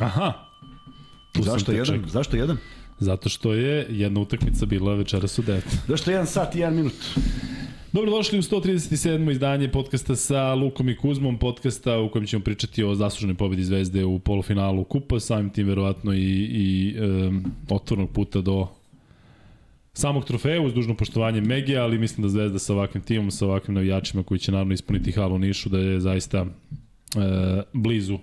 Aha. Tu Zašto jedan? čekao. Zašto jedan? Zato što je jedna utakmica bila večeras u 9. Zašto jedan sat i jedan minut? Dobrodošli u 137. izdanje podcasta sa Lukom i Kuzmom, podcasta u kojem ćemo pričati o zasluženoj pobedi Zvezde u polufinalu Kupa, samim tim verovatno i, i um, otvornog puta do samog trofeja uz dužno poštovanje Megija, ali mislim da Zvezda sa ovakvim timom, sa ovakvim navijačima koji će naravno ispuniti halu Nišu, da je zaista e, blizu,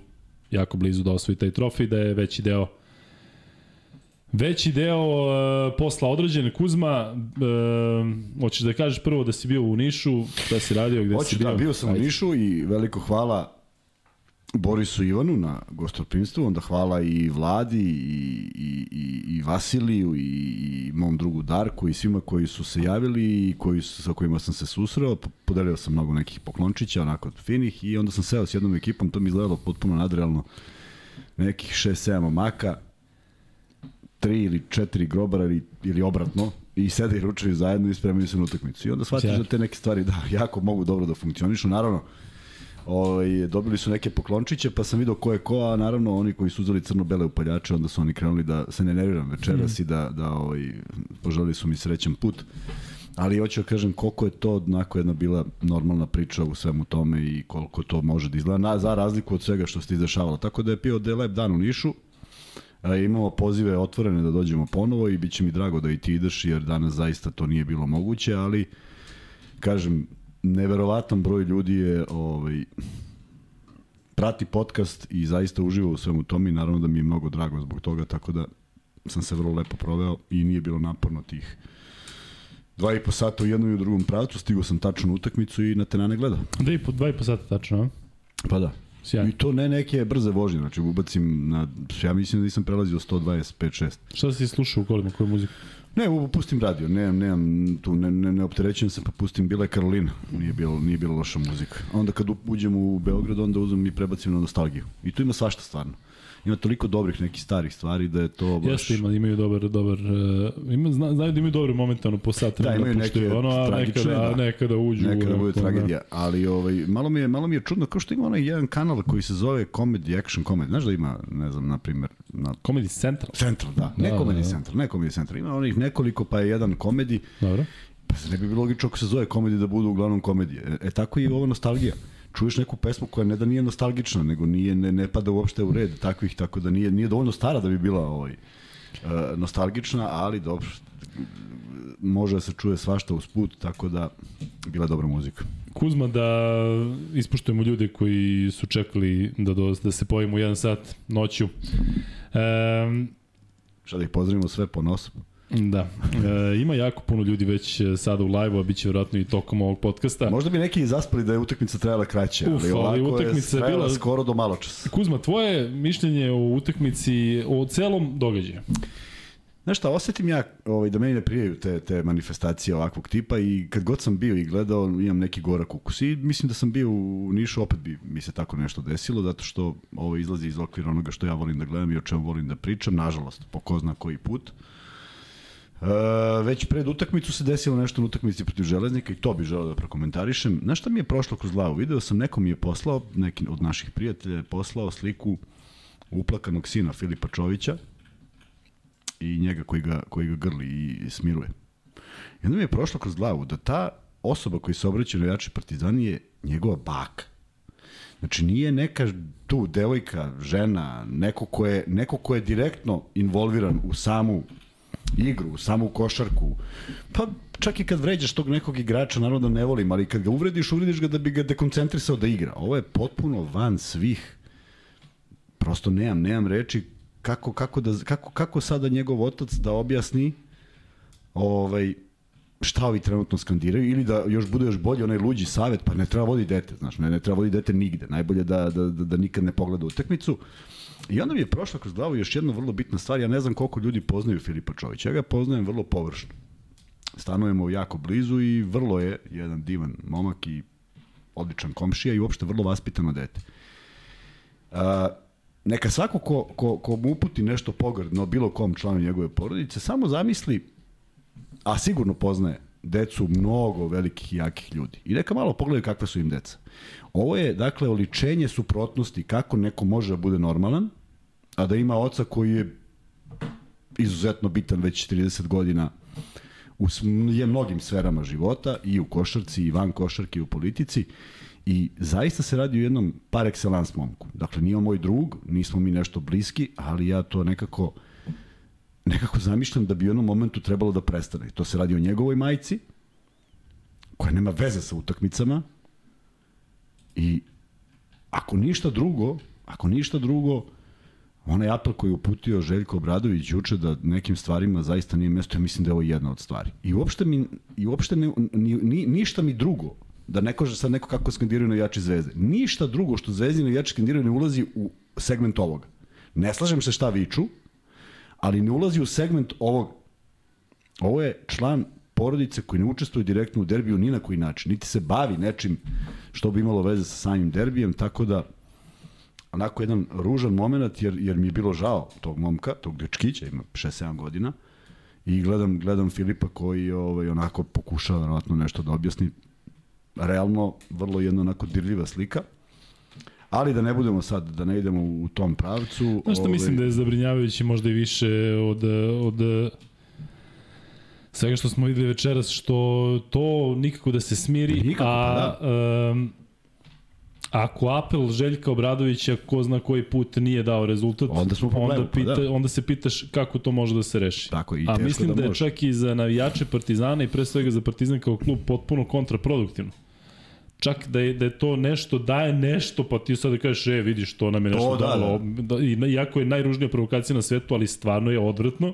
jako blizu da osvoji taj trofej, da je veći deo Veći deo uh, posla odrađen. Kuzma, uh, hoćeš da kažeš prvo da si bio u Nišu, da si radio, gde si Hoću, bio? da, bio sam u Ajde. Nišu i veliko hvala Borisu Ivanu na gostoprinstvu, onda hvala i Vladi i, i, i, i Vasiliju i, i mom drugu Darku i svima koji su se javili i koji su, sa kojima sam se susreo. Po- Podelio sam mnogo nekih poklončića, onako finih i onda sam seo s jednom ekipom, to mi izgledalo potpuno nadrealno. Nekih 6-7 momaka, tri ili četiri grobara ili, ili obratno i sede i ručaju zajedno i spremaju se na utakmicu. I onda shvatiš da te neke stvari da, jako mogu dobro da funkcionišu. Naravno, ovaj, dobili su neke poklončiće, pa sam video ko je ko, a naravno oni koji su uzeli crno-bele upaljače, onda su oni krenuli da se ne nerviram večeras mm. i da, da ovaj, poželili su mi srećan put. Ali hoću da kažem koliko je to onako jedna bila normalna priča u svemu tome i koliko to može da izgleda, na, za razliku od svega što se izdešavalo. Tako da je bio da je lep dan u Nišu, A, imamo pozive otvorene da dođemo ponovo i bit će mi drago da i ti ideš jer danas zaista to nije bilo moguće, ali kažem, neverovatan broj ljudi je ovaj, prati podcast i zaista uživa u svemu tome i naravno da mi je mnogo drago zbog toga, tako da sam se vrlo lepo proveo i nije bilo naporno tih dva i po sata u jednom i u drugom pravcu, stigao sam tačno na utakmicu i na tenane gledao. Da i po dva i po sata tačno, a? Pa da. Sjajno. I to ne neke brze vožnje, znači ubacim na, ja mislim da nisam prelazio 125-6. Šta si slušao u kolima, koju muziku? Ne, u- pustim radio, nemam, nemam tu, ne, ne, ne opterećujem se, pa pustim Bila je Karolina, nije bilo, nije bilo loša muzika. Onda kad uđem u Beograd, onda uzmem i prebacim na nostalgiju. I tu ima svašta stvarno. Ima toliko dobrih nekih starih stvari da je to baš... Jeste, ima, imaju dobar, dobar, uh, ima, zna, znaju da imaju dobre momente, ono, po sat Da, vremena imaju neke ono, a tragične, nekada, da. nekada uđu. Nekada u- bude da. tragedija, ali ovaj, malo, mi je, malo mi je čudno, kao što ima onaj jedan kanal koji se zove Comedy Action Comedy. Znaš da ima, ne znam, na primjer, na Comedy Central. Central, da. Ne Da, Comedy da, da. Central, ne Comedy Central. Ima onih nekoliko, pa je jedan komedi. Dobro. Pa ne bi bilo logično ako se zove komedija da budu uglavnom komedije. E, e tako i ovo nostalgija. Čuješ neku pesmu koja ne da nije nostalgična, nego nije, ne, ne pada uopšte u red takvih, tako da nije, nije dovoljno stara da bi bila ovaj, uh, nostalgična, ali dobro, može da se čuje svašta uz put, tako da bila je dobra muzika. Kuzma, da ispuštujemo ljude koji su čekali da, do, da se pojavimo u jedan sat noću. Um, Šta da ih pozdravimo sve po nosu. Da. E, ima jako puno ljudi već e, sada u live-u, a bit će vjerojatno i tokom ovog podcasta. Možda bi neki zaspali da je utakmica trajala kraće, Uf, ali ali utakmica je bila- skoro do malo časa. Kuzma, tvoje mišljenje o utakmici, o celom događaju? Znaš šta, osetim ja ovaj, da meni ne prijaju te, te manifestacije ovakvog tipa i kad god sam bio i gledao imam neki gorak ukus i mislim da sam bio u Nišu, opet bi mi se tako nešto desilo zato što ovo izlazi iz okvira onoga što ja volim da gledam i o čemu volim da pričam, nažalost, po ko zna koji put. E, već pred utakmicu se desilo nešto na utakmici protiv Železnika i to bi želeo da prokomentarišem. Znaš šta mi je prošlo kroz glavu? Video sam, neko mi je poslao, neki od naših prijatelja je poslao sliku uplakanog sina Filipa Čovića, i njega koji ga, koji ga grli i smiruje. I onda mi je prošlo kroz glavu da ta osoba koji se obraća jači partizani je njegova baka. Znači nije neka tu devojka, žena, neko ko je, neko ko je direktno involviran u samu igru, samu košarku. Pa čak i kad vređaš tog nekog igrača, naravno da ne volim, ali kad ga uvrediš, uvrediš ga da bi ga dekoncentrisao da igra. Ovo je potpuno van svih prosto nemam, nemam reči kako, kako, da, kako, kako sada njegov otac da objasni ovaj, šta ovi trenutno skandiraju ili da još bude još bolje onaj luđi savet, pa ne treba vodi dete, znaš, ne, ne treba vodi dete nigde, najbolje da, da, da, da nikad ne pogleda utakmicu. I onda mi je prošla kroz glavu još jedna vrlo bitna stvar, ja ne znam koliko ljudi poznaju Filipa Čovića, ja ga poznajem vrlo površno. Stanujemo jako blizu i vrlo je jedan divan momak i odličan komšija i uopšte vrlo vaspitano dete. A, neka svako ko, ko, ko mu uputi nešto pogrdno bilo kom članu njegove porodice, samo zamisli, a sigurno poznaje decu mnogo velikih i jakih ljudi. I neka malo pogledaju kakve su im deca. Ovo je, dakle, oličenje suprotnosti kako neko može da bude normalan, a da ima oca koji je izuzetno bitan već 30 godina u je mnogim sferama života i u košarci i van košarke i u politici i zaista se radi o jednom par excellence momku. Dakle, nije on moj drug, nismo mi nešto bliski, ali ja to nekako nekako zamišljam da bi u jednom momentu trebalo da prestane. To se radi o njegovoj majci, koja nema veze sa utakmicama i ako ništa drugo, ako ništa drugo, onaj apel koji je uputio Željko Obradović juče da nekim stvarima zaista nije mesto, ja mislim da je ovo jedna od stvari. I uopšte, mi, i uopšte ne, ni, ni, ništa mi drugo, da ne kaže sad neko kako skandiraju navijači zvezde, ništa drugo što zvezdi navijači skandiraju ne ulazi u segment ovoga. Ne slažem se šta viču, ali ne ulazi u segment ovog. Ovo je član porodice koji ne učestvuje direktno u derbiju ni na koji način, niti se bavi nečim što bi imalo veze sa samim derbijem, tako da onako jedan ružan moment jer, jer mi je bilo žao tog momka, tog dečkića, ima 6-7 godina, i gledam, gledam Filipa koji ovaj, onako pokušava verovatno nešto da objasni. Realno, vrlo jedna onako dirljiva slika. Ali da ne budemo sad, da ne idemo u tom pravcu. Znaš što ovaj... mislim da je zabrinjavajući možda i više od, od svega što smo videli večeras, što to nikako da se smiri, nikako, a pa da. um, Ako apel Željka Obradovića ko zna koji put nije dao rezultat, onda, smo problemu, onda, pita, pa da. onda se pitaš kako to može da se reši. Tako, i A mislim da, da je čak i za navijače Partizana i pre svega za Partizan kao klub potpuno kontraproduktivno. Čak da je, da je to nešto, daje nešto, pa ti sad da kažeš, e, vidiš, to nam je nešto to, da, dalo. Da. da. Iako je najružnija provokacija na svetu, ali stvarno je odvratno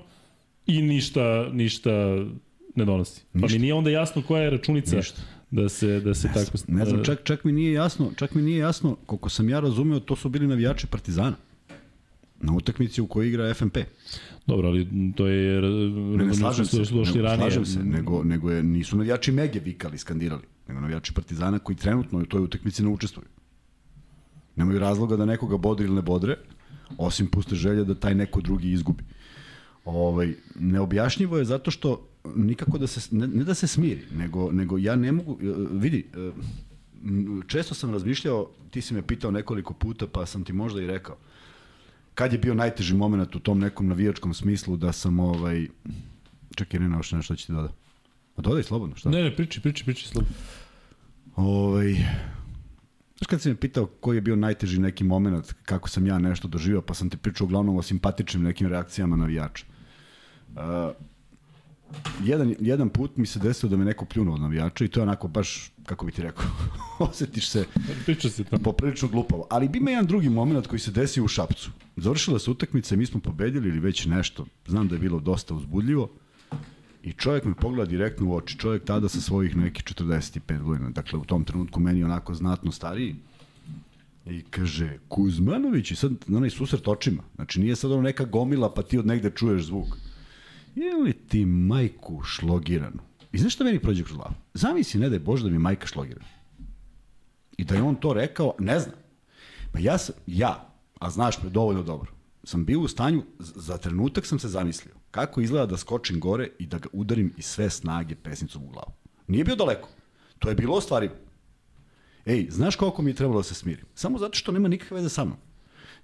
i ništa, ništa ne donosi. Ništa. Pa mi nije onda jasno koja je računica Ništa da se da se ne, tako ne znam čak čak mi nije jasno čak mi nije jasno koliko sam ja razumeo to su bili navijači Partizana na utakmici u kojoj igra FNP. Dobro, ali to je ne, ne slažem se, došli ne, ranije. slažem se, nego, nego je, nisu navijači Mege vikali, skandirali, nego navijači Partizana koji trenutno u toj utakmici ne učestvuju. Nemaju razloga da nekoga bodre ili ne bodre, osim puste želje da taj neko drugi izgubi. Ovaj, neobjašnjivo je zato što nikako da se, ne, ne da se smiri, nego, nego ja ne mogu, e, vidi, e, često sam razmišljao, ti si me pitao nekoliko puta, pa sam ti možda i rekao, kad je bio najteži moment u tom nekom navijačkom smislu da sam ovaj, čekaj, ne naošte nešto će ti doda. A dodaj slobodno, šta? Ne, ne, priči, priči, priči slobodno. Ovaj, Znaš kad si me pitao koji je bio najteži neki moment, kako sam ja nešto doživao, pa sam ti pričao uglavnom o simpatičnim nekim reakcijama navijača. Uh, jedan, jedan put mi se desilo da me neko pljunuo od navijača i to je onako baš, kako bi ti rekao, osetiš se Priča se to. poprilično glupavo. Ali ima jedan drugi moment koji se desio u Šapcu. Završila se utakmica i mi smo pobedili ili već nešto. Znam da je bilo dosta uzbudljivo. I čovjek me pogleda direktno u oči. Čovjek tada sa svojih nekih 45 godina. Dakle, u tom trenutku meni onako znatno stariji. I kaže, Kuzmanović, i sad onaj susret očima. Znači, nije sad ono neka gomila pa ti od negde čuješ zvuk je li ti majku šlogiranu? I znaš šta meni prođe kroz glavu? Zamisli, ne da je Bože da mi majka šlogirana. I da je on to rekao, ne znam. Pa ja sam, ja, a znaš me dovoljno dobro, sam bio u stanju, za trenutak sam se zamislio, kako izgleda da skočim gore i da ga udarim iz sve snage pesnicom u glavu. Nije bio daleko. To je bilo ostvarivo. Ej, znaš koliko mi je trebalo da se smirim? Samo zato što nema nikakve veze sa mnom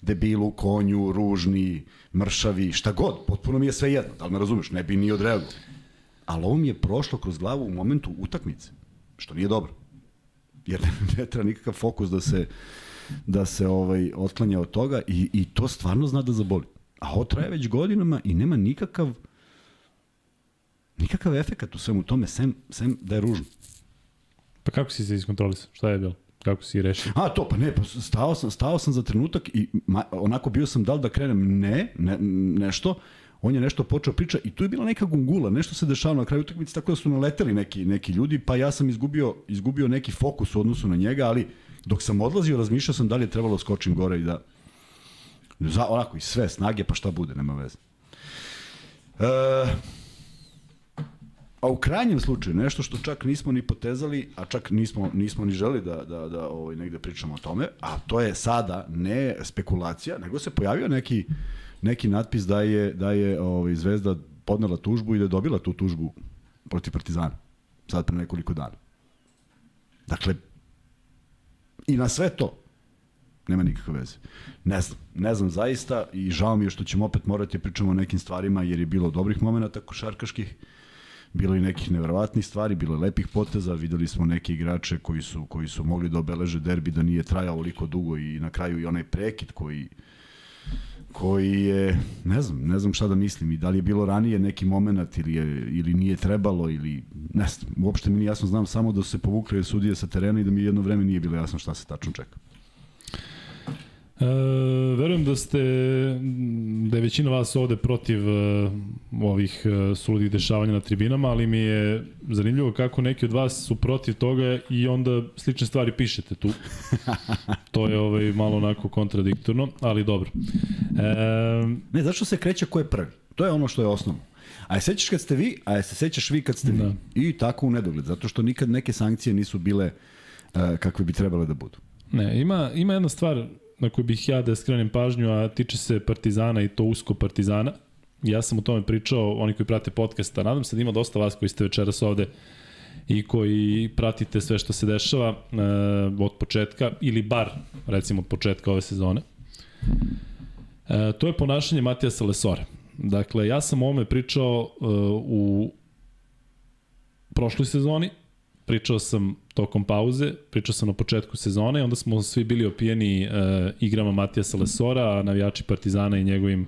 debilu, konju, ružni, mršavi, šta god, potpuno mi je sve jedno, da li me razumeš, ne bi ni odreagovao. Ali ovo mi je prošlo kroz glavu u momentu utakmice, što nije dobro. Jer ne treba nikakav fokus da se da se ovaj otklanja od toga i, i to stvarno zna da zaboli. A ovo traje već godinama i nema nikakav nikakav efekat u svemu tome, sem, sem da je ružno. Pa kako si se iskontrolisao? Šta je bilo? Kako si rešio? A to, pa ne, pa stao sam, stao sam za trenutak i ma, onako bio sam da da krenem, ne, ne, nešto, on je nešto počeo priča i tu je bila neka gungula, nešto se dešavalo na kraju utakmice tako da su naleteli neki neki ljudi, pa ja sam izgubio izgubio neki fokus u odnosu na njega, ali dok sam odlazio razmišljao sam da li je trebalo da skočim gore i da za onako i sve snage, pa šta bude, nema veze. E, A u krajnjem slučaju, nešto što čak nismo ni potezali, a čak nismo, nismo ni želi da, da, da ovaj, negde pričamo o tome, a to je sada ne spekulacija, nego se pojavio neki, neki natpis da je, da je ovaj, Zvezda podnela tužbu i da je dobila tu tužbu protiv Partizana, sad pre nekoliko dana. Dakle, i na sve to, nema nikakve veze. Ne znam, ne znam zaista i žao mi je što ćemo opet morati da pričamo o nekim stvarima jer je bilo dobrih momenta košarkaških, bilo i nekih neverovatnih stvari, bilo je lepih poteza, videli smo neke igrače koji su, koji su mogli da obeleže derbi da nije trajao oliko dugo i na kraju i onaj prekid koji koji je, ne znam, ne znam šta da mislim i da li je bilo ranije neki moment ili, je, ili nije trebalo ili ne znam, uopšte mi nije jasno, znam samo da su se povukle sudije sa terena i da mi jedno vreme nije bilo jasno šta se tačno čeka. E, verujem da ste, da je većina vas ovde protiv e, ovih e, suludih dešavanja na tribinama, ali mi je zanimljivo kako neki od vas su protiv toga i onda slične stvari pišete tu. to je ovaj, malo onako kontradiktorno, ali dobro. E, ne, zašto se kreće ko je prvi? To je ono što je osnovno. A je sećaš kad ste vi, a je se sećaš vi kad ste da. vi. I tako u nedogled, zato što nikad neke sankcije nisu bile uh, kakve bi trebale da budu. Ne, ima, ima jedna stvar na koju bih ja da skrenem pažnju, a tiče se Partizana i to usko Partizana. Ja sam o tome pričao, oni koji prate podcasta, nadam se da ima dosta vas koji ste večeras ovde i koji pratite sve što se dešava uh, od početka, ili bar, recimo, od početka ove sezone. Uh, to je ponašanje Matijasa Lesora. Dakle, ja sam o ome pričao uh, u prošloj sezoni, pričao sam tokom pauze, pričao sam na početku sezone onda smo svi bili opijeni uh, igrama Matijasa Lesora, navijači Partizana i njegovim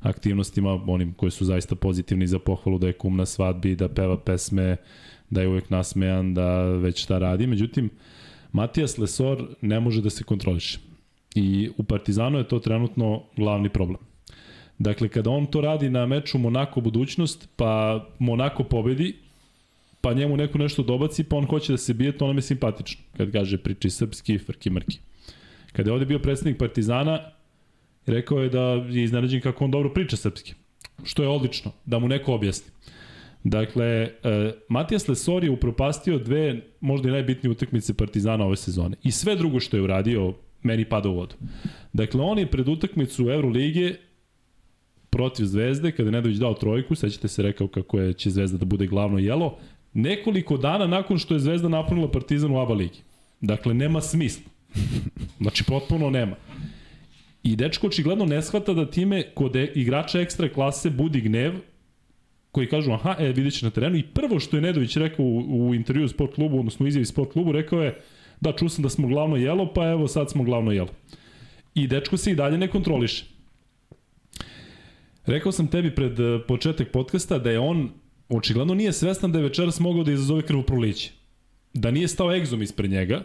aktivnostima, onim koji su zaista pozitivni za pohvalu da je kum na svadbi, da peva pesme, da je uvek nasmejan, da već šta radi. Međutim, Matijas Lesor ne može da se kontroliše. I u Partizanu je to trenutno glavni problem. Dakle, kada on to radi na meču Monako budućnost, pa Monako pobedi, pa njemu neko nešto dobaci, pa on hoće da se bije, to nam je simpatično. Kad kaže priči srpski, frki mrki. Kada je ovde bio predsednik Partizana, rekao je da je iznenađen kako on dobro priča srpski. Što je odlično, da mu neko objasni. Dakle, e, Matijas Lesor je upropastio dve možda i najbitnije utakmice Partizana ove sezone. I sve drugo što je uradio, meni pada u vodu. Dakle, on je pred utakmicu Euroligije protiv Zvezde, kada je Nedović dao trojku, sećate se rekao kako je, će Zvezda da bude glavno jelo, nekoliko dana nakon što je Zvezda napunila Partizan u ABA ligi. Dakle, nema smisla. Znači, potpuno nema. I dečko očigledno ne shvata da time kod e, igrača ekstra klase budi gnev koji kažu, aha, e, vidjet na terenu. I prvo što je Nedović rekao u, u intervju sport klubu, odnosno izjavi sport klubu, rekao je, da, čuo sam da smo glavno jelo, pa evo sad smo glavno jelo. I dečko se i dalje ne kontroliše. Rekao sam tebi pred e, početak podcasta da je on očigledno nije svestan da je večeras mogao da izazove krvoproliće. Da nije stao egzom ispred njega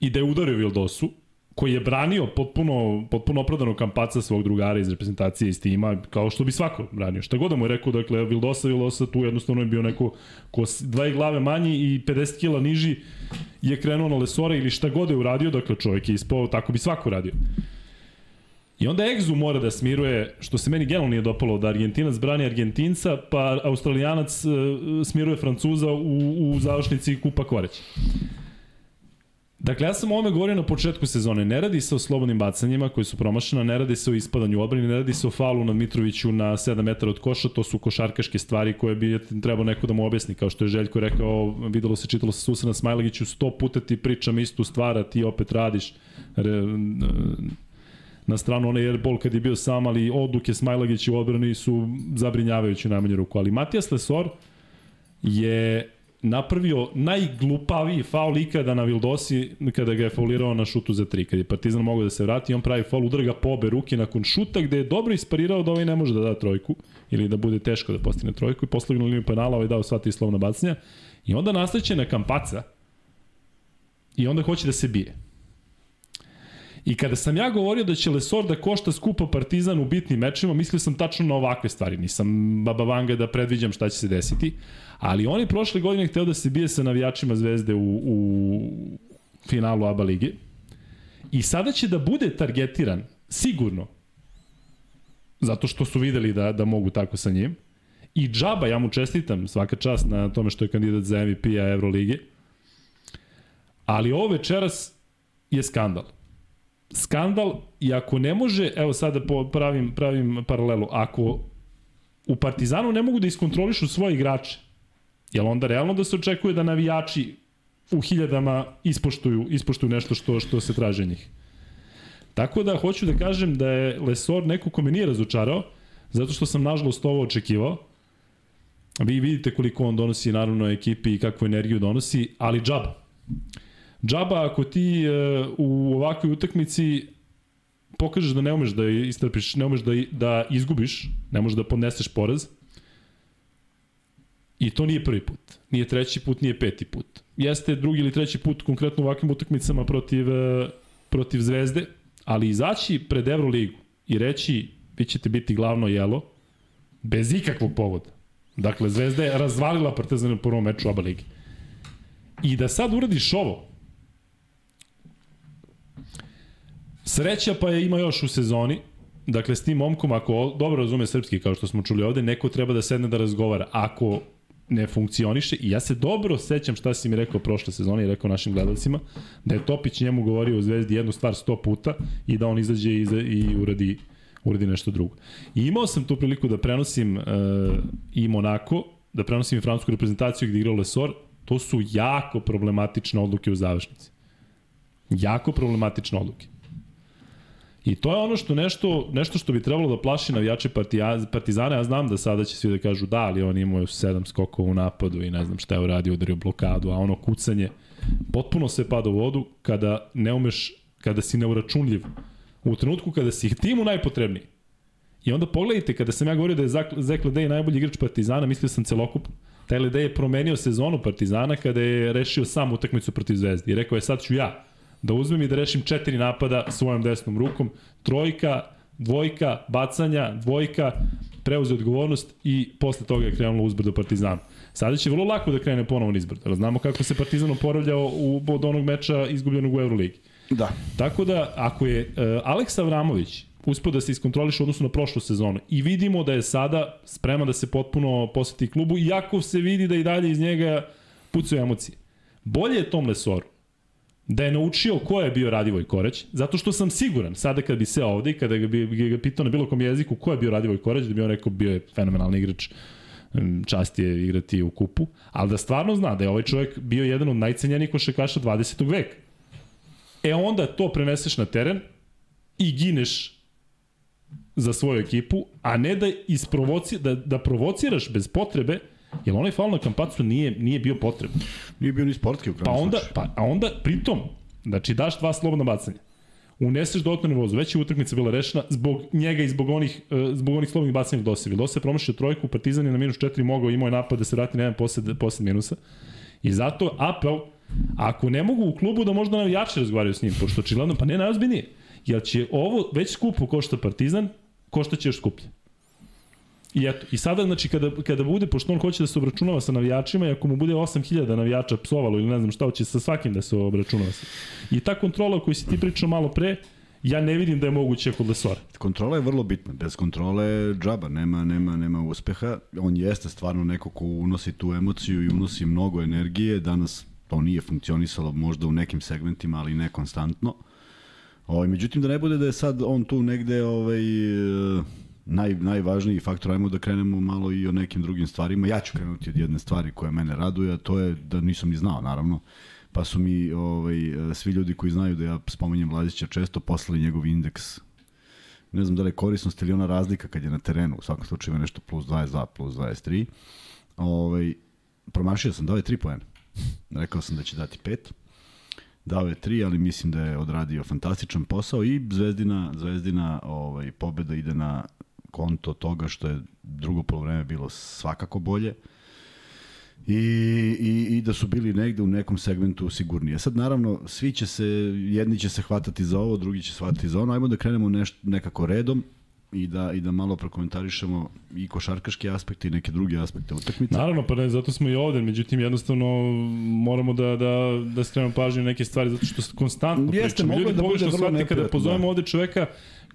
i da je udario Vildosu, koji je branio potpuno, potpuno opravdano kampaca svog drugara iz reprezentacije iz tima, kao što bi svako branio. Šta god da mu je rekao, dakle, Vildosa, Vildosa tu jednostavno je bio neko ko dva glave manji i 50 kila niži je krenuo na Lesora ili šta god je uradio, dakle čovjek je ispao, tako bi svako radio. I onda Egzu mora da smiruje, što se meni generalno nije dopalo, da Argentinac brani Argentinca, pa Australijanac uh, smiruje Francuza u, u završnici Kupa Koreća. Dakle, ja sam o ovome govorio na početku sezone. Ne radi se o slobodnim bacanjima koji su promašena, ne radi se o ispadanju obrani, ne radi se o faulu na Mitroviću na 7 metara od koša, to su košarkaške stvari koje bi trebao neko da mu objasni, kao što je Željko rekao, videlo se, čitalo se Susana Smajlagiću, sto puta ti pričam istu stvar, a ti opet radiš. Re, na stranu onaj airball kad je bio sam, ali odluke Smajlagić u odbrani su zabrinjavajući najmanje ruku. Ali Matijas Lesor je napravio najglupaviji faul ikada na Vildosi kada ga je faulirao na šutu za tri. Kad je Partizan mogao da se vrati, on pravi faul, udara ga po obe ruke nakon šuta gde je dobro isparirao da ovaj ne može da da trojku ili da bude teško da postigne trojku i posle na liniju penala ovaj dao sva ti slovna bacanja i onda nastaće na kampaca i onda hoće da se bije. I kada sam ja govorio da će Lesor da košta skupo Partizan u bitnim mečima, mislio sam tačno na ovakve stvari. Nisam Baba Vanga da predviđam šta će se desiti. Ali on je prošle godine hteo da se bije sa navijačima Zvezde u, u finalu ABA lige. I sada će da bude targetiran, sigurno, zato što su videli da, da mogu tako sa njim. I džaba, ja mu čestitam svaka čast na tome što je kandidat za MVP-a Evrolige. Ali ovo večeras je skandal skandal i ako ne može, evo sada pravim, pravim paralelu, ako u Partizanu ne mogu da iskontrolišu svoje igrače, je onda realno da se očekuje da navijači u hiljadama ispoštuju, ispoštuju nešto što, što se traže njih? Tako da hoću da kažem da je Lesor neko ko me nije razočarao, zato što sam nažalost ovo očekivao. Vi vidite koliko on donosi naravno ekipi i kakvu energiju donosi, ali džaba. Džaba ako ti uh, u ovakvoj utakmici pokažeš da ne umeš da istrpiš, ne umeš da, da izgubiš, ne možeš da podneseš poraz, I to nije prvi put. Nije treći put, nije peti put. Jeste drugi ili treći put konkretno u ovakvim utakmicama protiv, e, protiv Zvezde, ali izaći pred Euroligu i reći vi ćete biti glavno jelo, bez ikakvog povoda. Dakle, Zvezda je razvalila Partizan u prvom meču oba ligi. I da sad uradiš ovo, sreća pa je ima još u sezoni, dakle s tim momkom, ako dobro razume srpski, kao što smo čuli ovde, neko treba da sedne da razgovara. Ako ne funkcioniše i ja se dobro sećam šta si mi rekao prošle sezone i rekao našim gledalcima, da je Topić njemu govorio u Zvezdi jednu stvar sto puta i da on izađe i, i uradi, uradi nešto drugo. I imao sam tu priliku da prenosim uh, i Monako, da prenosim i francusku reprezentaciju gde igrao Lesor, to su jako problematične odluke u završnici. Jako problematične odluke. I to je ono što nešto, nešto što bi trebalo da plaši navijače Partizana. Ja znam da sada će svi da kažu da, ali on imao sedam skokova u napadu i ne znam šta je uradio, udario blokadu, a ono kucanje potpuno se pada u vodu kada ne umeš, kada si neuračunljiv. U trenutku kada si timu najpotrebniji. I onda pogledajte, kada sam ja govorio da je Zek Ledej najbolji igrač Partizana, mislio sam celokup. Taj Ledej je promenio sezonu Partizana kada je rešio sam utakmicu protiv Zvezde. I rekao je sad ću ja da uzmem i da rešim četiri napada svojom desnom rukom, trojka, dvojka, bacanja, dvojka, preuze odgovornost i posle toga je krenulo uzbrdo Partizanu. Sada će vrlo lako da krene ponovo izbrdo. Jer znamo kako se Partizan oporavljao u, od onog meča izgubljenog u Euroligi. Da. Tako da, ako je uh, Aleksa Avramović uspio da se iskontroliše odnosno na prošlu sezonu i vidimo da je sada spreman da se potpuno posveti klubu, iako se vidi da i dalje iz njega pucaju emocije. Bolje je Tom Lesoru da je naučio ko je bio Radivoj Koreć, zato što sam siguran, sada kad bi se ovde i kada bi ga pitao na bilo kom jeziku ko je bio Radivoj Koreć, da bi on rekao bio je fenomenalni igrač, čast je igrati u kupu, ali da stvarno zna da je ovaj čovjek bio jedan od najcenjenijih košakaša 20. veka. E onda to preneseš na teren i gineš za svoju ekipu, a ne da, isprovoci, da, da provociraš bez potrebe Jer onaj faul na Kampacu nije, nije bio potreban. Nije bio ni sportski u pa onda, pa, a onda, pritom, znači daš dva slobodna bacanja. Uneseš dodatnu nervozu. Već je utakmica bila rešena zbog njega i zbog onih, uh, zbog onih slobodnih bacanja Dose. Dose je promašio trojku, Partizan je na minus 4 mogao, imao je napad da se vrati na jedan posled, posled minusa. I zato apel, ako ne mogu u klubu da možda navijači razgovaraju s njim, pošto očigledno, pa ne najozbiljnije. Jer će ovo već skupo košta Partizan, košta će još skuplje. I eto, i sada znači kada, kada bude, pošto on hoće da se obračunava sa navijačima i ako mu bude 8000 navijača psovalo ili ne znam šta, hoće sa svakim da se obračunava. I ta kontrola koju si ti pričao malo pre, ja ne vidim da je moguće kod Lesora. Kontrola je vrlo bitna. Bez kontrole džaba, nema, nema, nema uspeha. On jeste stvarno neko ko unosi tu emociju i unosi mnogo energije. Danas to nije funkcionisalo možda u nekim segmentima, ali ne konstantno. Ovaj, međutim, da ne bude da je sad on tu negde ovaj, naj, najvažniji faktor, ajmo da krenemo malo i o nekim drugim stvarima. Ja ću krenuti od jedne stvari koja mene raduje, a to je da nisam ni znao, naravno. Pa su mi ovaj, svi ljudi koji znaju da ja spomenjem Lazića često poslali njegov indeks ne znam da li je korisnost ili ona razlika kad je na terenu, u svakom slučaju nešto plus 22, plus 23. Ovaj, promašio sam, dao je 3 poena. Rekao sam da će dati 5. Dao je 3, ali mislim da je odradio fantastičan posao i Zvezdina, Zvezdina ovaj, pobeda ide na konto toga što je drugo polovreme bilo svakako bolje i, i, i da su bili negde u nekom segmentu sigurnije. Sad naravno svi će se, jedni će se hvatati za ovo, drugi će se hvatati za ono, ajmo da krenemo neš, nekako redom i da, i da malo prokomentarišemo i košarkaški aspekt i neke druge aspekte utakmice. Naravno, pa ne, zato smo i ovde, međutim jednostavno moramo da, da, da skrenemo pažnju na neke stvari, zato što konstantno Jeste, pričamo. Ljudi da pogrešno shvate kada pozovemo da. ovde čoveka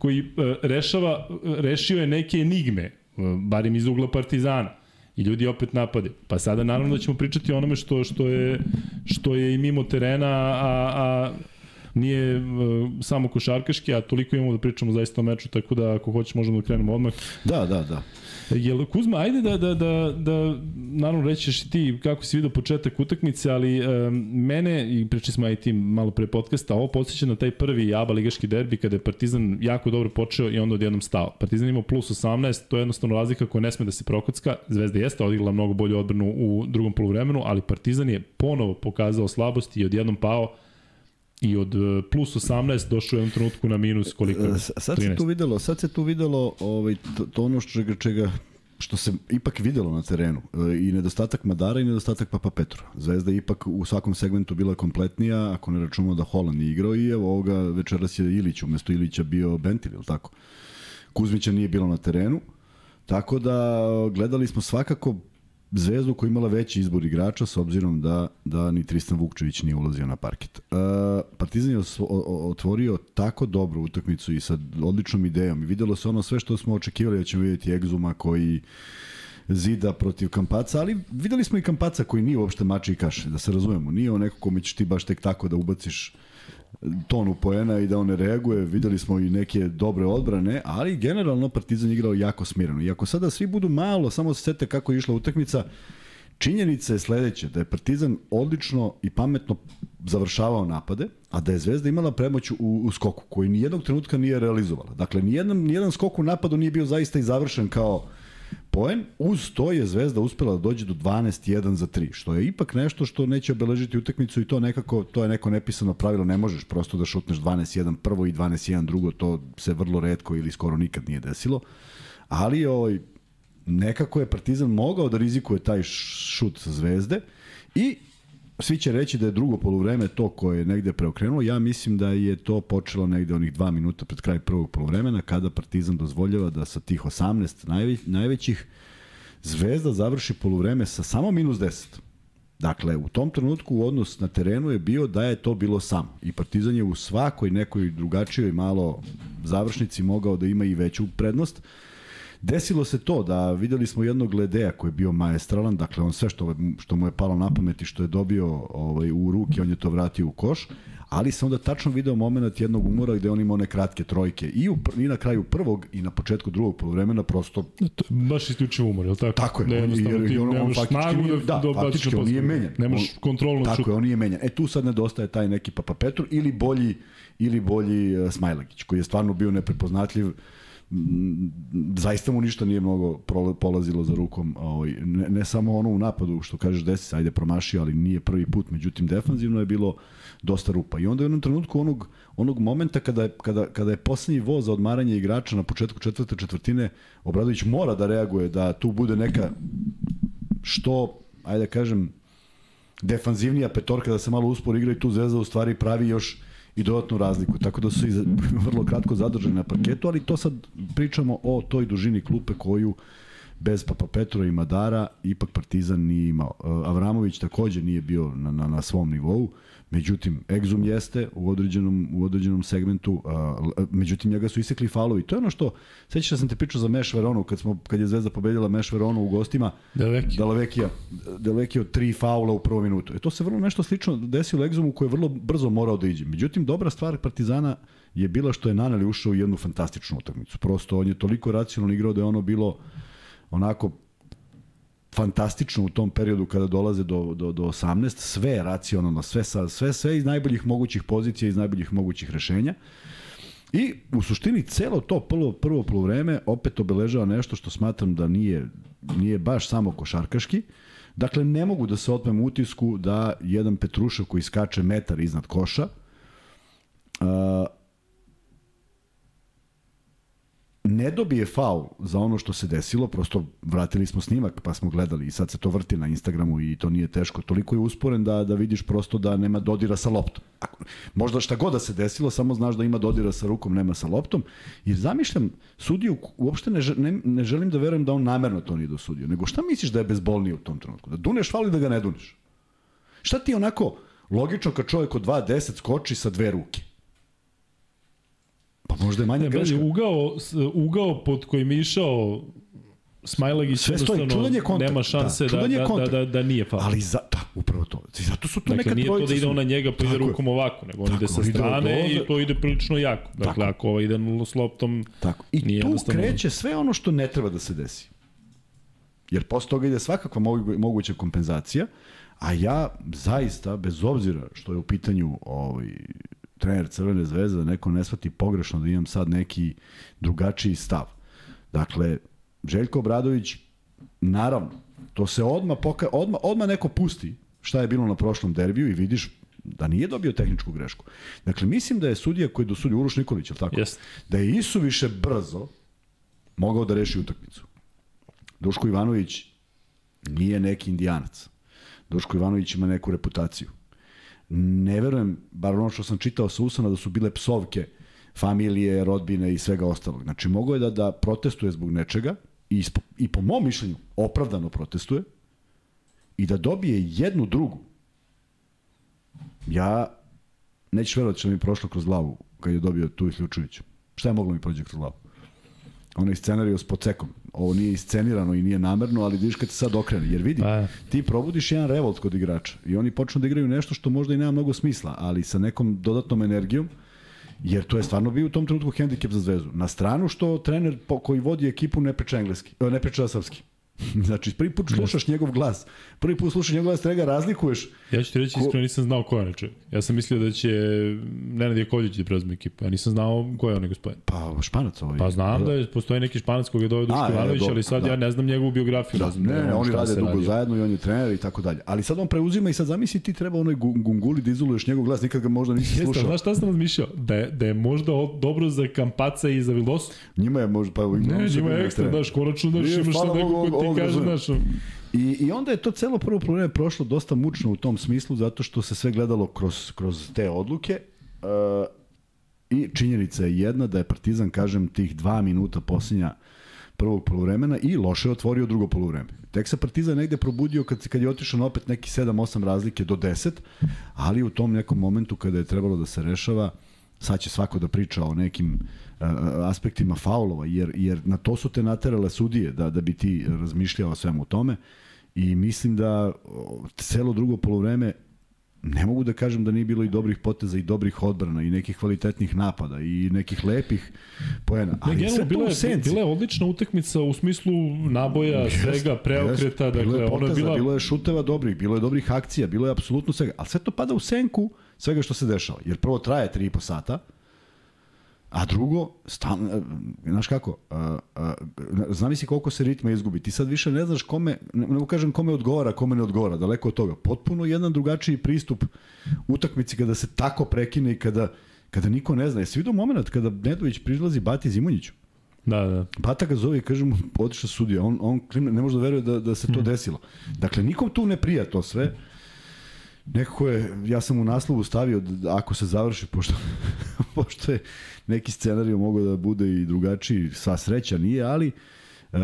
koji uh, rešava, rešio je neke enigme, uh, barim iz ugla Partizana. I ljudi opet napade. Pa sada naravno da ćemo pričati o onome što, što, je, što je i mimo terena, a, a nije uh, samo košarkaški, a toliko imamo da pričamo zaista o meču, tako da ako hoćeš možemo da krenemo odmah. Da, da, da. Jel, Kuzma, ajde da, da, da, da naravno rećeš ti kako si vidio početak utakmice, ali um, mene, i pričali smo aj ti malo pre podcasta, ovo podsjeća na taj prvi ABA ligaški derbi kada je Partizan jako dobro počeo i onda odjednom stao. Partizan imao plus 18, to je jednostavno razlika koja ne sme da se prokocka. Zvezda jeste odigrala mnogo bolju odbranu u drugom poluvremenu, ali Partizan je ponovo pokazao slabosti i odjednom pao i od e, plus 18 došao u jednom trenutku na minus koliko? 13. Sad se tu videlo, sad se tu videlo ovaj, to, to ono što, čega, čega što se ipak videlo na terenu e, i nedostatak Madara i nedostatak Papa Petru. Zvezda je ipak u svakom segmentu bila kompletnija, ako ne računamo da Holland nije igrao i evo ovoga večeras je Ilić, umesto Ilića bio Bentil, ili tako? Kuzmića nije bilo na terenu, tako da gledali smo svakako Zvezdu koja imala veći izbor igrača s obzirom da, da ni Tristan Vukčević nije ulazio na parket. Uh, Partizan je otvorio tako dobru utakmicu i sa odličnom idejom i videlo se ono sve što smo očekivali da ćemo vidjeti Egzuma koji zida protiv Kampaca, ali videli smo i Kampaca koji nije uopšte mači i kaše, da se razumemo. Nije on neko kome ćeš ti baš tek tako da ubaciš tonu poena i da on ne reaguje. Videli smo i neke dobre odbrane, ali generalno Partizan igrao jako smireno. I ako sada svi budu malo, samo se sete kako je išla utakmica, činjenica je sledeća, da je Partizan odlično i pametno završavao napade, a da je Zvezda imala premoć u, u skoku, koji ni jednog trenutka nije realizovala. Dakle, nijedan, nijedan skok u napadu nije bio zaista i završen kao poen. Uz to je Zvezda uspela da dođe do 12-1 za 3, što je ipak nešto što neće obeležiti utakmicu i to nekako, to je neko nepisano pravilo, ne možeš prosto da šutneš 12-1 prvo i 12-1 drugo, to se vrlo redko ili skoro nikad nije desilo. Ali ovaj, nekako je Partizan mogao da rizikuje taj šut Zvezde i svi će reći da je drugo poluvreme to koje je negde preokrenulo. Ja mislim da je to počelo negde onih dva minuta pred kraj prvog poluvremena kada Partizan dozvoljava da sa tih 18 najveć, najvećih Zvezda završi poluvreme sa samo minus 10. Dakle, u tom trenutku odnos na terenu je bio da je to bilo samo. I Partizan je u svakoj nekoj drugačijoj malo završnici mogao da ima i veću prednost. Desilo se to da videli smo jednog Ledeja koji je bio maestralan, dakle on sve što, što mu je palo na pamet i što je dobio ovaj, u ruke, on je to vratio u koš, ali se onda tačno video moment jednog umora gde on ima one kratke trojke i, u, i na kraju prvog i na početku drugog poluvremena prosto to je baš isključivo umor, je li tako? Tako je, ne, on, jer, ti on, on, snagu nije, da, da, faktički on nije menjan. Nemaš kontrolnu Tako je, on nije menjan. E tu sad nedostaje taj neki Papa Petru ili bolji ili bolji uh, Smajlagić koji je stvarno bio neprepoznatljiv uh, zaista mu ništa nije mnogo polazilo za rukom. Ovaj, ne, ne samo ono u napadu, što kažeš desi se, ajde promašio, ali nije prvi put. Međutim, defanzivno je bilo dosta rupa. I onda u jednom trenutku onog, onog momenta kada je, kada, kada je poslednji voz za odmaranje igrača na početku četvrte četvrtine, Obradović mora da reaguje da tu bude neka što, ajde da kažem, defanzivnija petorka da se malo uspor igra i tu Zvezda u stvari pravi još i dodatnu razliku. Tako da su i vrlo kratko zadržani na parketu, ali to sad pričamo o toj dužini klupe koju bez Papa Petra i Madara ipak Partizan nije imao. Avramović takođe nije bio na, na, na svom nivou. Međutim, Exum jeste u određenom, u određenom segmentu, a, međutim njega su isekli falovi. To je ono što, sećaš da sam te pričao za Meš Veronu, kad, smo, kad je Zvezda pobedila Meš Veronu u gostima, Delveki. Delvekija, Delvekija od tri faula u prvom minutu. E to se vrlo nešto slično desilo Exumu koji je vrlo brzo morao da iđe. Međutim, dobra stvar Partizana je bila što je Naneli ušao u jednu fantastičnu utakmicu. Prosto on je toliko racionalno igrao da je ono bilo onako fantastično u tom periodu kada dolaze do, do, do 18, sve racionalno, sve, sa, sve, sve iz najboljih mogućih pozicija, iz najboljih mogućih rešenja. I u suštini celo to prvo, prvo polovreme opet obeležava nešto što smatram da nije, nije baš samo košarkaški. Dakle, ne mogu da se otmem utisku da jedan Petrušev koji skače metar iznad koša, uh, ne dobije faul za ono što se desilo, prosto vratili smo snimak pa smo gledali i sad se to vrti na Instagramu i to nije teško. Toliko je usporen da, da vidiš prosto da nema dodira sa loptom. Ako, možda šta god da se desilo, samo znaš da ima dodira sa rukom, nema sa loptom. Jer zamišljam, sudiju uopšte ne, ne, ne želim da verujem da on namerno to nije dosudio, nego šta misliš da je bezbolniji u tom trenutku? Da duneš faul i da ga ne duneš? Šta ti onako logično kad čovjek od 2.10 skoči sa dve ruke? Pa možda je manja greška. Ugao, ugao pod kojim je išao Smajlagić Sve stoji, čudan je kontakt. Nema šanse da, da, da, da, da, da nije faul. Ali za, tako Upravo to. Zato su to Dakle, neka nije to da ide su- on na njega pa ide rukom ovako, nego on ide sa strane i to ide prilično jako. Dakle, ako ovaj ide s loptom, Tako. I Nije tu kreće sve ono što ne treba da se desi. Jer posle toga ide svakakva mogu- moguća kompenzacija, a ja zaista, bez obzira što je u pitanju ovaj, trener Crvene zvezde, da neko ne shvati pogrešno da imam sad neki drugačiji stav. Dakle, Željko Obradović, naravno, to se odma, poka, odma, odma neko pusti šta je bilo na prošlom derbiju i vidiš da nije dobio tehničku grešku. Dakle, mislim da je sudija koji je dosudio Uroš Nikolić, je tako? Jeste. Da je isuviše brzo mogao da reši utakmicu. Duško Ivanović nije neki indijanac. Duško Ivanović ima neku reputaciju. Ne verujem, bar ono što sam čitao sa usana, da su bile psovke familije, rodbine i svega ostalog. Znači, mogao je da, da protestuje zbog nečega i, ispo- i po mom mišljenju opravdano protestuje i da dobije jednu drugu. Ja nećeš verovati što mi je prošlo kroz glavu kad je dobio tu Isključujuću. Šta je moglo mi prođe kroz glavu? Onaj scenariju s pocekom. Ovo nije iscenirano i nije namerno, ali vidiš kad se sad okrene. Jer vidi, Pa. ti probudiš jedan revolt kod igrača i oni počnu da igraju nešto što možda i nema mnogo smisla, ali sa nekom dodatnom energijom, jer to je stvarno bio u tom trenutku hendikep za zvezu. Na stranu što trener po, koji vodi ekipu ne priča engleski, e, ne priča srpski. znači, prvi put slušaš njegov glas. Prvi put slušaš njegov glas, treba ga razlikuješ. Ja ću ti reći, Ko- iskreno nisam znao ko je onaj čovjek. Ja sam mislio da će Nenad Jakovljević da preuzme ekipu. Ja nisam znao ko je onaj gospodin. Pa, španac ovaj. Pa znam da je, postoji neki španac koga je doveo Duško je, Ivanović, ali sad da. ja ne znam njegovu biografiju. Da, ne, da ne, on oni šta rade dugo radi. zajedno i on je trener i tako dalje. Ali sad on preuzima i sad zamisli ti treba onoj gu- gunguli da izoluješ njegov glas, nikad ga možda nisi Jeste, slušao. znaš šta sam razmišljao? Da je, da je možda dobro za Kampaca i za Vildosu. Njima je možda pa Ne, njima je ekstra, znaš, konačno Nije, imaš sad hvala Ti kaže, razumem. znaš, I, I onda je to celo prvo probleme prošlo dosta mučno u tom smislu zato što se sve gledalo kroz, kroz te odluke uh, i činjenica je jedna da je Partizan, kažem, tih dva minuta posljednja prvog poluvremena i loše otvorio drugo poluvreme. Tek se Partizan negde probudio kad, kad je otišao na opet neki 7-8 razlike do 10, ali u tom nekom momentu kada je trebalo da se rešava, sad će svako da priča o nekim uh, aspektima faulova, jer, jer na to su te naterale sudije da, da bi ti razmišljao o svemu tome i mislim da celo drugo polovreme ne mogu da kažem da nije bilo i dobrih poteza i dobrih odbrana i nekih kvalitetnih napada i nekih lepih poena. Ne, Ali generalno, sve to bila u je, bila je odlična utakmica u smislu naboja, svega, preokreta, Jeste, bilo dakle, je ono je poteza, bila... bilo je šuteva dobrih, bilo je dobrih akcija, bilo je apsolutno svega, ali sve to pada u senku svega što se dešava. Jer prvo traje 3,5 sata, a drugo, stan, e, znaš kako, a, a, zamisli koliko se ritma izgubi. Ti sad više ne znaš kome, ne, ne mogu kažem kome odgovara, kome ne odgovara, daleko od toga. Potpuno jedan drugačiji pristup utakmici kada se tako prekine i kada, kada niko ne zna. Jesi vidio moment kada Nedović prilazi Bati Zimonjiću? Da, da. Bata ga zove i kaže mu, otišao sudija. On, on klimne, ne može da veruje da, da se to desilo. Dakle, nikom tu ne prija to sve. Nekako je, ja sam u naslovu stavio da ako se završi, pošto, pošto je neki scenarij mogao da bude i drugačiji, sva sreća nije, ali e,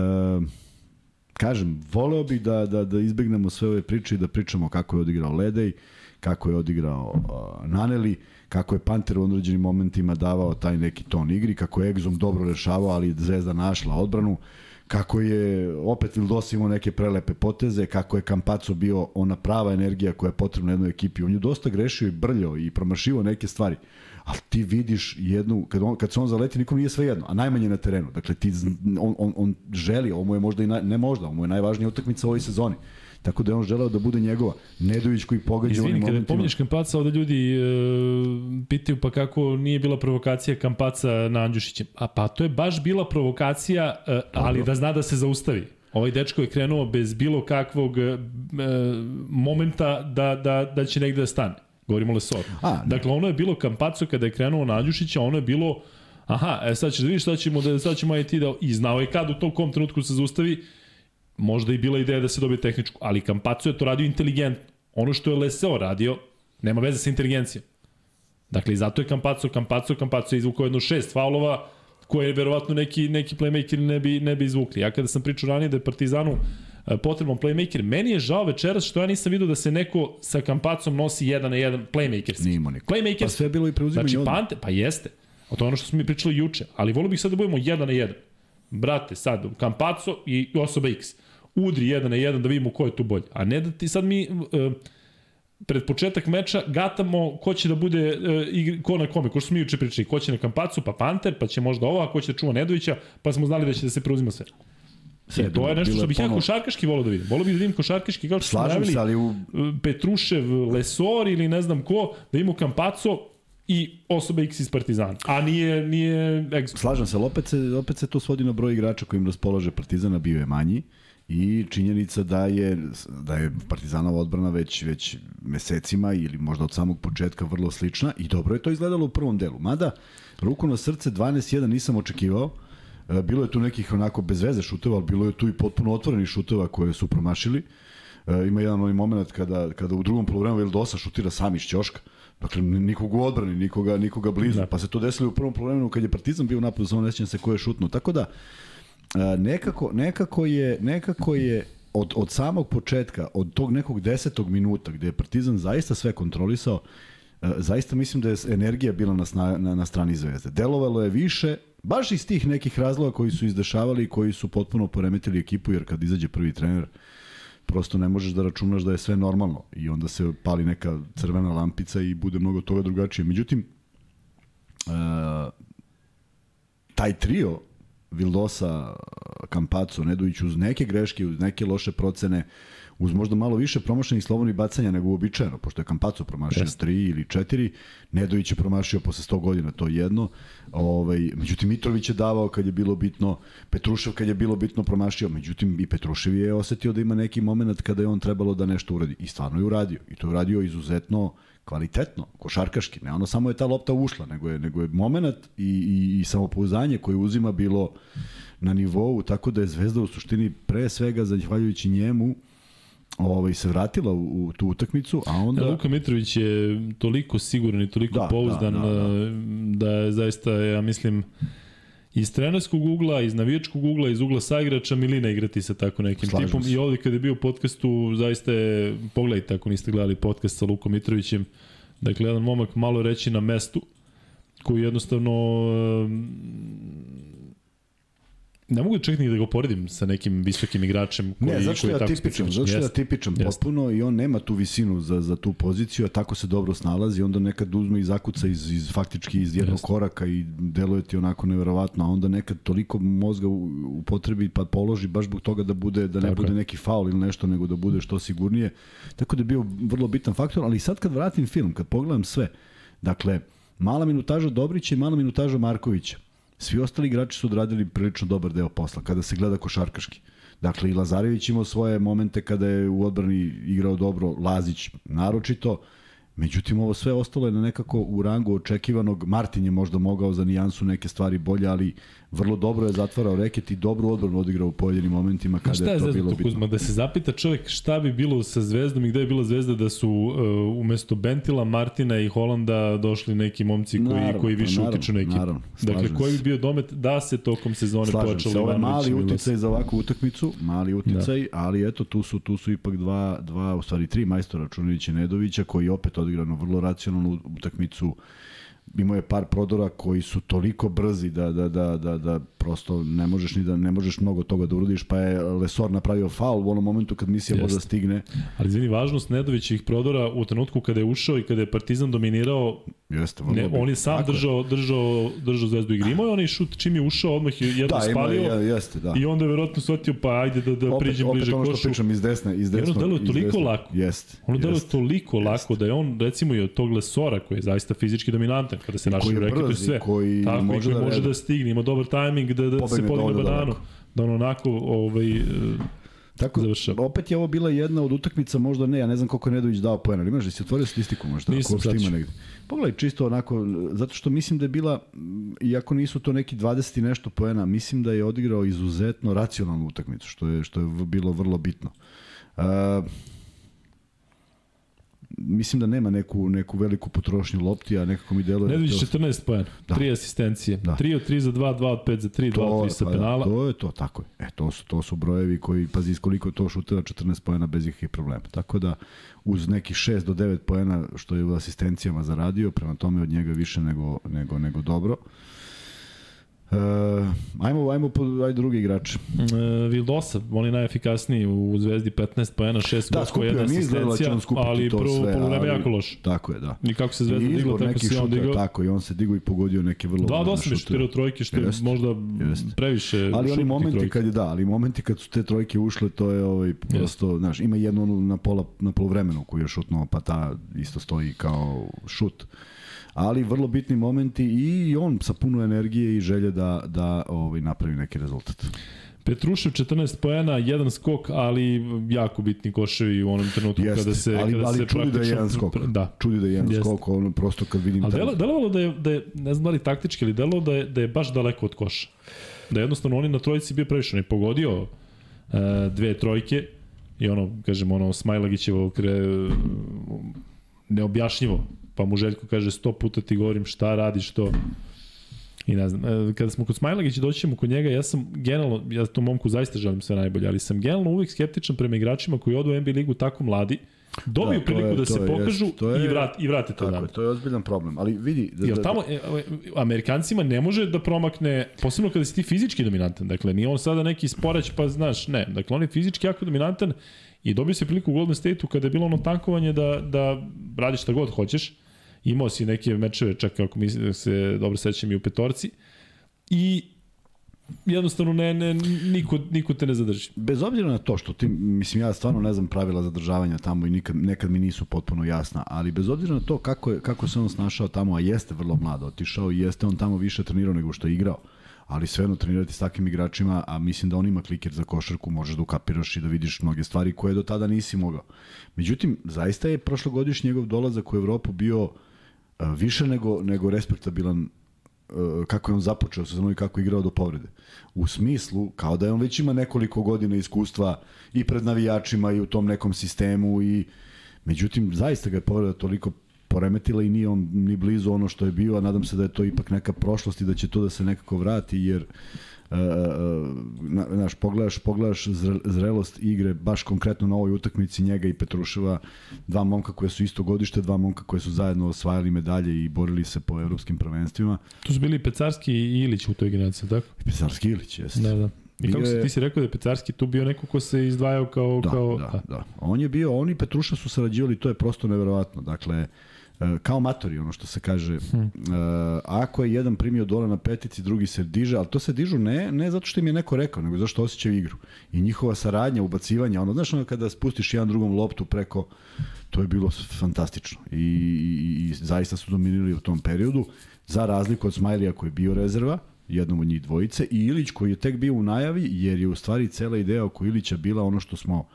kažem, voleo bih da, da, da izbegnemo sve ove priče i da pričamo kako je odigrao Ledej, kako je odigrao uh, Naneli, kako je Panter u određenim momentima davao taj neki ton igri, kako je Egzom dobro rešavao, ali Zvezda našla odbranu, kako je opet Vildos imao neke prelepe poteze, kako je Kampaco bio ona prava energija koja je potrebna jednoj ekipi. On je dosta grešio i brljao i promašivao neke stvari. Ali ti vidiš jednu, kad, on, kad se on zaleti, nikom nije sve jedno, a najmanje na terenu. Dakle, ti, on, on, on želi, ovo je možda i naj, ne možda, ovo je najvažnija utakmica u ovoj sezoni. Tako da je on želeo da bude njegova. Nedović koji pogađa Izvini, onim kada momentima. pominješ Kampaca, ovde ljudi e, pitaju pa kako nije bila provokacija Kampaca na Andjušićem. A pa to je baš bila provokacija, e, ali da zna da se zaustavi. Ovaj dečko je krenuo bez bilo kakvog e, momenta da, da, da će negde da stane. Govorimo Lesor. A, ne. Dakle, ono je bilo Kampaco kada je krenuo na Andjušića, ono je bilo aha, e sad ćeš da vidiš šta ćemo da sad ćemo ajti da i znao je kad u tom kom trenutku se zaustavi možda i bila ideja da se dobije tehničku, ali Kampaco je to radio inteligentno. Ono što je Leseo radio, nema veze sa inteligencijom. Dakle, i zato je Kampaco, Kampaco, Kampaco je izvukao jedno šest faulova, koje verovatno neki, neki playmaker ne bi, ne bi izvukli. Ja kada sam pričao ranije da je Partizanu e, potreban playmaker, meni je žao večeras što ja nisam vidio da se neko sa Kampacom nosi jedan na jedan playmakerski. Nije imao niko. Playmakerski. Pa sve je bilo i preuzimanje Znači. Pante, pa jeste. A to je ono što smo mi pričali juče. Ali volio bih sad da budemo jedan na jedan. Brate, sad, Kampaco i osoba X. udri jedan na jedan da vidimo ko je tu bolji. A ne da ti sad mi... Uh, pred početak meča gatamo ko će da bude uh, igri, ko na kome, ko što smo juče pričali, ko će na Kampacu, pa Panter, pa će možda ova, ko će da čuva Nedovića, pa smo znali da će da se preuzima sve. Sve, I to je nešto što bih ja košarkaški volio da vidim. Volio bih da vidim košarkaški kao što smo najavili se, ali u... Petrušev, Lesor ili ne znam ko, da imamo Kampaco i osoba X iz Partizana. A nije, nije. Slažem se, ali opet se, opet se to svodi na broj igrača kojim raspolaže Partizana, bio je manji i činjenica da je da je Partizanova odbrana već već mesecima ili možda od samog početka vrlo slična i dobro je to izgledalo u prvom delu. Mada ruku na srce 12-1 nisam očekivao. E, bilo je tu nekih onako bez veze šuteva, ali bilo je tu i potpuno otvorenih šuteva koje su promašili. E, ima jedan onaj moment kada, kada u drugom polovremenu Vildosa šutira sam iz ćoška. Dakle, nikog u odbrani, nikoga, nikoga blizu. Da. Pa se to desilo u prvom polovremenu kad je Partizan bio u napadu, samo ne se ko je šutno. Tako da, nekako, nekako je, nekako je od, od samog početka, od tog nekog desetog minuta gde je Partizan zaista sve kontrolisao, zaista mislim da je energija bila na, sna, na, na strani Zvezde. Delovalo je više, baš iz tih nekih razloga koji su izdešavali i koji su potpuno poremetili ekipu, jer kad izađe prvi trener, prosto ne možeš da računaš da je sve normalno i onda se pali neka crvena lampica i bude mnogo toga drugačije. Međutim, taj trio Vildosa, Kampaco, Nedović uz neke greške, uz neke loše procene, uz možda malo više promašenih slobodnih bacanja nego uobičajeno, pošto je Kampaco promašio Jest. 3 ili 4, Nedović je promašio posle 100 godina, to jedno. Ovaj, međutim, Mitrović je davao kad je bilo bitno, Petrušev kad je bilo bitno promašio, međutim i Petrušev je osetio da ima neki moment kada je on trebalo da nešto uradi. I stvarno je uradio. I to je uradio izuzetno kvalitetno, košarkaški, ne ono samo je ta lopta ušla, nego je, nego je moment i, i, i samopouzdanje koje uzima bilo na nivou, tako da je Zvezda u suštini pre svega zahvaljujući njemu ovaj, se vratila u, u tu utakmicu, a onda... Ja, Luka Mitrović je toliko siguran i toliko da, pouzdan da, da, da. da je zaista, ja mislim, iz trenerskog ugla, iz navijačkog ugla, iz ugla saigrača Milina igrati sa tako nekim Slažem tipom. Se. I ovde kada je bio u podcastu, zaista je, pogledajte ako niste gledali podcast sa Lukom Mitrovićem, dakle, jedan momak malo reći na mestu, koji jednostavno Ne mogu čak ni da ga poredim sa nekim visokim igračem koji, ne, što je tipičan, zato što je tipičan potpuno i on nema tu visinu za, za tu poziciju, a tako se dobro snalazi, onda nekad uzme i zakuca iz, iz faktički iz jednog Jeste. koraka i deluje ti onako neverovatno, a onda nekad toliko mozga upotrebi pa položi baš zbog toga da bude da ne tako bude neki faul ili nešto, nego da bude što sigurnije. Tako da je bio vrlo bitan faktor, ali sad kad vratim film, kad pogledam sve, dakle, mala minutaža Dobrića i mala minutaža Markovića Svi ostali igrači su odradili prilično dobar deo posla, kada se gleda košarkaški. Dakle, i Lazarević imao svoje momente kada je u odbrani igrao dobro, Lazić naročito, Međutim, ovo sve ostalo je na nekako u rangu očekivanog. Martin je možda mogao za nijansu neke stvari bolje, ali vrlo dobro je zatvarao reket i dobru odbranu odigrao u pojedinim momentima kada je, je to bilo bitno. Kuzma, da se zapita čovjek šta bi bilo sa Zvezdom i gde je bila Zvezda da su uh, umesto Bentila, Martina i Holanda došli neki momci koji, naravno, koji više naravno, utiču na ekipu. Naravno, dakle, koji bi bio domet da se tokom sezone slažem počelo se, ovaj mali uticaj za ovakvu utakmicu, mali uticaj, da. ali eto, tu su, tu su ipak dva, dva u stvari tri majstora Čunovića Nedovića koji opet odigrano vrlo racionalnu utakmicu imao je par prodora koji su toliko brzi da, da, da, da, da prosto ne možeš ni da ne možeš mnogo toga da uradiš, pa je Lesor napravio faul u onom momentu kad misija možda stigne. Ali izvini, važnost Nedovićih prodora u trenutku kada je ušao i kada je Partizan dominirao, Jeste, ne, on je sam Tako držao, držao, držao zvezdu igri. Imao je onaj šut čim je ušao, odmah je jedno da, spalio ima, jeste, da. i onda je verovatno shvatio pa ajde da, da opet, priđem opet bliže košu. Opet ono što pričam iz desne, iz desne. ono deluje toliko desne. lako. Jeste. Ono deluje toliko jest. lako da je on, recimo i od tog Lesora koji je zaista fizički dominantan, kada se našao u reketu sve. Koji Tako, može, koji da, može da stigne, ima dobar tajming da, da se podigne bananu. Da on onako ovaj, Tako, završava. opet je ovo bila jedna od utakmica, možda ne, ja ne znam koliko je Nedović dao poena, ali imaš da si otvorio statistiku možda? Nisam sad ima negde. Pogledaj čisto onako, zato što mislim da je bila, iako nisu to neki 20 i nešto poena, mislim da je odigrao izuzetno racionalnu utakmicu, što je, što je bilo vrlo bitno. Uh, mislim da nema neku, neku veliku potrošnju lopti, a nekako mi deluje... Ne vidiš 14 poena, da. 3 asistencije, da. 3 od 3 za 2, 2 od 5 za 3, 2 od 3 sa pa, da, penala. To je to, tako je. E, to su, to su brojevi koji, pazi, iz koliko to šutira 14 poena bez ikakvih problema. Tako da, uz neki 6 do 9 poena što je u asistencijama zaradio, prema tome od njega više nego, nego, nego dobro. Uh, ajmo, ajmo po, ajde drugi igrač. E, Vildosa, on je najefikasniji u Zvezdi 15 poena, 6 Da, skupio, jedna asistencija, ali prvo ali- jako loš. Tako je, da. I kako se Zvezda digla, tako se on digao. tako, i on se digao i pogodio neke vrlo 2 od važne 8 je šutirao trojke, što je možda jeste. previše Ali oni momenti trojki. kad je da, ali momenti kad su te trojke ušle, to je ovaj prosto, znaš, ima jednu na pola na poluvremenu koju je šutnuo, pa ta isto stoji kao šut. Ali vrlo bitni momenti i on sa puno energije i želje da da ovaj napravi neki rezultat. Petrušev 14 poena, jedan skok, ali jako bitni koševi u onom trenutku Jeste, kada se ali, kada ali se čudi da je jedan skok. Da. Čudi da je jedan Jeste. skok, ono prosto kad vidim Ali delo, delovalo da je, da je, ne znam da li taktički, ali delovalo da je, da je baš daleko od koša. Da je jednostavno on je na trojici bio previše. On je pogodio e, dve trojke i ono, kažem, ono, Smajlagićevo kre, neobjašnjivo. Pa mu Željko kaže, sto puta ti govorim šta radiš to. I ne znam, e, kada smo kod Smajlagića doći ćemo kod njega, ja sam generalno, ja tom momku zaista želim sve najbolje, ali sam generalno uvijek skeptičan prema igračima koji odu u NBA ligu tako mladi, dobiju Da, priliku je- da se je, pokažu jest. Je- i, vrat, i vrate to Tako je, to je ozbiljan problem. Ali vidi, da, Jer da- tamo, e, e, Amerikancima ne može da promakne, posebno kada si ti fizički dominantan, dakle nije on sada neki sporeć pa znaš, ne, dakle on je fizički jako dominantan i dobio se priliku u Golden State-u kada je bilo ono tankovanje da, da radiš šta god hoćeš, imao si neke mečeve, čak ako mi se dobro sećam i u petorci, i jednostavno ne, ne, niko, niko te ne zadrži. bez obzira na to što ti, mislim ja stvarno ne znam pravila zadržavanja tamo i nikad, nekad mi nisu potpuno jasna, ali bez obzira na to kako, je, kako se on snašao tamo, a jeste vrlo mlado otišao i jeste on tamo više trenirao nego što je igrao, ali svejedno trenirati s takvim igračima, a mislim da on ima kliker za košarku, možeš da ukapiraš i da vidiš mnoge stvari koje do tada nisi mogao. Međutim, zaista je prošlogodišnji njegov dolazak u Evropu bio e, više nego, nego respektabilan e, kako je on započeo sezonu i kako je igrao do povrede. U smislu, kao da je on već ima nekoliko godina iskustva i pred navijačima i u tom nekom sistemu i međutim, zaista ga je povreda toliko poremetila i nije on ni blizu ono što je bio, a nadam se da je to ipak neka prošlost i da će to da se nekako vrati, jer uh, na, naš, pogledaš, pogledaš zre- zrelost igre baš konkretno na ovoj utakmici njega i Petruševa, dva momka koje su isto godište, dva momka koje su zajedno osvajali medalje i borili se po evropskim prvenstvima. Tu su bili Pecarski i Ilić u toj generaciji, tako? Pesarski Ilić, jeste. Da, da. I kako si, ti si rekao da je Pecarski tu bio neko ko se izdvajao kao... Da, kao, da, da. On je bio, oni i Petruša su sarađivali, to je prosto neverovatno. Dakle, e, kao matori, ono što se kaže. Hm. E, ako je jedan primio dole na petici, drugi se diže, ali to se dižu ne, ne zato što im je neko rekao, nego zato što osjećaju igru. I njihova saradnja, ubacivanja, ono, znaš, ono kada spustiš jedan drugom loptu preko, to je bilo fantastično. I, i, i zaista su dominirali u tom periodu, za razliku od Smajlija koji je bio rezerva, jednom od njih dvojice, i Ilić koji je tek bio u najavi, jer je u stvari cela ideja oko Ilića bila ono što smo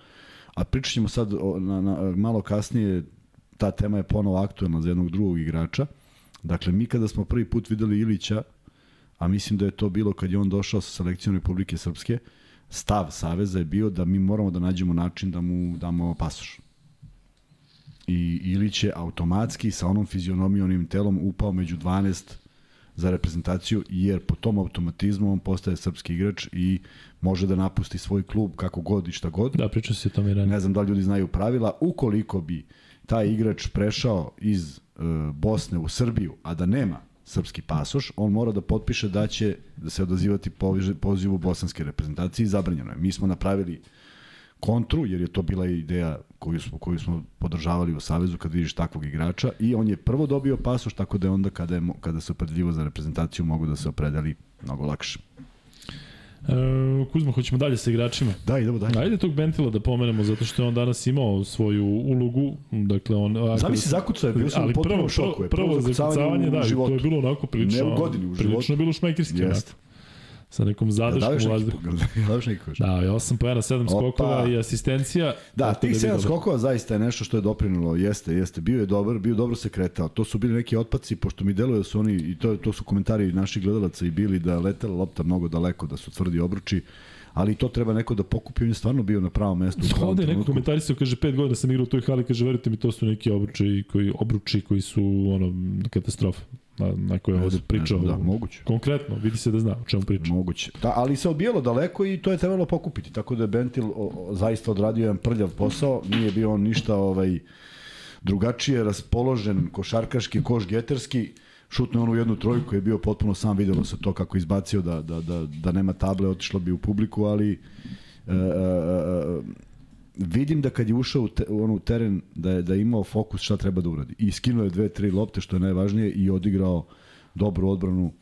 A pričat ćemo sad o, na, na, malo kasnije, ta tema je ponovo aktuelna za jednog drugog igrača. Dakle, mi kada smo prvi put videli Ilića, a mislim da je to bilo kad je on došao sa selekcijom Republike Srpske, stav Saveza je bio da mi moramo da nađemo način da mu damo pasoš. I Ilić je automatski sa onom fizionomijom, onim telom upao među 12 za reprezentaciju, jer po tom automatizmu on postaje srpski igrač i može da napusti svoj klub kako god i šta god. Da, pričao si o tome i ranije. Ne znam da li ljudi znaju pravila. Ukoliko bi taj igrač prešao iz e, Bosne u Srbiju, a da nema srpski pasoš, on mora da potpiše da će da se odazivati pozivu bosanske reprezentacije i zabranjeno je. Mi smo napravili kontru, jer je to bila ideja koju smo, koju smo podržavali u Savezu kad vidiš takvog igrača i on je prvo dobio pasoš, tako da je onda kada, je, kada se opredeljivo za reprezentaciju mogu da se opredeli mnogo lakše. E, Kuzma, hoćemo dalje sa igračima. Da, idemo dalje. Ajde tog Bentila da pomenemo, zato što je on danas imao svoju ulogu. Dakle, on... Zamisli zakucao je, bio sam u ali potpunom prvo, šoku. Prvo, je. prvo zakucavanje, da, i to je bilo onako prilično... Ne u godini, u. Prilično je bilo šmekirski, Jeste. Sa nekom Da zadrškom daš u vazduhu. da daš neki koš. Da, je 8 pojena, 7 Opa. skokova i asistencija. Da, tih je sedam bilo. skokova zaista je nešto što je doprinilo, jeste, jeste, bio je dobar, bio dobro se kretao. To su bili neki otpaci, pošto mi deluje da su oni, i to, to su komentari naših gledalaca i bili da je letela lopta mnogo daleko, da su tvrdi obruči, ali to treba neko da pokupi, on je stvarno bio na pravom mestu. pravom Ovde je neko komentarisao, kaže, pet godina sam igrao u toj hali, kaže, verujte mi, to su neki obruči koji, obruči koji su, ono, katastrofa. Na, na koje je ovde pričao. Da, moguće. Konkretno, vidi se da zna o čemu priča. Moguće. Da, ali se odbijalo daleko i to je trebalo pokupiti. Tako da je Bentil o, o, zaista odradio jedan prljav posao. Nije bio on ništa ovaj, drugačije raspoložen košarkaški, koš geterski, šutno onu jednu trojku, je bio potpuno sam, videlo se to kako izbacio da, da, da, da nema table, otišlo bi u publiku, ali e, e, e, vidim da kad je ušao u, te, u onu teren da je, da je imao fokus šta treba da uradi. I skinuo je dve, tri lopte, što je najvažnije, i odigrao dobru odbranu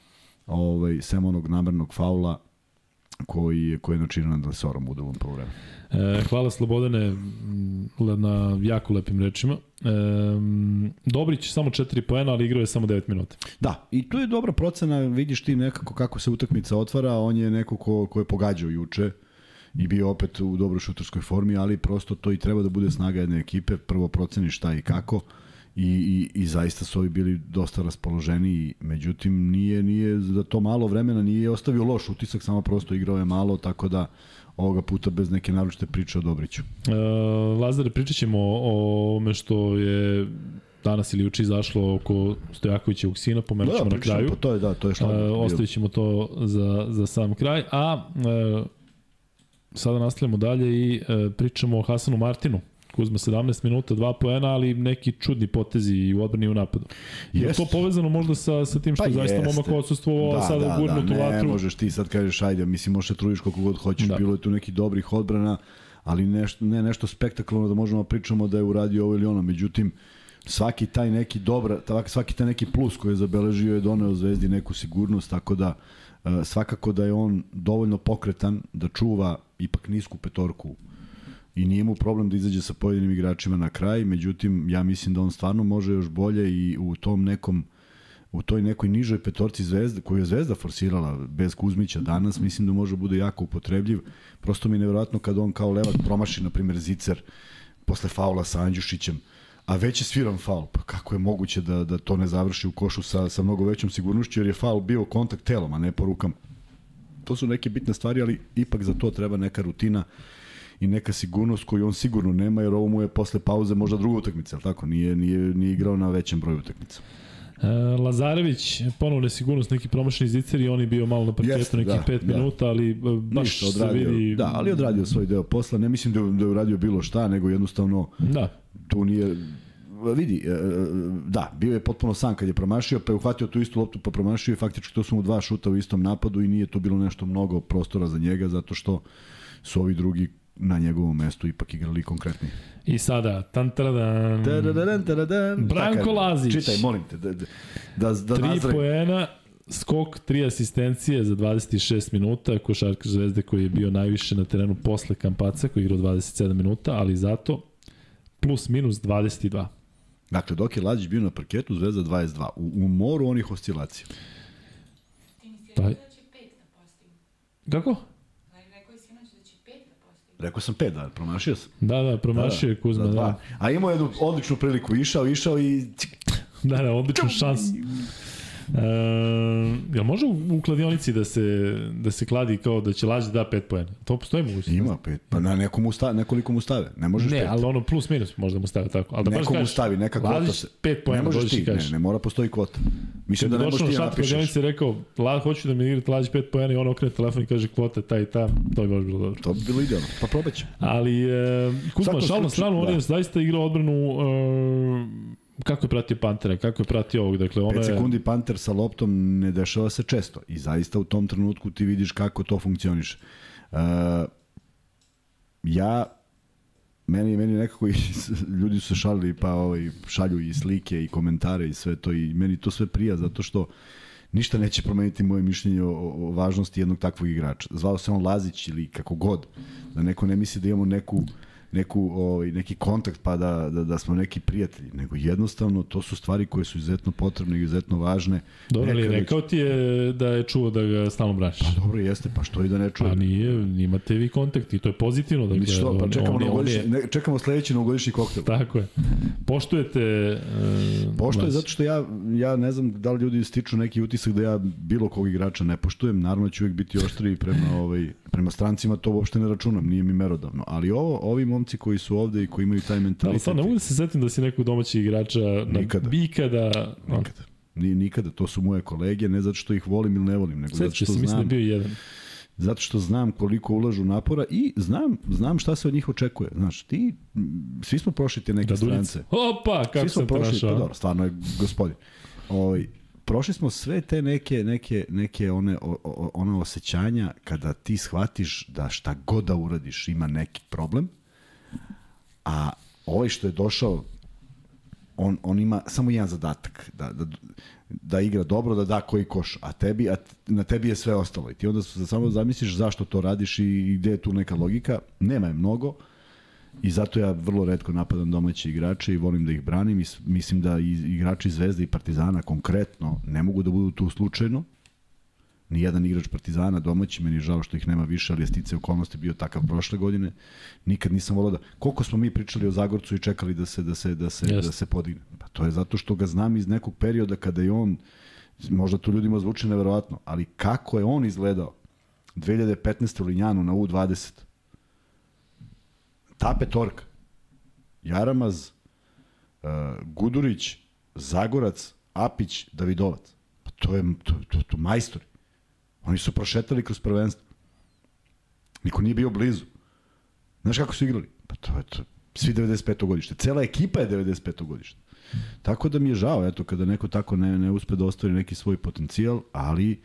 ovaj, sem onog namernog faula koji je, koji je načinio nad Lesorom u drugom problemu. E, hvala Slobodane m, na jako lepim rečima. E, Dobrić samo 4 poena, ali igrao je samo 9 minuta. Da, i tu je dobra procena, vidiš ti nekako kako se utakmica otvara, on je neko ko, ko je pogađao juče i bio opet u dobroj šutarskoj formi, ali prosto to i treba da bude snaga jedne ekipe, prvo proceniš šta i kako i, i, i zaista su ovi bili dosta raspoloženi, međutim nije, nije za to malo vremena nije ostavio loš utisak, samo prosto igrao je malo, tako da ovoga puta bez neke naročite priče o Dobriću. E, Lazare, pričat ćemo o ome što je danas ili uči izašlo oko Stojakovića Sina, pomenut ćemo da, na kraju. Pa to je, da, to je što. E, ostavit ćemo to za, za sam kraj. A e, sada nastavljamo dalje i e, pričamo o Hasanu Martinu. Kuzma 17 minuta, 2 poena, ali neki čudni potezi i u odbrani i u napadu. Je to povezano možda sa, sa tim što Pa zaista jeste. momak odsustvovao, da, sada da, gurnut da, u ne vatru. možeš ti sad kažeš ajde, mislim možeš da trudiš koliko god hoćeš, Da. bilo je tu nekih dobrih odbrana, ali nešto, ne nešto spektakularno da možemo da pričamo da je uradio ovo ili ono, međutim svaki taj neki dobra, svaki taj neki plus koji je zabeležio je doneo Zvezdi neku sigurnost, tako da e, svakako da je on dovoljno pokretan da čuva ipak nisku petorku i nije mu problem da izađe sa pojedinim igračima na kraj, međutim ja mislim da on stvarno može još bolje i u tom nekom u toj nekoj nižoj petorci Zvezda, koju je Zvezda forsirala bez Kuzmića danas, mislim da može bude jako upotrebljiv. Prosto mi je nevjerojatno kad on kao levak promaši, na primjer, Zicer posle faula sa Andjušićem, a već je sviran faul. Pa kako je moguće da, da to ne završi u košu sa, sa mnogo većom sigurnošću, jer je faul bio kontakt telom, a ne po. To su neke bitne stvari, ali ipak za to treba neka rutina i neka sigurnost koju on sigurno nema, jer ovo mu je posle pauze možda druga utakmica, ali tako? Nije, nije, nije igrao na većem broju utakmica. E, Lazarević, ponovo nesigurnost, neki promašeni zicer i on je bio malo na parketu Jeste, nekih da, 5 da. minuta, ali e, baš Ništa, se odradio, vidi... Da, ali odradio svoj deo posla. Ne mislim da je, da je uradio bilo šta, nego jednostavno Da, tu nije vidi, e, da, bio je potpuno sam kad je promašio, pa je uhvatio tu istu loptu pa promašio i faktički to su mu dva šuta u istom napadu i nije tu bilo nešto mnogo prostora za njega zato što su ovi drugi na njegovom mestu ipak igrali konkretni. i sada, tan taradan, Tadadadan, tadadadan. Branko. Lazić. Čitaj, molim te, da, da, da, da 3 nazrem. poena, skok, 3 asistencije za 26 minuta, košarkaš Zvezde koji je bio najviše na terenu posle Kampaca, koji je igrao 27 minuta, ali zato plus minus 22. Dakle, dok je Lađić bio na parketu, Zvezda 22. U, u moru onih oscilacija. Ti nisi Taj- rekao da će pet da postigne. Kako? Rekao je sinoć da će pet da postigne. Rekao sam pet, da, promašio sam. Da, da, promašio je Kuzma, za da. dva. A imao je jednu odličnu priliku, išao, išao i Da, da, odličnu šansu. E, jel može u, u kladionici da se, da se kladi kao da će lađe da 5 poena? To postoji mogućnost? ima pet. Pa na nekom usta, nekoliko mu stave. Ne možeš Ne, pet. ali ono plus minus možda mu stave tako. Ali da baš Neko mu stavi, neka kvota se. 5 ne poena, možeš dođeš ti, kažeš. ne, ne mora postoji kvota. Mislim Kad da je ne možeš ti šat napišeš. kladionici i rekao, La, hoću da mi igrate lađe 5 poena i on okrene telefon i kaže kvota taj i ta, to bi baš bilo dobro. To bi bilo idealno. Pa probat ćemo. Ali, e, Kuzma, Svakom šal na slučaju, stranu, on da. je zaista igrao odbranu e, kako je pratio Pantera, kako je pratio ovog, dakle ono 5 je... sekundi panter sa loptom ne dešava se često. I zaista u tom trenutku ti vidiš kako to funkcioniše. Uh, ja meni meni nekako i ljudi su šalili pa ovaj šalju i slike i komentare i sve to i meni to sve prija zato što ništa neće promeniti moje mišljenje o, o važnosti jednog takvog igrača. Zvao se on Lazić ili kako god, da neko ne misli da imamo neku neku ovaj neki kontakt pa da, da, da smo neki prijatelji, nego jednostavno to su stvari koje su izuzetno potrebne i izuzetno važne. Dobro, ali rekao ti je da je čuo da ga stalno braniš. Pa dobro jeste, pa što i da ne čuje. Pa nije, imate vi kontakt i to je pozitivno. Dakle, Misliš što, pa čekamo, on on je- ne, čekamo sledeći novogodišnji koktel. Tako je. Poštujete... Uh, Pošto je zato što ja, ja ne znam da li ljudi stiču neki utisak da ja bilo kog igrača ne poštujem, naravno ću uvijek biti oštriji prema, ovaj, prema strancima, to uopšte ne računam, nije mi merodavno. Ali ovo, ovi momci koji su ovde i koji imaju taj Ali mentalitet, sad ne mogu da se setim da si nekog domaćeg igrača na, Nikada. ikada... nikada. Ni, nikada, to su moje kolege, ne zato što ih volim ili ne volim, nego zato Sveći što se, mislim da je znam, bio jedan. zato što znam koliko ulažu napora i znam, znam šta se od njih očekuje. Znaš, ti, svi smo prošli te neke Raduljica. strance. Opa, kako Svi smo sam prošli, našao. pa dobro, stvarno je gospodin. Ovaj, prošli smo sve te neke, neke, neke one, o, o, one osjećanja kada ti shvatiš da šta god da uradiš ima neki problem, a ovaj što je došao on, on ima samo jedan zadatak, da, da, da igra dobro, da da koji koš, a, tebi, a na tebi je sve ostalo. I ti onda samo zamisliš zašto to radiš i, i gde je tu neka logika. Nema je mnogo i zato ja vrlo redko napadam domaće igrače i volim da ih branim i mislim da i igrači Zvezde i Partizana konkretno ne mogu da budu tu slučajno, ni jedan igrač Partizana domaći, meni je žao što ih nema više, ali je stice okolnosti bio takav prošle godine. Nikad nisam volao da koliko smo mi pričali o Zagorcu i čekali da se da se da se yes. da se podigne. Pa to je zato što ga znam iz nekog perioda kada je on možda to ljudima zvuči neverovatno, ali kako je on izgledao 2015. u Linjanu na U20. Ta petorka. Jaramaz, uh, Gudurić, Zagorac, Apić, Davidovac. Pa to je to, to, to majstori. Oni su prošetali kroz prvenstvo. Niko nije bio blizu. Znaš kako su igrali? Pa to je to. Svi 95. godište. Cela ekipa je 95. godište. Tako da mi je žao, eto, kada neko tako ne, ne uspe da ostvari neki svoj potencijal, ali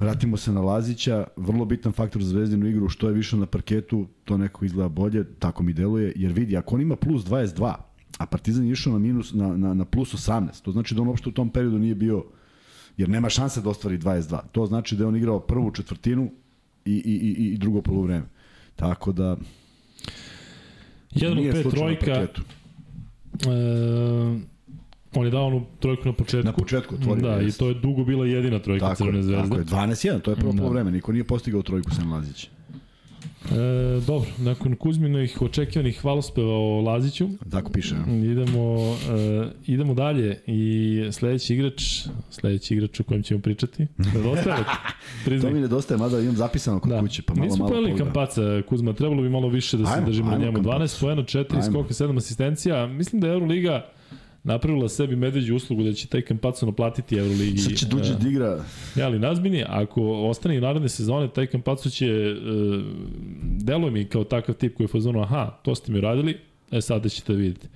vratimo se na Lazića, vrlo bitan faktor za zvezdinu igru, što je više na parketu, to neko izgleda bolje, tako mi deluje, jer vidi, ako on ima plus 22, a Partizan je išao na, minus, na, na, na plus 18, to znači da on uopšte u tom periodu nije bio jer nema šanse da ostvari 22. To znači da je on igrao prvu četvrtinu i, i, i, i drugo polovreme. Tako da... 1 5 trojka. E, on je dao onu trojku na početku. Na početku otvorio. Da, jest. i to je dugo bila jedina trojka tako Crvene zvezde. Tako je, 12-1, to je prvo da. polovreme. Niko nije postigao trojku Sen Lazić. E, dobro, nakon Kuzminovih očekivanih hvalospeva o Laziću. Tako piše. Idemo, e, idemo dalje i sledeći igrač, sledeći igrač o kojem ćemo pričati. Nedostaje to mi nedostaje, mada imam zapisano kod da. kuće, pa malo, Nismo pojeli Kampaca, Kuzma, trebalo bi malo više da se ajmo, držimo na njemu. 12 pojena, 4 skoka, 7 asistencija. Mislim da je Euroliga napravila sebi medveđu uslugu da će taj Kampaco naplatiti Euroligi. Sad će duđe da igra. Ja, ali nazbini, ako ostane i naredne sezone, taj Kampaco će, uh, deluje mi kao takav tip koji je fazonu, aha, to ste mi radili, e sada ćete da vidjeti.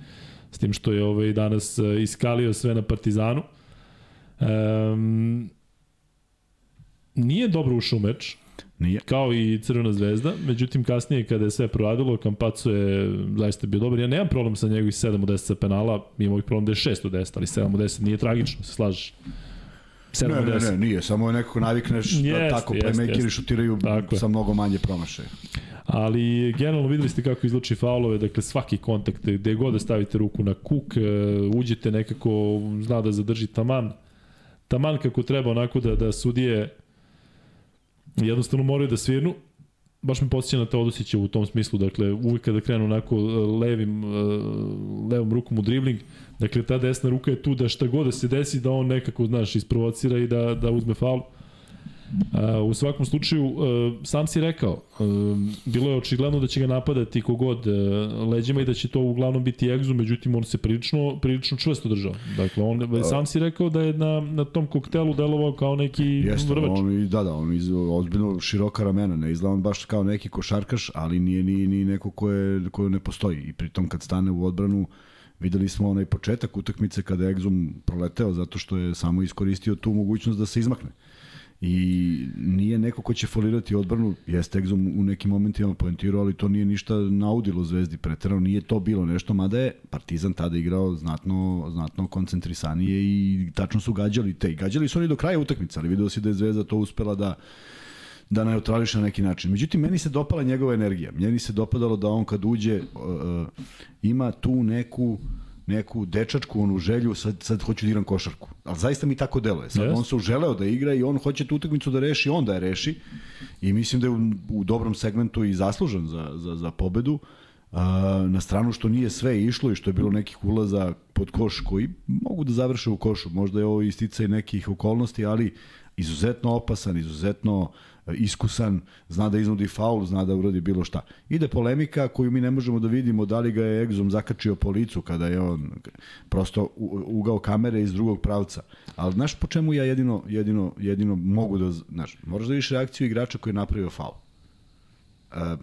S tim što je ovaj danas uh, iskalio sve na Partizanu. Um, nije dobro ušao meč, Nije. Kao i Crvena zvezda, međutim kasnije kada je sve proradilo, Kampaco je zaista bio dobar. Ja nemam problem sa njegovih 7 u 10 sa penala, imam ovih problem da je 6 u 10, ali 7 u 10 nije tragično, se slažeš. 7 ne, ne, ne, nije, samo je nekako navikneš yes, da tako yes, playmakeri šutiraju tako sa mnogo manje promašaja. Ali generalno videli ste kako izluči faulove, dakle svaki kontakt, gde god da stavite ruku na kuk, e, uđete nekako, zna da zadrži taman, taman kako treba onako da, da sudije jednostavno moraju da svirnu, baš me podsjeća na Teodosića u tom smislu, dakle uvijek kada krenu onako e, levim, e, levom rukom u dribling, dakle ta desna ruka je tu da šta god da se desi da on nekako, znaš, isprovocira i da, da uzme faul. Uh, u svakom slučaju, uh, sam si rekao, uh, bilo je očigledno da će ga napadati kogod uh, leđima i da će to uglavnom biti egzu, međutim on se prilično, prilično čvrsto držao. Dakle, on, sam si rekao da je na, na tom koktelu delovao kao neki Jeste, vrvač. On, da, da, on iz, ozbiljno široka ramena, ne izgleda on baš kao neki košarkaš, ali nije ni, ni neko ko, je, ko ne postoji. I pritom kad stane u odbranu, videli smo onaj početak utakmice kada je Exum proleteo zato što je samo iskoristio tu mogućnost da se izmakne. Uh, i nije neko ko će folirati odbranu, jeste Exum u nekim momentima poentirao, ali to nije ništa naudilo Zvezdi preterano, nije to bilo nešto, mada je Partizan tada igrao znatno, znatno koncentrisanije i tačno su gađali te. Gađali su oni do kraja utakmice, ali vidio si da je Zvezda to uspela da da neutrališe na neki način. Međutim, meni se dopala njegova energija. Meni se dopadalo da on kad uđe uh, ima tu neku uh, neku dečačku onu želju, sad, sad hoću da igram košarku. Ali zaista mi tako deluje. Sad yes. on se uželeo da igra i on hoće tu utakmicu da reši, on da je reši. I mislim da je u, u dobrom segmentu i zaslužen za, za, za pobedu. A, na stranu što nije sve išlo i što je bilo nekih ulaza pod koš koji mogu da završe u košu. Možda je ovo isticaj nekih okolnosti, ali izuzetno opasan, izuzetno uh, iskusan, zna da iznudi faul, zna da uradi bilo šta. Ide polemika koju mi ne možemo da vidimo da li ga je Egzom zakačio po licu kada je on prosto ugao kamere iz drugog pravca. Ali znaš po čemu ja jedino, jedino, jedino mogu da, znaš, moraš da vidiš reakciju igrača koji je napravio faul. Uh,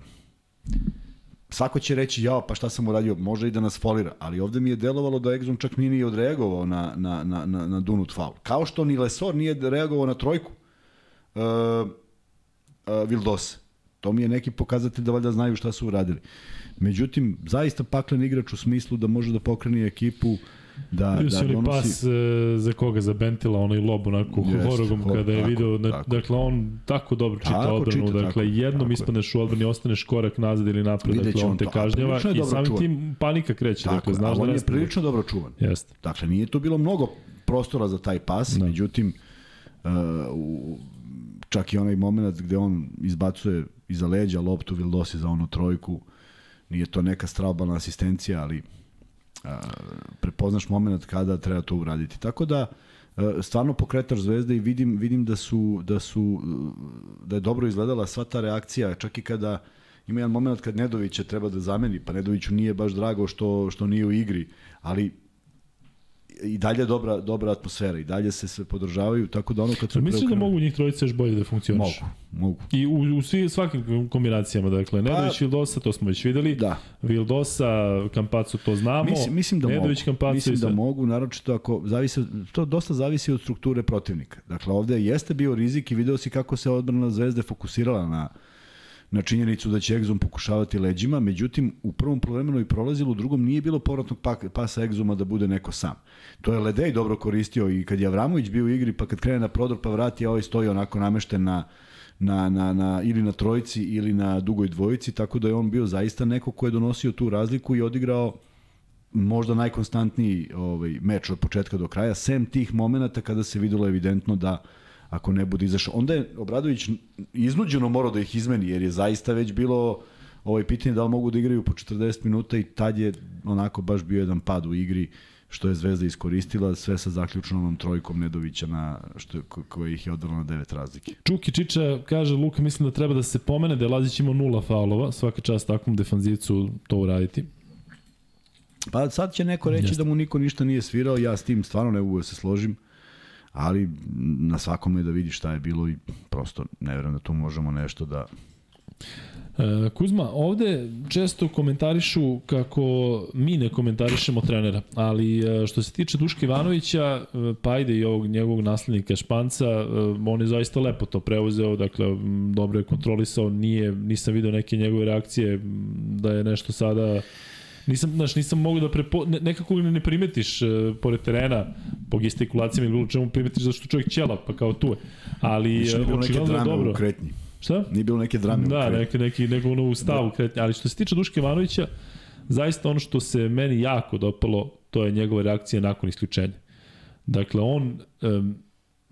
svako će reći, jao, pa šta sam uradio, može i da nas folira, ali ovde mi je delovalo da Egzum čak nije ni odreagovao na, na, na, na, na Dunut faul. Kao što ni Lesor nije reagovao na trojku uh, uh, Vildose. To mi je neki pokazatelj da valjda znaju šta su uradili. Međutim, zaista paklen igrač u smislu da može da pokrene ekipu da, Bio da donosi... pas e, za koga, za Bentila, onaj lob onako Jeste, horogom hor- kada je tako, video, na, tako. dakle on tako dobro čita Tako odbranu, čita, dakle tako, jednom tako je. ispadneš u odbrani, ostaneš korak nazad ili napred, dakle on on te to, kažnjava i samim čuvan. tim panika kreće, Tako, dakle znaš da on je prilično dobro čuvan. Jeste. Dakle, nije tu bilo mnogo prostora za taj pas, da. međutim, uh, u, čak i onaj moment gde on izbacuje iza leđa loptu Vildosi za onu trojku, nije to neka strabalna asistencija, ali uh, prepoznaš moment kada treba to uraditi. Tako da, uh, stvarno pokretač zvezde i vidim, vidim da su, da su da je dobro izgledala sva ta reakcija, čak i kada ima jedan moment kad Nedovića treba da zameni, pa Nedoviću nije baš drago što, što nije u igri, ali i dalje je dobra, dobra atmosfera i dalje se sve podržavaju, tako da ono kad su... Mislim da mogu njih trojice još bolje da funkcioniš. Mogu, mogu. I u, u svi, svakim kombinacijama, dakle, Nedović, Vildosa, to smo već videli. Da. Vildosa, Kampacu, to znamo. Mislim, mislim da Nedović, mogu. Kampacu mislim i da mogu, naročito ako zavisi, to dosta zavisi od strukture protivnika. Dakle, ovde jeste bio rizik i video si kako se odbrana Zvezde fokusirala na na činjenicu da će Egzum pokušavati leđima, međutim u prvom polovremenu i prolazilo, u drugom nije bilo povratnog pasa Egzuma da bude neko sam. To je Ledej dobro koristio i kad je Avramović bio u igri, pa kad krene na prodor pa vrati, a ovaj stoji onako namešten na, na, na, na, ili na trojici ili na dugoj dvojici, tako da je on bio zaista neko ko je donosio tu razliku i odigrao možda najkonstantniji ovaj, meč od početka do kraja, sem tih momenata kada se videlo evidentno da ako ne bude izašao. Onda je Obradović iznuđeno morao da ih izmeni, jer je zaista već bilo ovaj pitanje da li mogu da igraju po 40 minuta i tad je onako baš bio jedan pad u igri što je Zvezda iskoristila sve sa zaključnom trojkom Nedovića na što je, ko, koja ih je odvrla na devet razlike. Čuki Čiča kaže, Luka, mislim da treba da se pomene da je Lazić imao nula faulova, svaka čast takvom defanzivcu to uraditi. Pa sad će neko reći Jeste. da mu niko ništa nije svirao, ja s tim stvarno ne mogu da se složim, ali na svakome je da vidi šta je bilo i prosto ne verujem da tu možemo nešto da... E, Kuzma, ovde često komentarišu kako mi ne komentarišemo trenera, ali e, što se tiče Duška Ivanovića, e, pa ajde i ovog njegovog naslednika Španca, on je zaista lepo to preuzeo, dakle dobro je kontrolisao, nije, nisam video neke njegove reakcije da je nešto sada Nisam, znaš, nisam mogu da prepo... Ne, nekako ne, ne primetiš e, pored terena po gestikulacijama ili bilo čemu primetiš zašto čovjek ćela, pa kao tu je. Ali e, očigledno je drame dobro. u kretnji. Šta? Nije bilo neke drame Da, u kretnji. neki, neki, neko ono u stavu kretnja. Ali što se tiče Duške Ivanovića, zaista ono što se meni jako dopalo, to je njegova reakcija nakon isključenja. Dakle, on, um,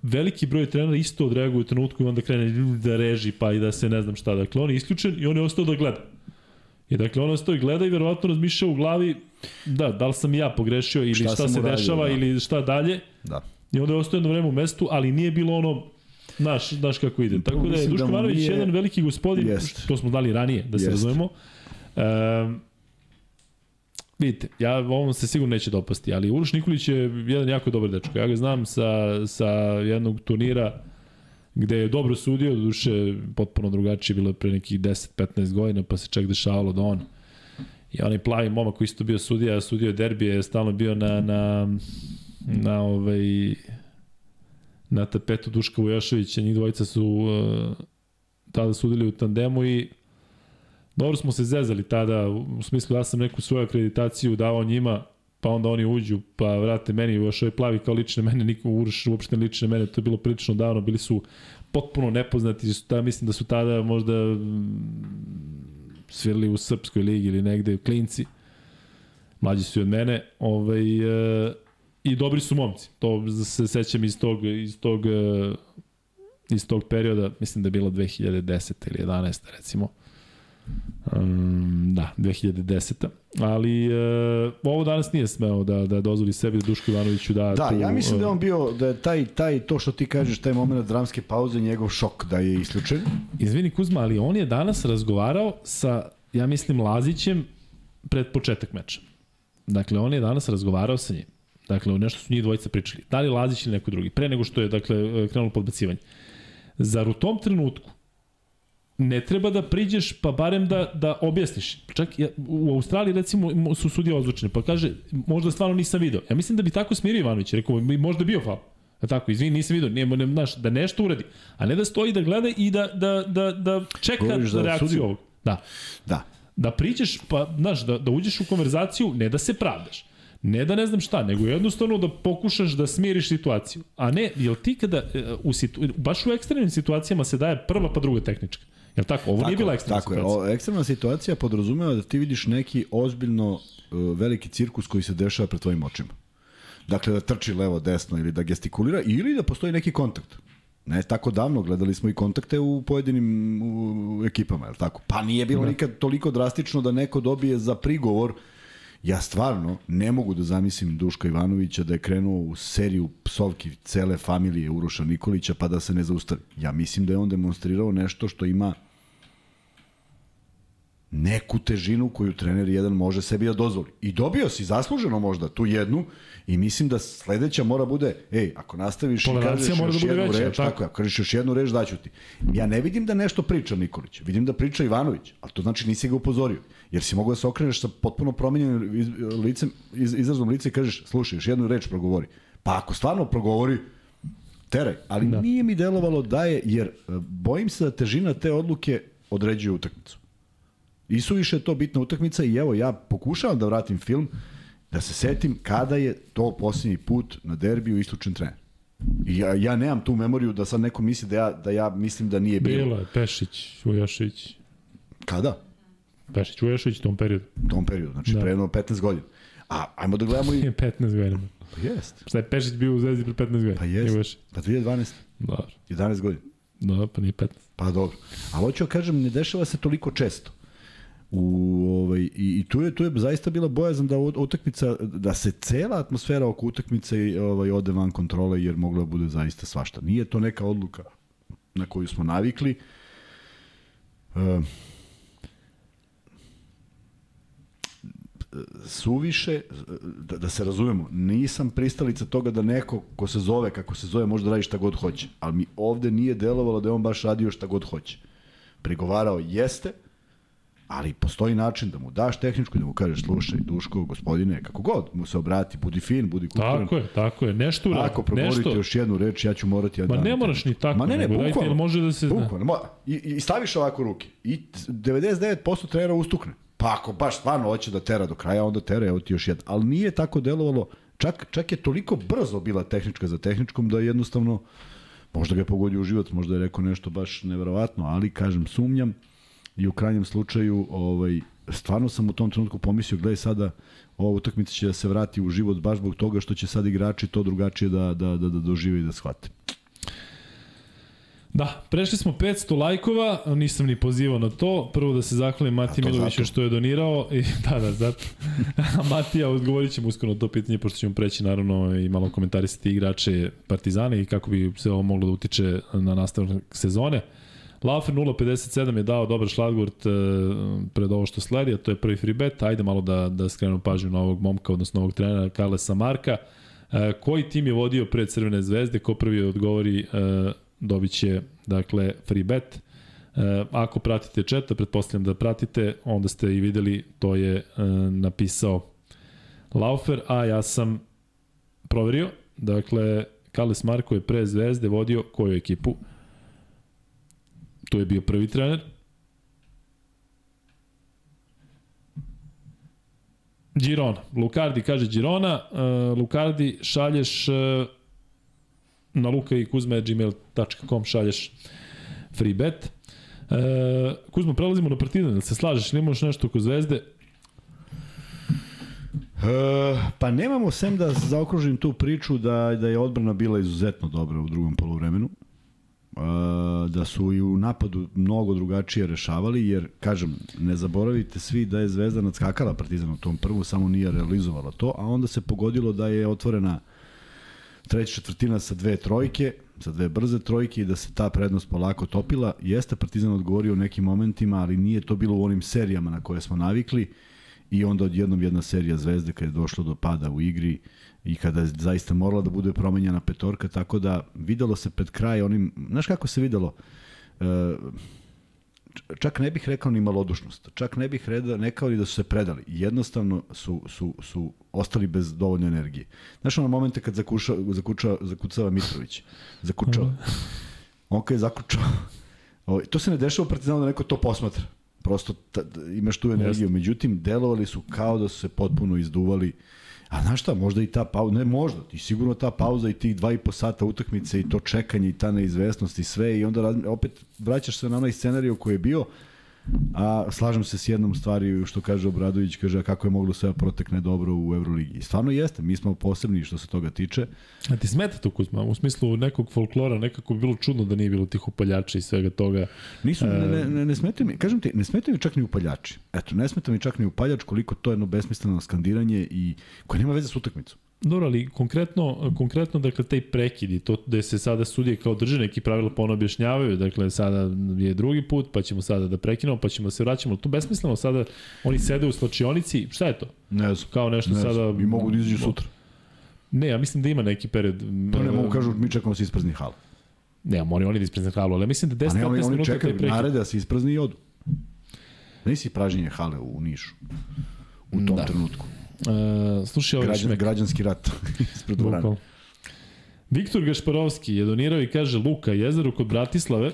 veliki broj trenera isto odreaguje u trenutku i onda krene da reži pa i da se ne znam šta. Dakle, on je isključen i on je ostao da gleda. I dakle, on ostao i gleda i verovatno razmišljao u glavi da, da li sam ja pogrešio ili šta, Šta se uradio, dešava da. ili šta dalje. Da. I onda je ostao jedno vreme u mestu, ali nije bilo ono Znaš, znaš kako ide. Tako da je mislim da Duško mu Ivanović nije- jedan veliki gospodin, Jest. to smo znali ranije, da se Jest. razumemo. Um, vidite, ja ovom se sigurno neće dopasti, ali Uroš Nikolić je jedan jako dobar dečko. Ja ga znam sa, sa jednog turnira gde je dobro sudio, duše potpuno drugačije, bilo je pre nekih 10-15 godina, pa se čak dešavalo da on i onaj plavi momak koji isto bio sudija, sudio je derbije, je stalno bio na, na, na ovaj na tapetu Duška Vujoševića, njih dvojica su uh, tada sudili u tandemu i dobro smo se zezali tada, u smislu ja sam neku svoju akreditaciju davao njima, pa onda oni uđu, pa vrate meni, još ovaj plavi kao lične mene, niko Uroš uopšte ne lične mene, to je bilo prilično davno, bili su potpuno nepoznati, su ta, mislim da su tada možda mm, svirali u Srpskoj ligi ili negde, klinci, mlađi su i od mene, ovaj, e, i dobri su momci. To se sećam iz tog, iz tog, e, iz tog perioda, mislim da je bilo 2010. ili 11. recimo. Um, da, 2010. Ali e, ovo danas nije smeo da, da dozvoli sebi da Duško Ivanoviću da... Da, tu, ja mislim da je e, on bio, da je taj, taj, to što ti kažeš, taj moment dramske pauze, njegov šok da je isključen. Izvini Kuzma, ali on je danas razgovarao sa, ja mislim, Lazićem pred početak meča. Dakle, on je danas razgovarao sa njim. Dakle, o nešto su njih dvojica pričali. Da li Lazić ili neko drugi? Pre nego što je, dakle, krenulo podbacivanje. Zar u tom trenutku ne treba da priđeš pa barem da, da objasniš. Čak ja, u Australiji recimo su sudije ozvučene, pa kaže možda stvarno nisam video. Ja mislim da bi tako smirio Ivanović, rekao bi možda bio faul. Ja tako, izvini, nisam video, nema, ne, znaš, da nešto uradi, a ne da stoji da gleda i da, da, da, da čeka Govoriš za reakciju sudiju? ovog. Da. Da. Da priđeš, pa, znaš, da, da uđeš u konverzaciju, ne da se pravdaš. Ne da ne znam šta, nego jednostavno da pokušaš da smiriš situaciju. A ne, jel ti kada, e, u situ, baš u ekstremnim situacijama se daje prva pa druga tehnička. Jel tako? Ovo tako, nije bila ekstremna tako situacija. je. O, ekstremna situacija podrazumeva da ti vidiš neki ozbiljno uh, veliki cirkus koji se dešava pred tvojim očima. Dakle, da trči levo, desno ili da gestikulira ili da postoji neki kontakt. Ne tako davno, gledali smo i kontakte u pojedinim u, ekipama, je li tako? Pa nije bilo da. nikad toliko drastično da neko dobije za prigovor Ja stvarno ne mogu da zamislim Duška Ivanovića da je krenuo u seriju psovki cele familije Uroša Nikolića pa da se ne zaustavi. Ja mislim da je on demonstrirao nešto što ima neku težinu koju trener jedan može sebi da dozvoli. I dobio si zasluženo možda tu jednu i mislim da sledeća mora bude, ej, ako nastaviš i kažeš mora da još bude jednu veća, reč, tako? tako, ako kažeš još jednu reč daću ti. Ja ne vidim da nešto priča Nikolić, vidim da priča Ivanović, ali to znači nisi ga upozorio. Jer si mogao da se okreneš sa potpuno promenjenim iz, licem, iz, izrazom lica i kažeš, slušaj, još jednu reč progovori. Pa ako stvarno progovori, teraj. Ali da. nije mi delovalo da je, jer e, bojim se da težina te odluke određuje utakmicu. I su više to bitna utakmica i evo ja pokušavam da vratim film da se setim kada je to posljednji put na derbiju isključen trener. I ja, ja nemam tu memoriju da sad neko misli da ja, da ja mislim da nije bilo. Bilo je, Pešić, Ujošić. Kada? Pešić, Ujošić u tom periodu. U tom periodu, znači da. pre jedno 15 godina. A ajmo da gledamo i... 15 godina. Pa jest. Šta je Pešić bio u Zvezdi pre 15 godina? Pa jest. Pa 2012. Dobro. 11 godina. Da, pa nije 15. Pa dobro. Ali hoću da kažem, ne dešava se toliko često. U, ovaj, i, I tu je, tu je zaista bila bojazan da utakmica, da se cela atmosfera oko utakmice ovaj, ode van kontrole jer moglo da bude zaista svašta. Nije to neka odluka na koju smo navikli. E, suviše, da, da se razumemo, nisam pristalica toga da neko ko se zove, kako se zove, može da radi šta god hoće. Ali mi ovde nije delovalo da je on baš radio šta god hoće. Prigovarao jeste, ali postoji način da mu daš tehničku i da mu kažeš slušaj, Duško, gospodine, kako god mu se obrati, budi fin, budi kulturan. Tako je, tako je, nešto uradi. Ako progovorite nešto... još jednu reč, ja ću morati... Ja Ma ne moraš ni tako, Ma ne, ne, nego dajte, jel može da se zna. Bukvalno, I, I staviš ovako ruke i 99% trenera ustukne. Pa ako baš stvarno hoće da tera do kraja, onda tera, evo ti još jedan. Ali nije tako delovalo, čak, čak je toliko brzo bila tehnička za tehničkom da jednostavno, možda ga je pogodio u život, možda je rekao nešto baš neverovatno, ali kažem, sumnjam i u krajnjem slučaju ovaj, stvarno sam u tom trenutku pomislio, gledaj sada, ova utakmica će da se vrati u život baš zbog toga što će sad igrači to drugačije da, da, da, da dožive i da shvate. Da, prešli smo 500 lajkova, nisam ni pozivao na to. Prvo da se zahvalim Mati Miloviću što je donirao. I, da, da, zato. Matija, odgovorit ćemo uskoro na to pitanje, pošto ćemo preći naravno i malo komentarisati igrače Partizane i kako bi se ovo moglo da utiče na nastavak sezone. Laufer 0.57 je dao dobar šlagvort e, pred ovo što sledi, a to je prvi free bet. Ajde malo da, da skrenemo pažnju na ovog momka, odnosno ovog trenera Karlesa Marka. E, koji tim je vodio pred Crvene zvezde? Ko prvi odgovori e, dobit će dakle free bet. E, ako pratite četa, pretpostavljam da pratite, onda ste i videli, to je e, napisao Laufer, a ja sam proverio, dakle, Kales Marko je pre Zvezde vodio koju ekipu? Tu je bio prvi trener. Girona. Lucardi kaže Girona, uh, Lucardi šalješ uh, na luka i kuzme gmail.com šalješ free bet. E, Kuzmo, prelazimo na partizan, se slažeš, ili imaš nešto oko zvezde? E, pa nemamo sem da zaokružim tu priču da, da je odbrana bila izuzetno dobra u drugom polovremenu. Da su i u napadu mnogo drugačije rešavali, jer, kažem, ne zaboravite svi da je Zvezda nadskakala Partizan u tom prvu, samo nije realizovala to, a onda se pogodilo da je otvorena treća četvrtina sa dve trojke, sa dve brze trojke i da se ta prednost polako topila. Jeste Partizan odgovorio u nekim momentima, ali nije to bilo u onim serijama na koje smo navikli i onda odjednom jedna serija Zvezde kada je došlo do pada u igri i kada je zaista morala da bude promenjena petorka, tako da videlo se pred kraj onim, znaš kako se videlo? E, čak ne bih rekao ni malodušnost, čak ne bih reda, rekao ni da su se predali. Jednostavno su, su, su ostali bez dovoljno energije. Znaš ono momente kad zakuša, zakuča, zakucava Mitrović, zakučava. On kad je zakučao, ovaj, to se ne dešava u Partizanu da neko to posmatra. Prosto ta, imaš tu energiju. Međutim, delovali su kao da su se potpuno izduvali. A znaš šta, možda i ta pauza, ne možda, i sigurno ta pauza i tih dva i po sata utakmice i to čekanje i ta neizvesnost i sve i onda opet vraćaš se na onaj scenariju koji je bio, a slažem se s jednom stvari što kaže Obradović, kaže kako je moglo sve da protekne dobro u Euroligi. Stvarno jeste, mi smo posebni što se toga tiče. A ti smeta to Kuzma? U smislu nekog folklora, nekako bi bilo čudno da nije bilo tih upaljača i svega toga. Nisu, ne, ne, ne, ne smetaju mi, kažem ti, ne smetaju mi čak ni upaljači. Eto, ne smeta mi čak ni upaljač koliko to je jedno besmisleno skandiranje i koje nema veze s utakmicom. Dobro, ali konkretno, konkretno dakle, taj prekid i to da se sada sudije kao drže neki pravila pa ono objašnjavaju, dakle, sada je drugi put, pa ćemo sada da prekinemo, pa ćemo se vraćamo. To besmisleno sada, oni sede u slačionici, šta je to? Ne znam. Kao nešto Ne znam, sada... I mogu da izađu sutra. Ne, ja mislim da ima neki period. Pa ne mogu kažu, mi čekamo da se isprazni hal. Ne, mori oni da isprezni halu, ali mislim da A 10-15 ne, oni, oni minuta čekaju narede da se isprazni i odu. Nisi pražnjenje hale u Nišu. U tom da. trenutku. Uh, slušaj, ovaj Građan, šmek. građanski rat ispred dvorana. Viktor Gašparovski je donirao i kaže Luka, jezero kod Bratislave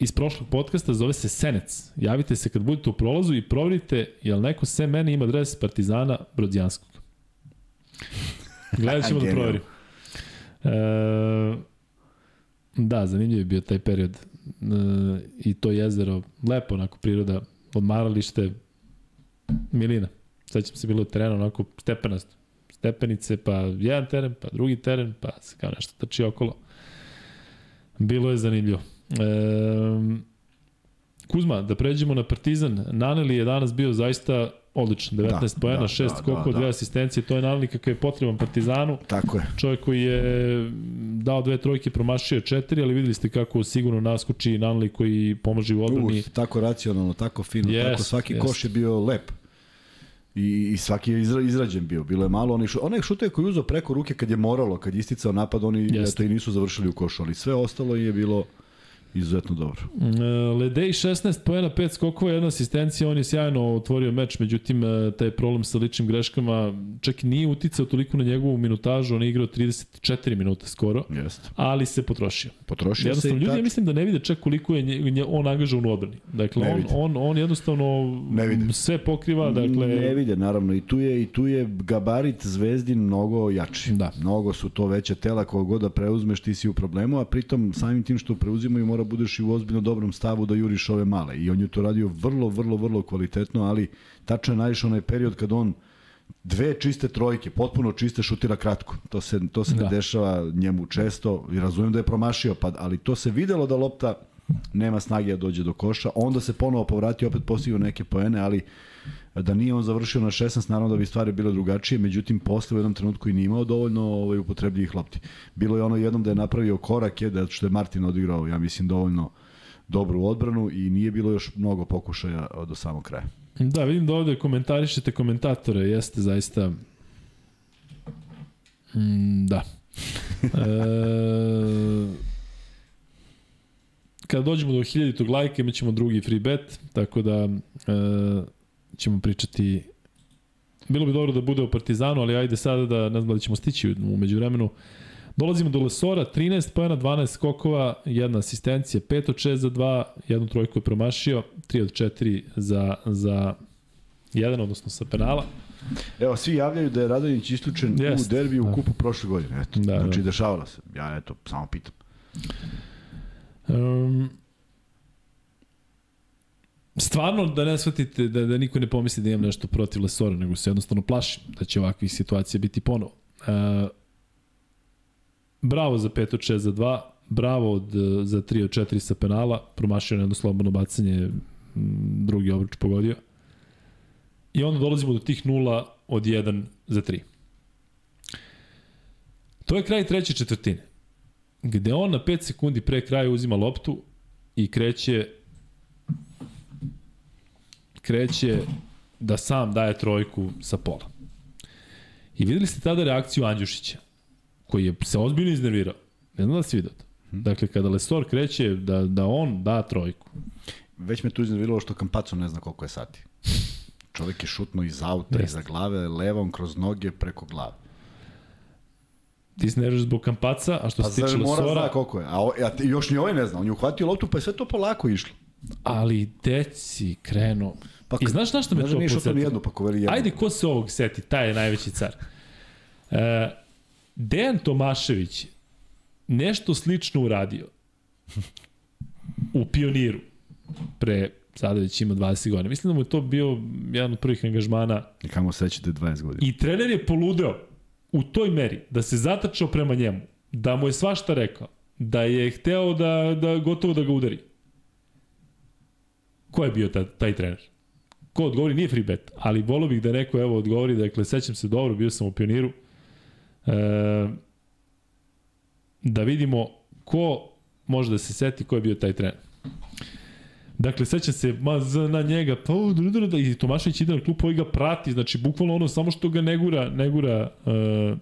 iz prošlog podcasta zove se Senec. Javite se kad budete u prolazu i proverite jel neko sem mene ima dres Partizana Brodzijanskog. Gledat ćemo da proverimo. E, da, zanimljiv je bio taj period. E, I to jezero, lepo onako priroda, odmaralište, milina. Sećam se bilo je teren onako stepenasto. Stepenice, pa jedan teren, pa drugi teren, pa se kao nešto trči okolo. Bilo je zanimljivo. E, Kuzma, da pređemo na Partizan. Naneli je danas bio zaista odličan. 19 Da, poena, da, 6 da, skokova, da, da. asistencije. To je Naneli kakav je potreban Partizanu. Tako je. Čovjek koji je dao dve trojke, promašio četiri, ali videli ste kako sigurno naskoči Naneli koji pomaže u odbrani. Uh, tako racionalno, tako fino, Jest, tako svaki jest. koš je bio lep. I, i svaki je izra, izrađen bio. Bilo je malo onih šuteva. Onaj šuteva koji je uzeo preko ruke kad je moralo, kad je isticao napad, oni Jeste. eto, i nisu završili u košu, ali sve ostalo je bilo izuzetno dobro. E, Ledej 16 poena, 5 skokova, jedna asistencija, on je sjajno otvorio meč, međutim e, taj problem sa ličnim greškama čak i nije uticao toliko na njegovu minutažu, on je igrao 34 minuta skoro, Jeste. ali se potrošio. Potrošio se Jednostavno, i ljudi ja tač- mislim da ne vide čak koliko je nje, nje, on angažovan u odbrani. Dakle, on, on, on jednostavno Ne vide. sve pokriva, dakle... Ne vide, naravno, i tu je, i tu je gabarit Zvezdin mnogo jači. Da. Mnogo su to veće tela, koga god da preuzmeš, ti si u problemu, a pritom samim tim što preuzimaju mora budeš i u ozbiljno dobrom stavu da juriš ove male. I on je to radio vrlo, vrlo, vrlo kvalitetno, ali tačno je naišao onaj period kad on dve čiste trojke, potpuno čiste šutira kratko. To se, to se Da. ne dešava njemu često i razumijem da je promašio, pa, ali to se videlo da lopta nema snage da dođe do koša, onda se ponovo povratio, opet postigao neke poene, ali da nije on završio na 16, naravno da bi stvari bile drugačije, međutim posle u jednom trenutku i nije imao dovoljno ovaj, upotrebljivih lopti. Bilo je ono jednom da je napravio korake, da što je Martin odigrao, ja mislim, dovoljno dobru odbranu i nije bilo još mnogo pokušaja do samog kraja. Da, vidim da ovde komentarišete komentatore, jeste zaista... Mm, da. E, kada dođemo do 1000 lajka imat ćemo drugi free bet, tako da e, ćemo pričati bilo bi dobro da bude o Partizanu, ali ajde sada da ne znam da ćemo stići u međuvremenu. Dolazimo do Lesora, 13 pojena, 12 skokova, jedna asistencija, 5 od 6 za 2, jednu trojku je promašio, 3 od 4 za, za jedan, odnosno sa penala. Evo, svi javljaju da je Radonjić isključen Jest, u derbiju da. u kupu prošle godine. Eto, Da, da, znači, da. dešavalo se. Ja, eto, samo pitam. Um, stvarno da ne shvatite, da, da niko ne pomisli da imam nešto protiv Lesora, nego se jednostavno plašim da će ovakvih situacija biti ponovo. Uh, bravo za 5 od 6 za 2, bravo od, eh, za 3 od 4 sa penala, promašio jedno slobodno bacanje, drugi obruč pogodio. I onda dolazimo do tih 0 od 1 za 3. To je kraj treće četvrtine gde on na 5 sekundi pre kraja uzima loptu i kreće kreće da sam daje trojku sa pola. I videli ste tada reakciju Andjušića, koji je se ozbiljno iznervirao. Ne znam da si vidio to. Dakle, kada Lesor kreće da, da on da trojku. već me tu iznerviralo što Kampaco ne zna koliko je sati. Čovjek je šutno iz auta, Jeste. iza glave, levom, kroz noge, preko glave. Ti se nerviš zbog kampaca, a što Pa se tiče zar mora Lesora, zna koliko je. A, o, a ti- još ni ovaj ne zna. On je uhvatio loptu pa je sve to polako išlo. Ali deci krenu. Pa I znaš na što me to podsjetilo? jednu, pa ko jednu. Ajde, ko se ovog seti? Taj je najveći car. E, Dejan Tomašević nešto slično uradio u Pioniru pre sada već ima 20 godina. Mislim da mu je to bio jedan od prvih angažmana I kamo seća je 20 godina. i trener je poludeo u toj meri da se zatačao prema njemu, da mu je svašta rekao, da je hteo da, da gotovo da ga udari. Ko je bio ta, taj trener? Ko odgovori nije free bet, ali volio bih da neko evo odgovori, dakle sećam se dobro, bio sam u pioniru, e, da vidimo ko može da se seti ko je bio taj trener. Dakle, sećam se, ma na njega, pa u, dru, dru, i Tomašević ide na klub, ovaj ga prati, znači bukvalno ono, samo što ga negura, negura, uh,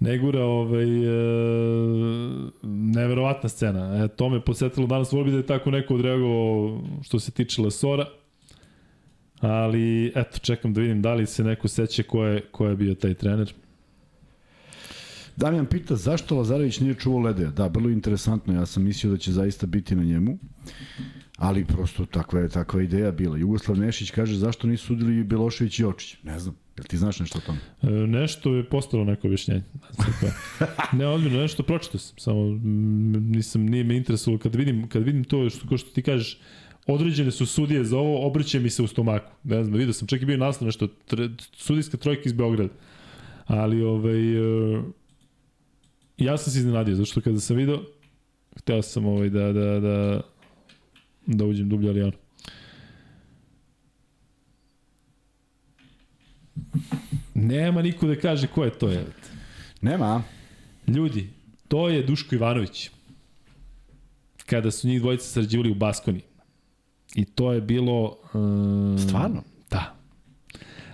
negura, ovaj, uh, neverovatna scena. E, to me podsjetilo danas, volio bi da je tako neko odreagovao što se tiče Lesora, ali eto, čekam da vidim da li se neko seća ko je, ko je bio taj trener. Damjan pita zašto Lazarević nije čuvao Ledeja. Da, je interesantno. Ja sam mislio da će zaista biti na njemu. Ali prosto takva je takva ideja bila. Jugoslav Nešić kaže zašto nisu sudili Belošević i Jočić. Ne znam. Jel ti znaš nešto o tome? E, nešto je postalo neko objašnjenje. Kako. ne ozbiljno, nešto pročitao sam, samo nisam, nije me interesovalo kad vidim, kad vidim to što, ko što ti kažeš, određene su sudije za ovo, obrće mi se u stomaku. Ne znam, vidio sam, čak i bio naslov nešto, tre, sudijska trojka iz Beograda. Ali, ovaj, e, ja sam se iznenadio, zato što kada sam video, hteo sam ovaj, da, da, da, da uđem dublje, ali ono. Nema niko da kaže ko je to. Je. Nema? Ljudi, to je Duško Ivanović. Kada su njih dvojica sarađivali u Baskoni. I to je bilo... Um, Stvarno?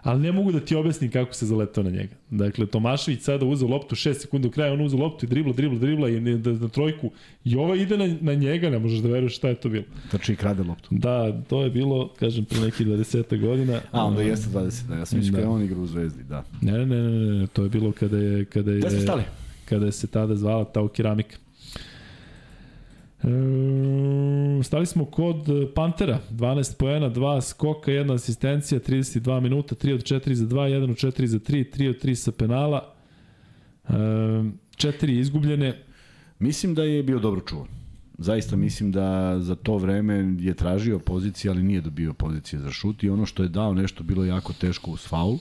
Da. Ali ne mogu da ti objasnim kako se zaletao na njega. Dakle, Tomašević sada uzeo loptu 6 sekundi u kraju, on uzeo loptu i dribla, dribla, dribla i na, na trojku. I ova ide na, na njega, ne možeš da veruješ šta je to bilo. Trči i krade loptu. Da, to je bilo, kažem, pre nekih 20 godina. A, onda jeste 20. Da, ja sam Da. kada je on igra u Zvezdi, da. Ne, ne, ne, ne, ne, to je bilo kada je... Kada je Gde ste stali? kada je se tada zvala Tau Keramika. E, stali smo kod Pantera, 12 poena, 2 skoka, 1 asistencija, 32 minuta, 3 od 4 za 2, 1 od 4 za 3, 3 od 3 sa penala, e, 4 izgubljene, Mislim da je bio dobro čuvan. Zaista mislim da za to vreme je tražio pozicije, ali nije dobio pozicije za šut. I ono što je dao nešto bilo jako teško uz faul,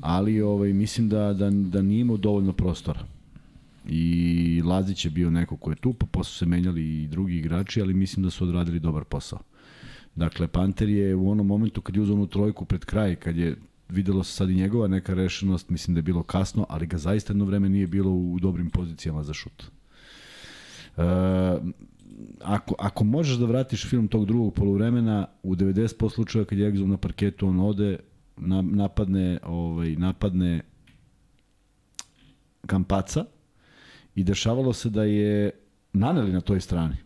ali ovaj, mislim da, da, da nije imao dovoljno prostora. I Lazić je bio neko ko je tu, pa posle se menjali i drugi igrači, ali mislim da su odradili dobar posao. Dakle, Panter je u onom momentu kad je uzao onu trojku pred kraj, kad je videlo se sad i njegova neka rešenost, mislim da je bilo kasno, ali ga zaista jedno vreme nije bilo u dobrim pozicijama za šut. E, ako, ako možeš da vratiš film tog drugog poluvremena, u 90% slučaja kad je Exum na parketu, on ode, na, napadne, ovaj, napadne Kampaca i dešavalo se da je Naneli na toj strani.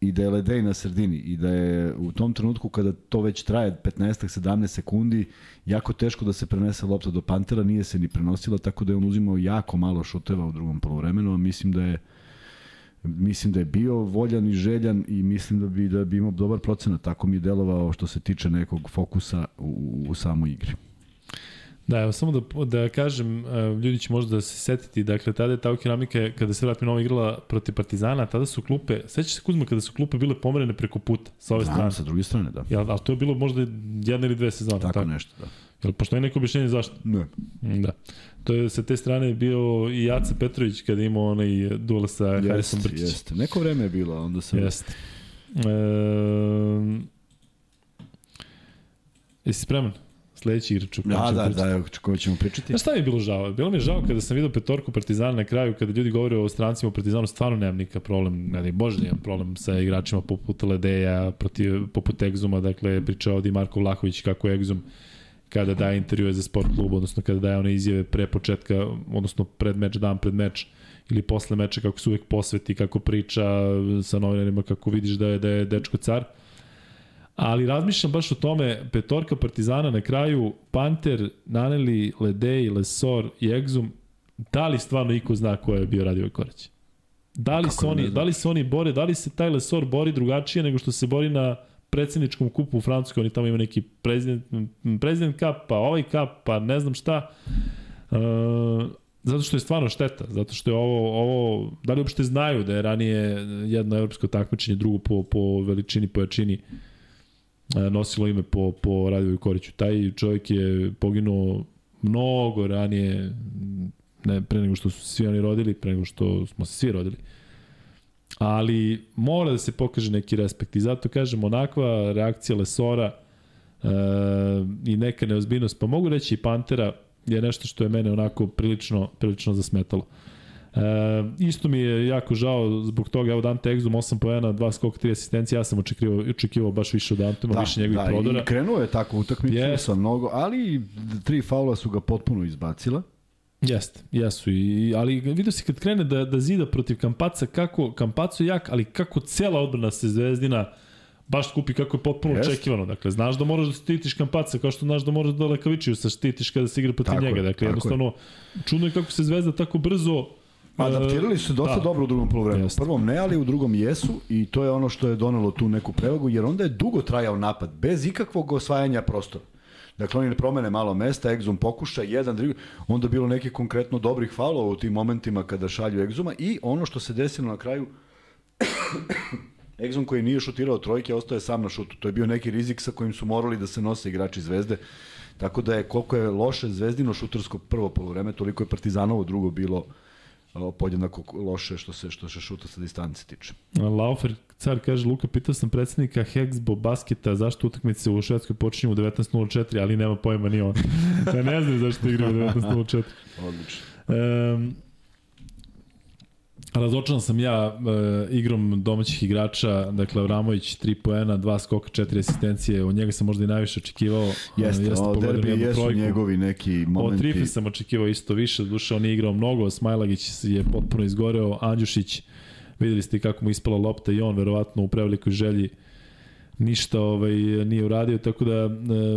I da je Ledej na sredini. I da je u tom trenutku kada to već traje 15-17 sekundi jako teško da se prenese lopta do Pantera, nije se ni prenosila tako da je on uzimao jako malo šuteva u drugom poluvremenu, a mislim da je mislim da je bio voljan i željan i mislim da bi da bi imao dobar procenat, tako mi je delovao što se tiče nekog fokusa u, u samoj igri. Da, evo samo da, da kažem, e, ljudi će možda da se setiti, dakle, tada je Tau Keramika, kada se vratimo novo igrala protiv Partizana, tada su klupe, sećaš se Kuzma, kada su klupe bile pomerene preko puta, sa ove strane. Znam, sa druge strane, da. Jel, ali to je bilo možda jedna ili dve sezone. Tako, tako? nešto, da. Jel, pošto je neko objašnjenje zašto? Ne. Da. To je sa te strane bio i Jaca Petrović kada je imao onaj duel sa Harisom Jeste, Brčićem. jeste. Neko vreme je bilo, onda se... Jeste. E, jesi spreman? Sledeći igrač o kojem Da, ćemo da, pričati. da, o kojoj ćemo pričati. Znaš šta mi je bilo žao? Bilo mi je žao kada sam vidio petorku Partizana na kraju, kada ljudi govore o strancima u Partizanu, stvarno nemam nikakav problem, ne daj Bože, nemam problem sa igračima poput Ledeja, protiv, poput Egzuma, dakle, pričao ovdje Marko Vlahović kako je Egzum kada daje intervjue za sport klub, odnosno kada daje one izjave pre početka, odnosno pred meč, dan pred meč, ili posle meča kako se uvek posveti, kako priča sa novinarima, kako vidiš da je, da je dečko car. Ali razmišljam baš o tome, petorka Partizana na kraju, Panter, Naneli, Ledej, Lesor i Exum, da li stvarno iko zna ko je bio Radio Korać? Da li, Kako se oni, da li se oni bore, da li se taj Lesor bori drugačije nego što se bori na predsedničkom kupu u Francuskoj, oni tamo imaju neki prezident, prezident cup, pa ovaj cup, pa ne znam šta. Uh, zato što je stvarno šteta, zato što je ovo, ovo da li uopšte znaju da je ranije jedno evropsko takmičenje, drugo po, po veličini, po jačini e, nosilo ime po, po Radivoj Koriću. Taj čovjek je poginuo mnogo ranije, ne, pre nego što su svi oni rodili, pre nego što smo se svi rodili. Ali mora da se pokaže neki respekt i zato kažem onakva reakcija Lesora e, i neka neozbiljnost, pa mogu reći i Pantera je nešto što je mene onako prilično, prilično zasmetalo. E, isto mi je jako žao zbog toga, evo Dante Exum 8 poena, 2 skoka, 3 asistencije, ja sam očekivao, očekivao baš više od Antona, da, više njegovih da, prodora. I krenuo je tako utakmicu Jest. sa mnogo, ali tri faula su ga potpuno izbacila. Jeste, jesu. I, ali vidio si kad krene da, da zida protiv Kampaca, kako Kampaco je jak, ali kako cela odbrana se Zvezdina baš skupi kako je potpuno Jest. očekivano. Dakle, znaš da moraš da štitiš Kampaca, kao što znaš da moraš da Lekavićiju sa štitiš kada se igra protiv Tako je, njega. Dakle, tako je. jednostavno, čudno je kako se Zvezda tako brzo Adaptirali su se dosta da. dobro u drugom poluvremenu. U prvom ne, ali u drugom jesu i to je ono što je donelo tu neku prevagu, jer onda je dugo trajao napad, bez ikakvog osvajanja prostora. Dakle, oni ne promene malo mesta, Exum pokuša, jedan, drugi, onda bilo neki konkretno dobrih faulova u tim momentima kada šalju Exuma i ono što se desilo na kraju, Exum koji nije šutirao trojke, ostao je sam na šutu. To je bio neki rizik sa kojim su morali da se nose igrači Zvezde. Tako da je koliko je loše Zvezdino šutersko prvo polovreme, toliko je Partizanovo drugo bilo o, podjednako loše što se što se šuta sa distance tiče. Laufer, car kaže, Luka, pitao sam predsednika Hexbo basketa zašto utakmice u Švedskoj počinju u 19.04, ali nema pojma ni on. Ja ne znam zašto igraju u 19.04. Odlično. Um, razočaran sam ja e, igrom domaćih igrača, dakle Avramović 3 poena, 2 skoka, 4 asistencije, od njega sam možda i najviše očekivao. E, Jeste, o, pogodio derbi jesu trojku. njegovi neki Od momenti. Trife sam očekivao isto više, duše on je igrao mnogo, Smajlagić je potpuno izgoreo, Andjušić, videli ste kako mu ispala lopta i on verovatno u prevelikoj želji ništa ovaj, nije uradio, tako da e,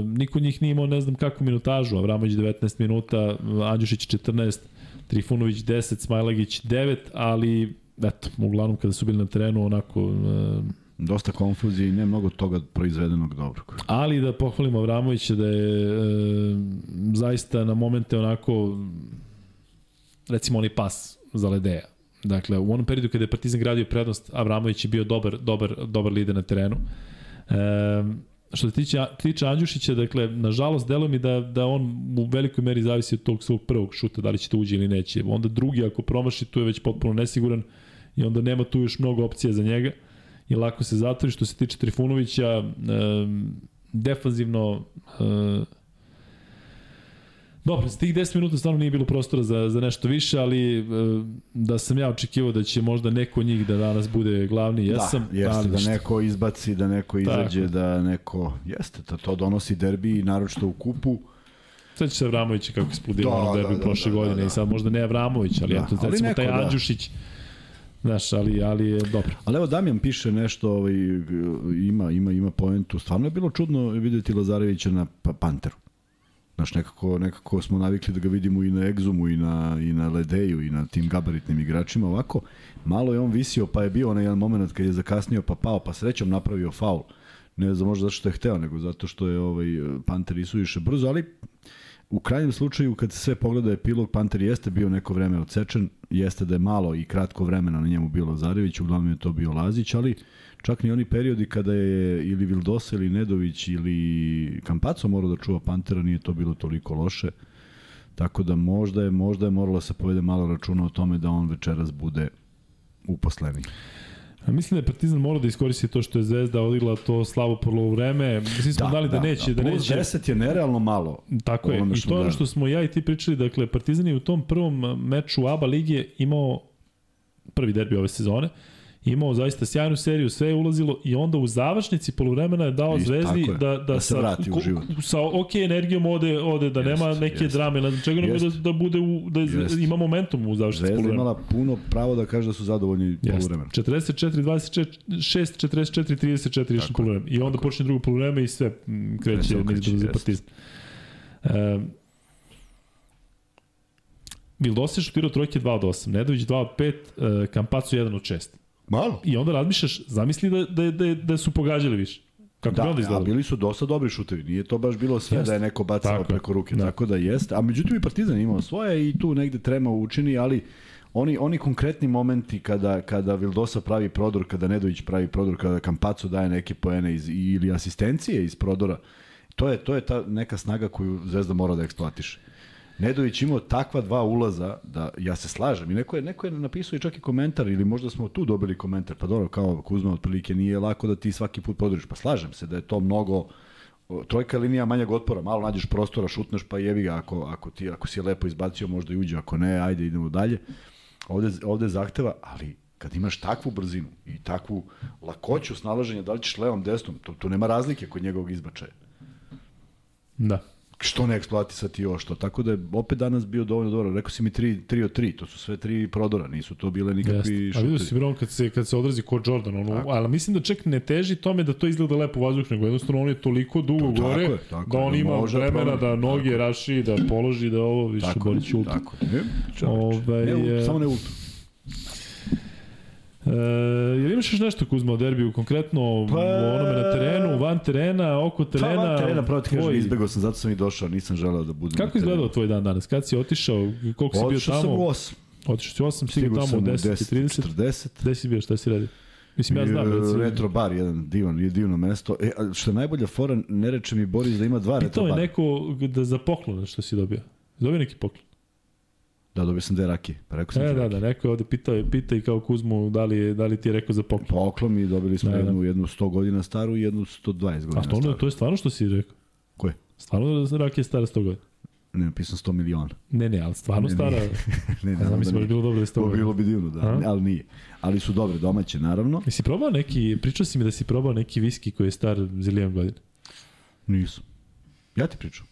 niko od njih nije imao ne znam kakvu minutažu, Avramović 19 minuta, Andjušić 14, Trifunović 10, Smajlagić 9, ali eto, uglavnom kada su bili na terenu onako e, Dosta konfuzije i ne mnogo toga proizvedenog dobrog. Ali da pohvalimo Avramovića da je e, zaista na momente onako recimo onaj pas za Ledeja. Dakle, u onom periodu kada je Partizan gradio prednost, Avramović je bio dobar, dobar, dobar lider na terenu. E, što se tiče, tiče Andjušića, dakle, nažalost, delo mi da, da on u velikoj meri zavisi od tog svog prvog šuta, da li će to uđe ili neće. Onda drugi, ako promaši, tu je već potpuno nesiguran i onda nema tu još mnogo opcija za njega i lako se zatvori. Što se tiče Trifunovića, e, defanzivno e, Dobro, za tih 10 minuta stvarno nije bilo prostora za, za nešto više, ali e, da sam ja očekivao da će možda neko od njih da danas bude glavni, jesam. da, jeste, ali da neko izbaci, da neko izađe, Tako. da neko... Jeste, to, to donosi derbi, naročito u kupu. Sad će se Avramović kako eksplodirao Da, da, ono da, derbi da, prošle da, da, godine da. i sad možda ne Avramović, ali Da, eto, ali recimo neko, taj da. Andjušić, znaš, ali, ali je dobro. Ali evo Damjan piše nešto, ovaj, ima, ima, ima poentu. Stvarno je bilo čudno videti Lazarevića na pa- Panteru. Znaš, nekako, nekako smo navikli da ga vidimo i na Exumu, i na, i na Ledeju, i na tim gabaritnim igračima. Ovako, malo je on visio, pa je bio onaj jedan moment kad je zakasnio, pa pao, pa srećom napravio faul. Ne znam možda zato što je hteo, nego zato što je ovaj, Panter isuviše brzo, ali u krajnjem slučaju kad se sve pogleda epilog Panter jeste bio neko vreme odsečen, jeste da je malo i kratko vremena na njemu bilo Lazarević, uglavnom je to bio Lazić, ali čak ni oni periodi kada je ili Vildosa ili Nedović ili Kampaco morao da čuva Pantera, nije to bilo toliko loše. Tako da možda je, možda je moralo da se povede malo računa o tome da on večeras bude uposleniji. A Mislim da je Partizan morao da iskoristi to što je Zvezda odigrala to slabo prvo vreme. Svi smo dali da, neće, da, Plus neće. 10 je nerealno malo. Tako je. I to je da- što smo ja i ti pričali. Dakle, Partizan je u tom prvom meču ABA lige imao prvi derbi ove sezone imao zaista sjajnu seriju, sve je ulazilo i onda u završnici poluvremena je dao I Zvezdi tako je, da, da, da se sa, vrati u život. sa ok energijom ode, ode da Jest, nema neke jest. drame, ne znam čega, nego da, da bude u, da Jest. ima momentum u završnici Zvezda imala puno pravo da kaže da su zadovoljni poluvremena. 44, 26, 44, 34 išli poluvreme. I onda počne drugo poluvreme i sve mm, kreće nizbrzo za partizan. Um, Vildosa je šutirao trojke 2 od 8, Nedović 2 od 5, uh, Kampacu 1 od 6. Malo. I onda razmišljaš, zamisli da, da, da, da su pogađali više. Kako bi onda Da, a bili su dosta dobri šutevi. Nije to baš bilo sve Jeste. da je neko bacao Tako preko ruke. Da. Tako da jeste. A međutim i Partizan imao svoje i tu negde trema učini, ali oni, oni konkretni momenti kada, kada Vildosa pravi prodor, kada Nedović pravi prodor, kada Kampaco daje neke poene iz, ili asistencije iz prodora, to je, to je ta neka snaga koju Zvezda mora da eksploatiše. Nedović imao takva dva ulaza da ja se slažem. I neko je, neko je napisao i čak i komentar ili možda smo tu dobili komentar pa dobro kao Kuzma otprilike nije lako da ti svaki put prodoriš pa slažem se da je to mnogo trojka linija manjeg otpora malo nađeš prostora šutneš pa jebi ga ako, ako, ti, ako si je lepo izbacio možda i uđe ako ne ajde idemo dalje. Ovde, ovde zahteva ali kad imaš takvu brzinu i takvu lakoću snalaženja da li ćeš levom desnom to, to nema razlike kod njegovog izbačaja. Da. Što ne eksploatisati još to. Tako da je opet danas bio dovoljno dobro. Rekao si mi 3, 3 od 3, to su sve tri prodora, nisu to bile nikakvi Jeste. A vidio šuteri. si Bron kad se, kad se odrazi kod Jordan, ono, ali mislim da čak ne teži tome da to izgleda lepo u vazduh, nego jednostavno on je toliko dugo Tako gore je, tako da je, on da ima da vremena da noge raši, da položi, da ovo više Tako, bolje ćuti. tako. Ne, čoveče. Ovaj, ne, e, ultra, samo ne ultra. E, jel imaš još nešto Kuzma o derbiju, konkretno pa... O onome na terenu, van terena, oko terena? Pa, van terena, pravo ti kažem, tvoj- izbegao sam, zato sam i došao, nisam želeo da budem Kako izgledao tvoj dan danas? Kad si otišao? Koliko si bio Otišao sam u tamo? 8. Otišao si u 8, stigao tamo u u 10, 30. 40. Gde si bio, šta si radio? Mislim, ja znam, recimo. retro bar, jedan divan, je divno mesto. E, što je najbolja fora, ne reče mi Boris da ima dva retro Pitao je neko da za poklon što si dobio. Dobio neki poklon. Da, dobio sam dve rakije. Pa rekao sam E, ti da, rakije. da, neko je ovde pitao, pita i kao Kuzmu da li, je, da li ti je rekao za poklon. Poklon i dobili smo Da, da. jednu, jednu 100 godina staru i jednu 120 godina A stvarno, staru. to je stvarno što si rekao? Koje? Stvarno da rak je stara 100 godina? Ne, napisam 100 miliona. Ne, ne, ali stvarno Ne, stara. nije. ne, Ja znam, mislim, da bi bilo dobro da je 100 To godina. bilo bi divno, da, A? ali nije. Ali su dobre domaće, naravno. Jesi probao neki, pričao si mi da si probao neki viski koji je star zilijan godina. Nisu. Ja ti pričam.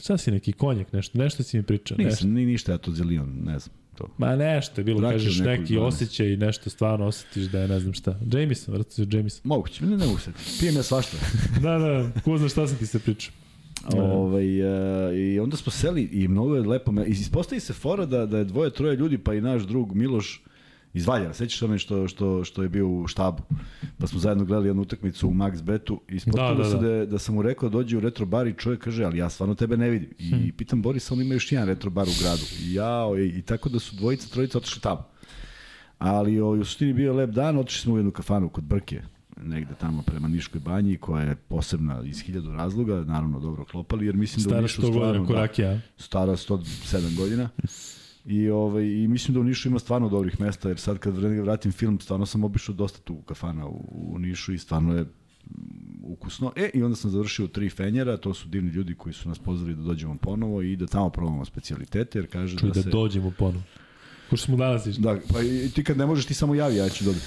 Šta si neki konjak, nešto, nešto si mi pričao. Nešto. Nisam, ni ništa ja to zilion, ne znam. To. Ma nešto je bilo, Rakiju kažeš neki 12. osjećaj i nešto stvarno osjetiš da je ne znam šta. Jameson, vrati se Jameson. Moguće, ne, ne mogu se. Pijem ja svašta. da, da, ko zna šta sam ti se pričao. ovaj, e, I onda smo seli i mnogo je lepo. I ispostavi se fora da, da je dvoje, troje ljudi, pa i naš drug Miloš iz Valjeva. Sećaš onaj što, što, što je bio u štabu? Pa smo zajedno gledali jednu utakmicu u Max Betu i ispostavilo Da, da, se da. da, da sam mu rekao dođi u retro bar i čovjek kaže, ali ja stvarno tebe ne vidim. I Hm. pitam Borisa, on ima još jedan retro bar u gradu. I ja, i, i tako da su dvojica, trojica otišli tamo. Ali o, u suštini bio lep dan, otišli smo u jednu kafanu kod Brke, negde tamo prema Niškoj banji, koja je posebna iz hiljadu razloga, naravno dobro klopali, jer mislim da u Stara Nišu 100 stvarno... godina da, korakija. stara 107 godina. I, ovaj, I mislim da u Nišu ima stvarno dobrih mesta, jer sad kad vratim film, stvarno sam obišao dosta tu kafana u, u Nišu i stvarno je mm, ukusno. E, i onda sam završio u tri fenjera, to su divni ljudi koji su nas pozvali da dođemo ponovo i da tamo probamo specialitete, jer kaže Čuj da, da se... dođemo ponovo. Ko što smo danas išli. Da, pa i ti kad ne možeš, ti samo javi, ja ću dobiti.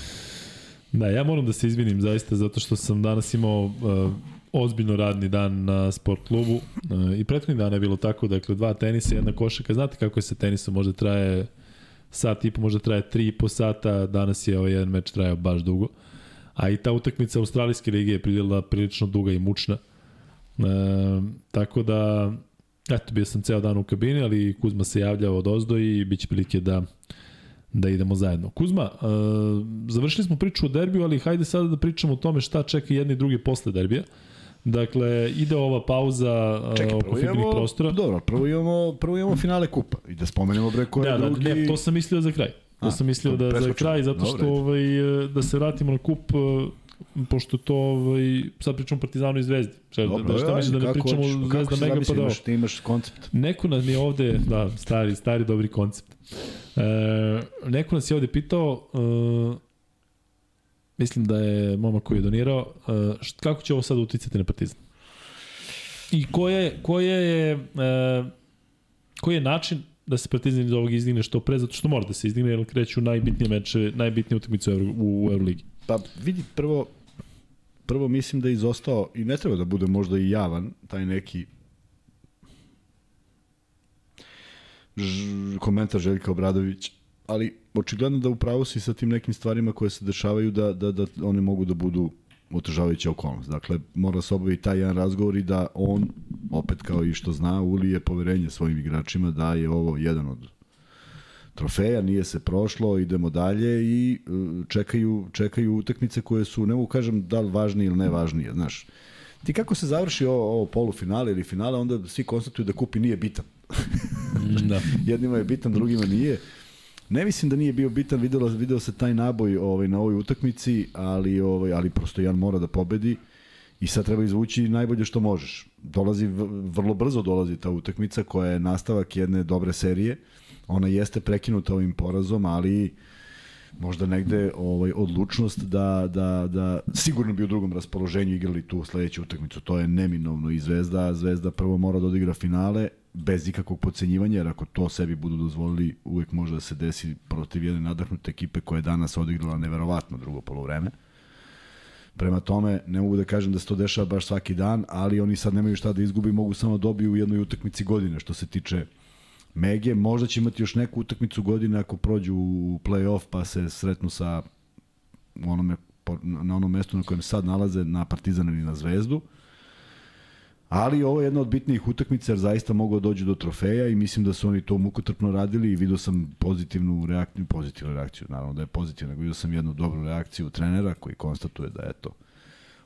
Da, ja moram da se izvinim zaista zato što sam danas imao uh, ozbiljno radni dan na sport klubu uh, i prethodni dan je bilo tako, dakle dva tenisa, jedna košaka. Znate kako je sa tenisom, možda traje sat i po, možda traje tri i po sata, danas je ovaj jedan meč trajao baš dugo. A i ta utakmica Australijske lige je prilila prilično duga i mučna. E, tako da, eto, bio sam ceo dan u kabini, ali Kuzma se javljao od ozdo i bit će prilike da da idemo zajedno. Kuzma, uh, završili smo priču o derbiju, ali hajde sada da pričamo o tome šta čeka jedni i drugi posle derbija. Dakle, ide ova pauza Čekaj, oko fibnih imamo, prostora. dobro, prvo imamo, prvo imamo finale kupa i da spomenemo bre ko je Da, da, drugi. ne, to sam mislio za kraj. To A, sam mislio to da za preskočimo. kraj, zato što Dobro, ovaj, e, da se vratimo na kup, e, pošto to, ovaj, sad pričamo Partizanu i Zvezdi. Šta, Dobro, da, šta misliš da ne kako pričamo hoćeš, kako Zvezda si Mega pa da imaš, ti imaš koncept. Neko nas je ovde, da, stari, stari dobri koncept. E, neko nas je ovde pitao, e, mislim da je momak koji je donirao, e, kako će ovo sad uticati na Partizan? I koje, koje je, e, koji je način da se Partizan iz ovog izdigne što pre, zato što mora da se izdigne, jer kreću najbitnije meče, najbitnije utakmice u, Euro, u Euroligi. Pa vidi, prvo, prvo mislim da je izostao, i ne treba da bude možda i javan, taj neki komentar Željka Obradović, ali očigledno da upravo si sa tim nekim stvarima koje se dešavaju da, da, da one mogu da budu otežavajuća okolnost. Dakle, mora se obavi taj jedan razgovor i da on, opet kao i što zna, ulije poverenje svojim igračima da je ovo jedan od trofeja, nije se prošlo, idemo dalje i e, čekaju, čekaju utakmice koje su, ne mogu kažem da li važnije ili nevažnije, znaš. Ti kako se završi ovo, ovo polufinale ili finale, onda svi konstatuju da kupi nije bitan. da. Jednima je bitan, drugima nije. Ne mislim da nije bio bitan, video, video se taj naboj ovaj, na ovoj utakmici, ali, ovaj, ali prosto jedan mora da pobedi i sad treba izvući najbolje što možeš. Dolazi, vrlo brzo dolazi ta utakmica koja je nastavak jedne dobre serije. Ona jeste prekinuta ovim porazom, ali možda negde ovaj odlučnost da, da, da sigurno bi u drugom raspoloženju igrali tu sledeću utakmicu. To je neminovno i Zvezda. Zvezda prvo mora da odigra finale, bez ikakvog pocenjivanja, jer ako to sebi budu dozvolili, uvek može da se desi protiv jedne nadahnute ekipe koja je danas odigrala neverovatno drugo polovreme. Prema tome, ne mogu da kažem da se to dešava baš svaki dan, ali oni sad nemaju šta da izgubi, mogu samo da dobiju u jednoj utakmici godine što se tiče Mege. Možda će imati još neku utakmicu godine ako prođu u play-off pa se sretnu sa onome, na onom mestu na kojem sad nalaze na Partizan ili na Zvezdu. Ali ovo je jedna od bitnijih utakmica jer zaista mogu da dođu do trofeja i mislim da su oni to mukotrpno radili i vidio sam pozitivnu reakciju, pozitivnu reakciju, naravno da je pozitivna, vidio sam jednu dobru reakciju trenera koji konstatuje da eto,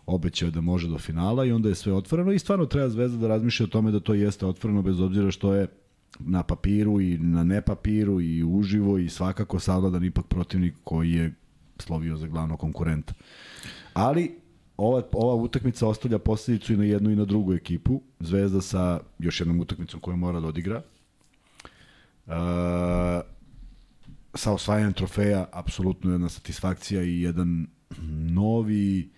obećao da može do finala i onda je sve otvoreno i stvarno treba Zvezda da razmišlja o tome da to jeste otvoreno bez obzira što je na papiru i na ne papiru i uživo i svakako savladan ipak protivnik koji je slovio za glavnog konkurenta. Ali ova, ova utakmica ostavlja posledicu i na jednu i na drugu ekipu. Zvezda sa još jednom utakmicom koju mora da odigra. Uh, sa osvajanjem trofeja apsolutno jedna satisfakcija i jedan novi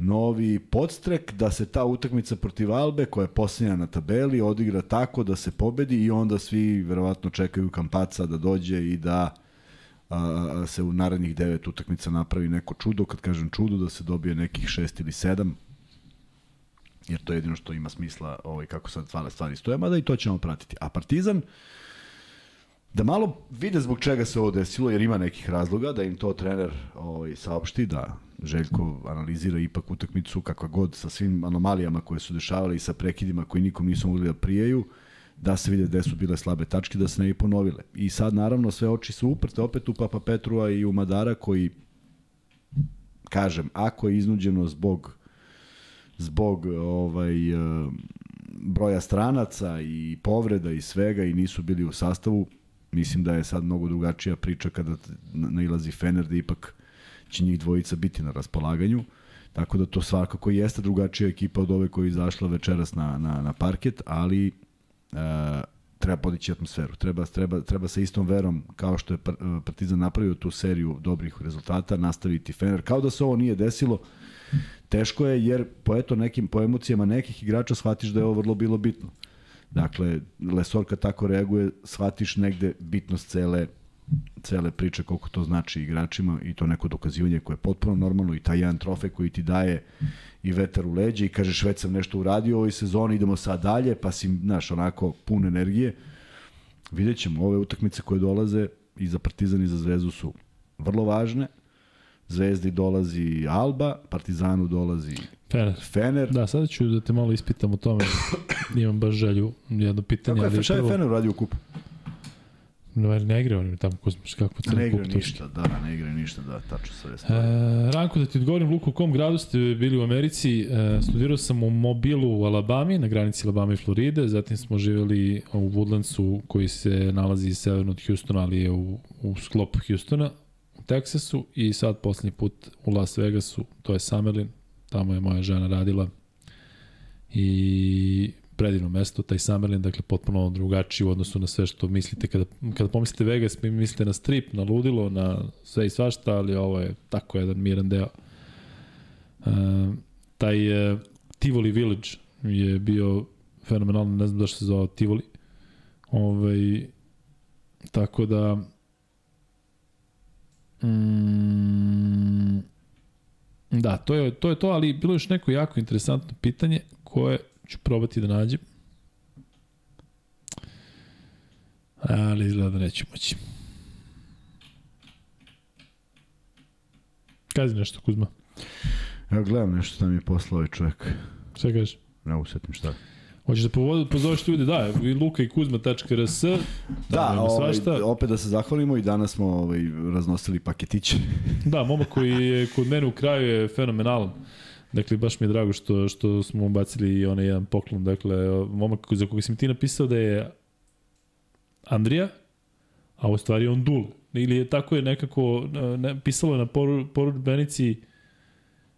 novi podstrek da se ta utakmica protiv Albe koja je posljednja na tabeli odigra tako da se pobedi i onda svi verovatno čekaju Kampaca da dođe i da a, se u narednih devet utakmica napravi neko čudo, kad kažem čudo, da se dobije nekih šest ili sedam, jer to je jedino što ima smisla ovaj, kako sad stvari, stvari stoje, mada i to ćemo pratiti. A Partizan, da malo vide zbog čega se ovo desilo, jer ima nekih razloga, da im to trener ovaj, saopšti, da Željko analizira ipak utakmicu kakva god sa svim anomalijama koje su dešavale i sa prekidima koji nikom nisu mogli da prijaju, da se vide gde su bile slabe tačke, da se ne bi ponovile. I sad naravno sve oči su uprte opet u Papa Petrua i u Madara koji kažem, ako je iznuđeno zbog zbog ovaj eh, broja stranaca i povreda i svega i nisu bili u sastavu, mislim da je sad mnogo drugačija priča kada nailazi Fener da ipak će njih dvojica biti na raspolaganju. Tako da to svakako jeste drugačija ekipa od ove koja je izašla večeras na, na, na parket, ali treba podići atmosferu. Treba, treba, treba sa istom verom, kao što je Partizan napravio tu seriju dobrih rezultata, nastaviti Fener. Kao da se ovo nije desilo, teško je jer po, eto, nekim, po emocijama nekih igrača shvatiš da je ovo vrlo bilo bitno. Dakle, Lesor kad tako reaguje, shvatiš negde bitnost cele cele priče koliko to znači igračima i to neko dokazivanje koje je potpuno normalno i taj jedan trofej koji ti daje i vetar u leđe i kažeš već sam nešto uradio u ovoj sezoni, idemo sad dalje, pa si, znaš, onako pun energije. Vidjet ćemo, ove utakmice koje dolaze i za Partizan i za Zvezdu su vrlo važne. Zvezdi dolazi Alba, Partizanu dolazi Fener. Fener. Da, sada ću da te malo ispitam o tome. Imam baš želju, jedno pitanje. Kako je, šta je Fener uradio u kupu? Ne, ne igra oni tamo Kuzmić, kako crno Ne igra ništa, da, ne igra ništa, da, tačno sve stvari. E, Ranko, da ti odgovorim, Luko, u kom gradu ste bili u Americi? E, studirao sam u Mobilu u Alabami, na granici Alabama i Floride, zatim smo živjeli u Woodlandsu, koji se nalazi severno od Houstona, ali je u, u sklopu Houstona, u Teksasu, i sad poslednji put u Las Vegasu, to je Summerlin, tamo je moja žena radila i predivno mesto, taj Summerlin, dakle potpuno drugačiji u odnosu na sve što mislite kada, kada pomislite Vegas, mislite na strip, na ludilo, na sve i svašta, ali ovo je tako jedan miran deo. Uh, taj uh, Tivoli Village je bio fenomenalno, ne znam da što se zove Tivoli, Ovaj, tako da... Mm, da, to je, to je to, ali bilo je još neko jako interesantno pitanje koje ću probati da nađem. Ali izgleda da neću moći. Kazi nešto, Kuzma. Ja gledam nešto što mi je poslao ovaj čovjek. Šta kažeš? Ne usetim šta. Hoćeš da povod, pozoveš ljude, da, i luka i kuzma.rs. Da, ima ovaj, svašta. opet da se zahvalimo i danas smo ovaj, raznosili paketiće. Da, momak koji je kod mene u kraju je fenomenalan. Dakle, baš mi je drago što, što smo bacili i onaj jedan poklon. Dakle, momak za koga si mi ti napisao da je Andrija, a u stvari on Dul. Ili je tako je nekako, ne, pisalo je na poru, porudbenici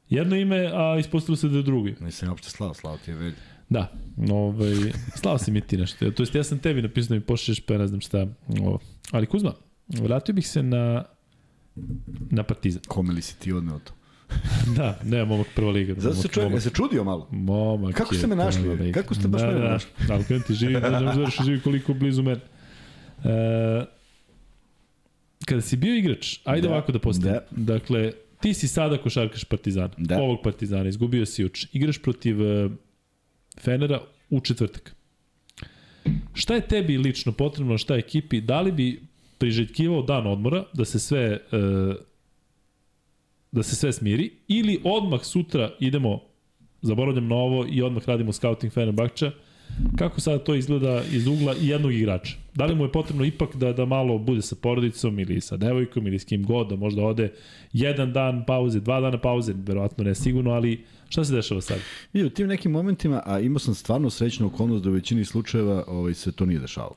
jedno ime, a ispostavilo se da je drugi. Nisam uopšte slao, slao ti je velj. Da, ovaj, slao si mi ti nešto. To jest ja sam tebi napisao da mi pošliš, pa ne znam šta. Ovo. Ali Kuzma, vratio bih se na na Partizan. Kome li si ti odneo to? Da, ne, momak prva liga. Zato se momak, se čudio malo? momak Kako ste me našli? liga. Kako ste baš da, mene da, našli? Da, ali kada ti živi, da ne možeš da živi koliko blizu mene. E, kada si bio igrač, ajde Da, ovako da postavim. da. Dakle, ti si sada košarkaš Partizana, Da. ovog Partizana, izgubio si uč. Igraš protiv e, Fenera u četvrtak. Šta je tebi lično potrebno, šta je ekipi? Da li bi priželjkivao dan odmora, da se sve e, da se sve smiri, ili odmah sutra idemo, zaboravljam na ovo i odmah radimo scouting Fenerbahča, kako sada to izgleda iz ugla jednog igrača? Da li mu je potrebno ipak da, da malo bude sa porodicom ili sa devojkom ili s kim god, da možda ode jedan dan pauze, dva dana pauze, verovatno ne sigurno, ali šta se dešava sad? I u tim nekim momentima, a imao sam stvarno srećnu okolnost da u većini slučajeva ovaj, se to nije dešavalo.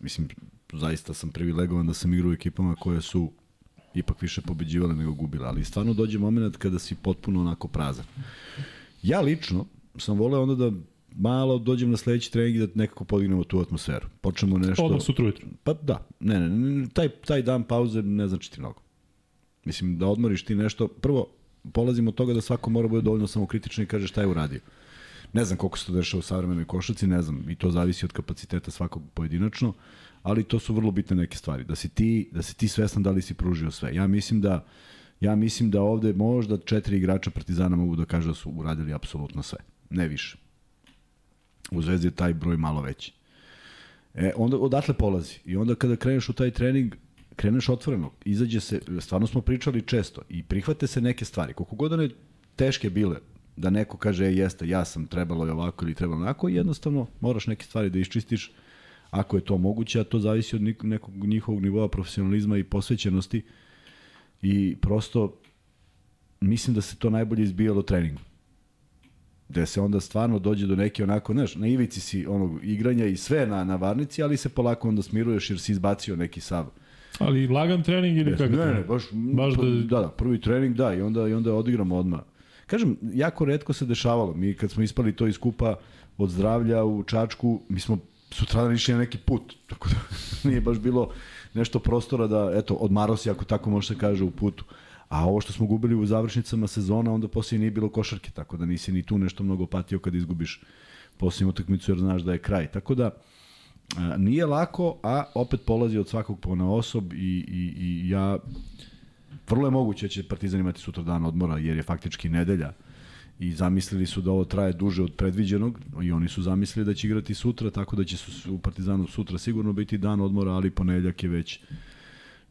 Mislim, zaista sam privilegovan da sam igrao u ekipama koje su ipak više pobeđivale nego gubile, ali stvarno dođe moment kada si potpuno onako prazan. Ja lično sam voleo onda da malo dođem na sledeći trening i da nekako podignemo tu atmosferu. Počnemo nešto... Odmah sutra ujutru. Pa da, ne, ne, ne, taj, taj dan pauze ne znači ti mnogo. Mislim, da odmoriš ti nešto, prvo, polazimo od toga da svako mora bude dovoljno samokritičan i kaže šta je uradio. Ne znam koliko se to dešava u savremenoj košarci, ne znam, i to zavisi od kapaciteta svakog pojedinačno, ali to su vrlo bitne neke stvari. Da si ti, da si ti svestan da li si pružio sve. Ja mislim da ja mislim da ovde možda četiri igrača Partizana mogu da kažu da su uradili apsolutno sve. Ne više. U Zvezdi je taj broj malo veći. E, onda odatle polazi. I onda kada kreneš u taj trening, kreneš otvoreno. Izađe se, stvarno smo pričali često i prihvate se neke stvari. Koliko god one teške bile, da neko kaže, e, jeste, ja sam trebalo je ovako ili trebalo onako, jednostavno moraš neke stvari da iščistiš ako je to moguće, a to zavisi od nekog njihovog nivoa profesionalizma i posvećenosti i prosto mislim da se to najbolje izbijalo treningu gde se onda stvarno dođe do neke onako, znaš, na ivici si onog igranja i sve na, na varnici, ali se polako onda smiruješ jer si izbacio neki sav. Ali lagan trening ili kako? Ne, ne, baš, Baš da- da... da, prvi trening, da, i onda, i onda odigramo odmah. Kažem, jako redko se dešavalo. Mi kad smo ispali to iz kupa od zdravlja u Čačku, mi smo sutradan išli na neki put, tako da nije baš bilo nešto prostora da, eto, odmaro si, ako tako može se kaže, u putu. A ovo što smo gubili u završnicama sezona, onda poslije nije bilo košarke, tako da nisi ni tu nešto mnogo patio kad izgubiš posljednju utakmicu jer znaš da je kraj. Tako da, a, nije lako, a opet polazi od svakog pona osob i, i, i ja vrlo je moguće da će Partizan imati sutra dan odmora jer je faktički nedelja i zamislili su da ovo traje duže od predviđenog i oni su zamislili da će igrati sutra, tako da će su u Partizanu sutra sigurno biti dan odmora, ali ponedjeljak je već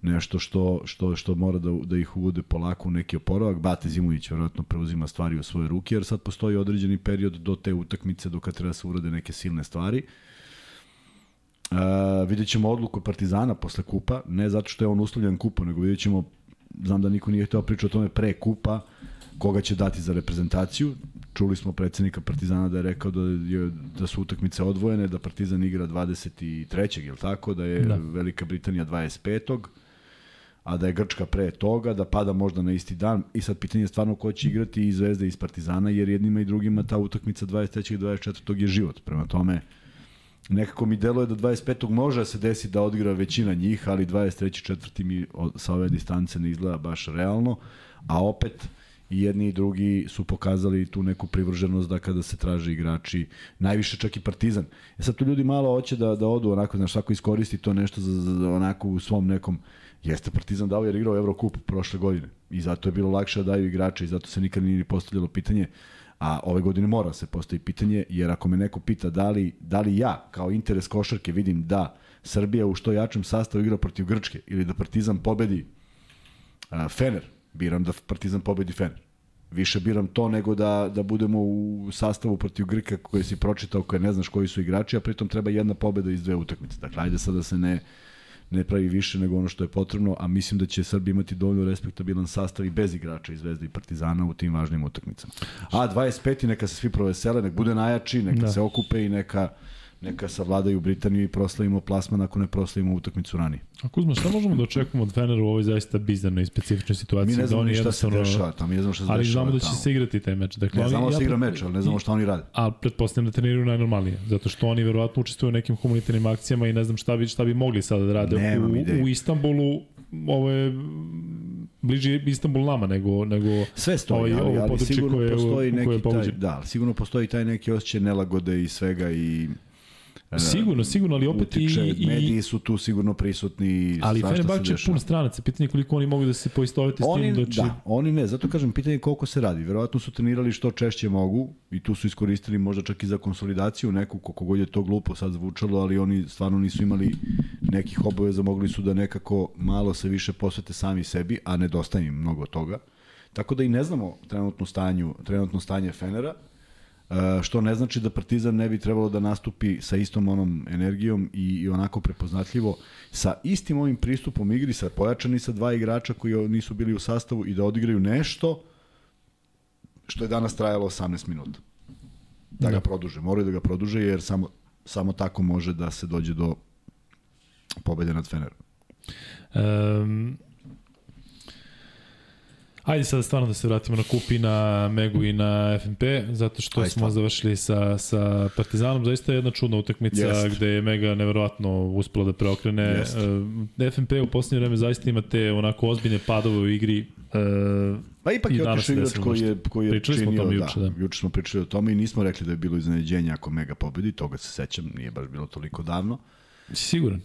nešto što, što, što mora da, da ih uvode polako u neki oporavak. Bate Zimujić vjerojatno preuzima stvari u svoje ruke, jer sad postoji određeni period do te utakmice do kad treba da se urade neke silne stvari. Uh, vidjet ćemo odluku Partizana posle kupa, ne zato što je on uslovljen kupom, nego vidjet ćemo, znam da niko nije hteo pričati o tome pre kupa, koga će dati za reprezentaciju. Čuli smo predsednika Partizana da je rekao da, je, da su utakmice odvojene, da Partizan igra 23. je tako? Da je Da. Velika Britanija 25 a da je Grčka pre toga, da pada možda na isti dan i sad pitanje je stvarno ko će igrati i Zvezda i iz Partizana, jer jednima i drugima ta utakmica 23. i 24. je život. Prema tome, nekako mi deluje da 25. može da se desi da odigra većina njih, ali 23. četvrti mi sa ove distance ne izgleda baš realno, a opet i jedni i drugi su pokazali tu neku privrženost da kada se traže igrači, najviše čak i Partizan. E sad tu ljudi malo hoće da, da odu onako, znaš, svako iskoristi to nešto za, za, za onako u svom nekom Jeste Partizan dao jer igrao Evrokup prošle godine i zato je bilo lakše da daju igrače i zato se nikad nije ni postavljalo pitanje a ove godine mora se postavi pitanje jer ako me neko pita da li, da li ja kao interes košarke vidim da Srbija u što jačem sastavu igra protiv Grčke ili da Partizan pobedi a, Fener, biram da Partizan pobedi Fener. Više biram to nego da, da budemo u sastavu protiv Grka koje si pročitao, koje ne znaš koji su igrači, a pritom treba jedna pobeda iz dve utakmice. Dakle, ajde sad da se ne, ne pravi više nego ono što je potrebno, a mislim da će Srbija imati dovoljno respektabilan sastav i bez igrača iz Zvezde i Partizana u tim važnim utakmicama. A 25. neka se svi provesele, nek bude najjači, neka da. se okupe i neka neka savladaju Britaniju i proslavimo plasman ako ne proslavimo utakmicu ranije. A Kuzma, šta možemo da očekujemo od Fenera u ovoj zaista bizarnoj i specifičnoj situaciji? Mi ne znamo da šta se dešava tamo, mi ne znamo šta se ali dešava znamo da će tamo. se igrati taj meč. Dakle, Ne znamo da se igra meč, ali ne znamo šta oni rade. A pretpostavljam da treniraju najnormalnije, zato što oni verovatno učestvuju u nekim humanitarnim akcijama i ne znam šta bi, šta bi mogli sada da rade. Nemam u, u Istanbulu ovo je bliže Istanbul nama nego, nego Sve stoji, ovaj, ali, ovo ali sigurno koje, postoji koje je neki taj, da, ali sigurno postoji taj neki osjećaj nelagode i svega i Sigurno, sigurno, ali opet i, utiče, i, mediji su tu sigurno prisutni i ali Fenerbahče je pun stranaca, pitanje je koliko oni mogu da se poistovete s Oni, tim da će... da, oni ne, zato kažem, pitanje je koliko se radi. Verovatno su trenirali što češće mogu i tu su iskoristili možda čak i za konsolidaciju neku, koliko god je to glupo sad zvučalo, ali oni stvarno nisu imali nekih obaveza, mogli su da nekako malo se više posvete sami sebi, a nedostaje im mnogo toga. Tako da i ne znamo trenutno, stanju, trenutno stanje Fenera, što ne znači da Partizan ne bi trebalo da nastupi sa istom onom energijom i, i onako prepoznatljivo sa istim ovim pristupom igri, sa pojačani sa dva igrača koji nisu bili u sastavu i da odigraju nešto što je danas trajalo 18 minuta. Da ga Da. produže, moraju da ga produže jer samo, samo tako može da se dođe do pobede nad Fenerom. Um, Ajde sada stvarno da se vratimo na Kup i na Megu i na FNP, zato što Ajde, smo stvarno. završili sa, sa Partizanom. Zaista je jedna čudna utakmica Jest. gde je Mega neverovatno uspela da preokrene. Jest. Uh, FNP u posljednje vreme zaista imate onako ozbiljne padove u igri. Uh, Pa ipak I je otišao igrač koji je, koji je Pričali smo činio, da, juče, da. juče smo pričali o tome i nismo rekli da je bilo iznenađenje ako Mega pobedi, toga se sećam, nije baš bilo toliko davno. si siguran?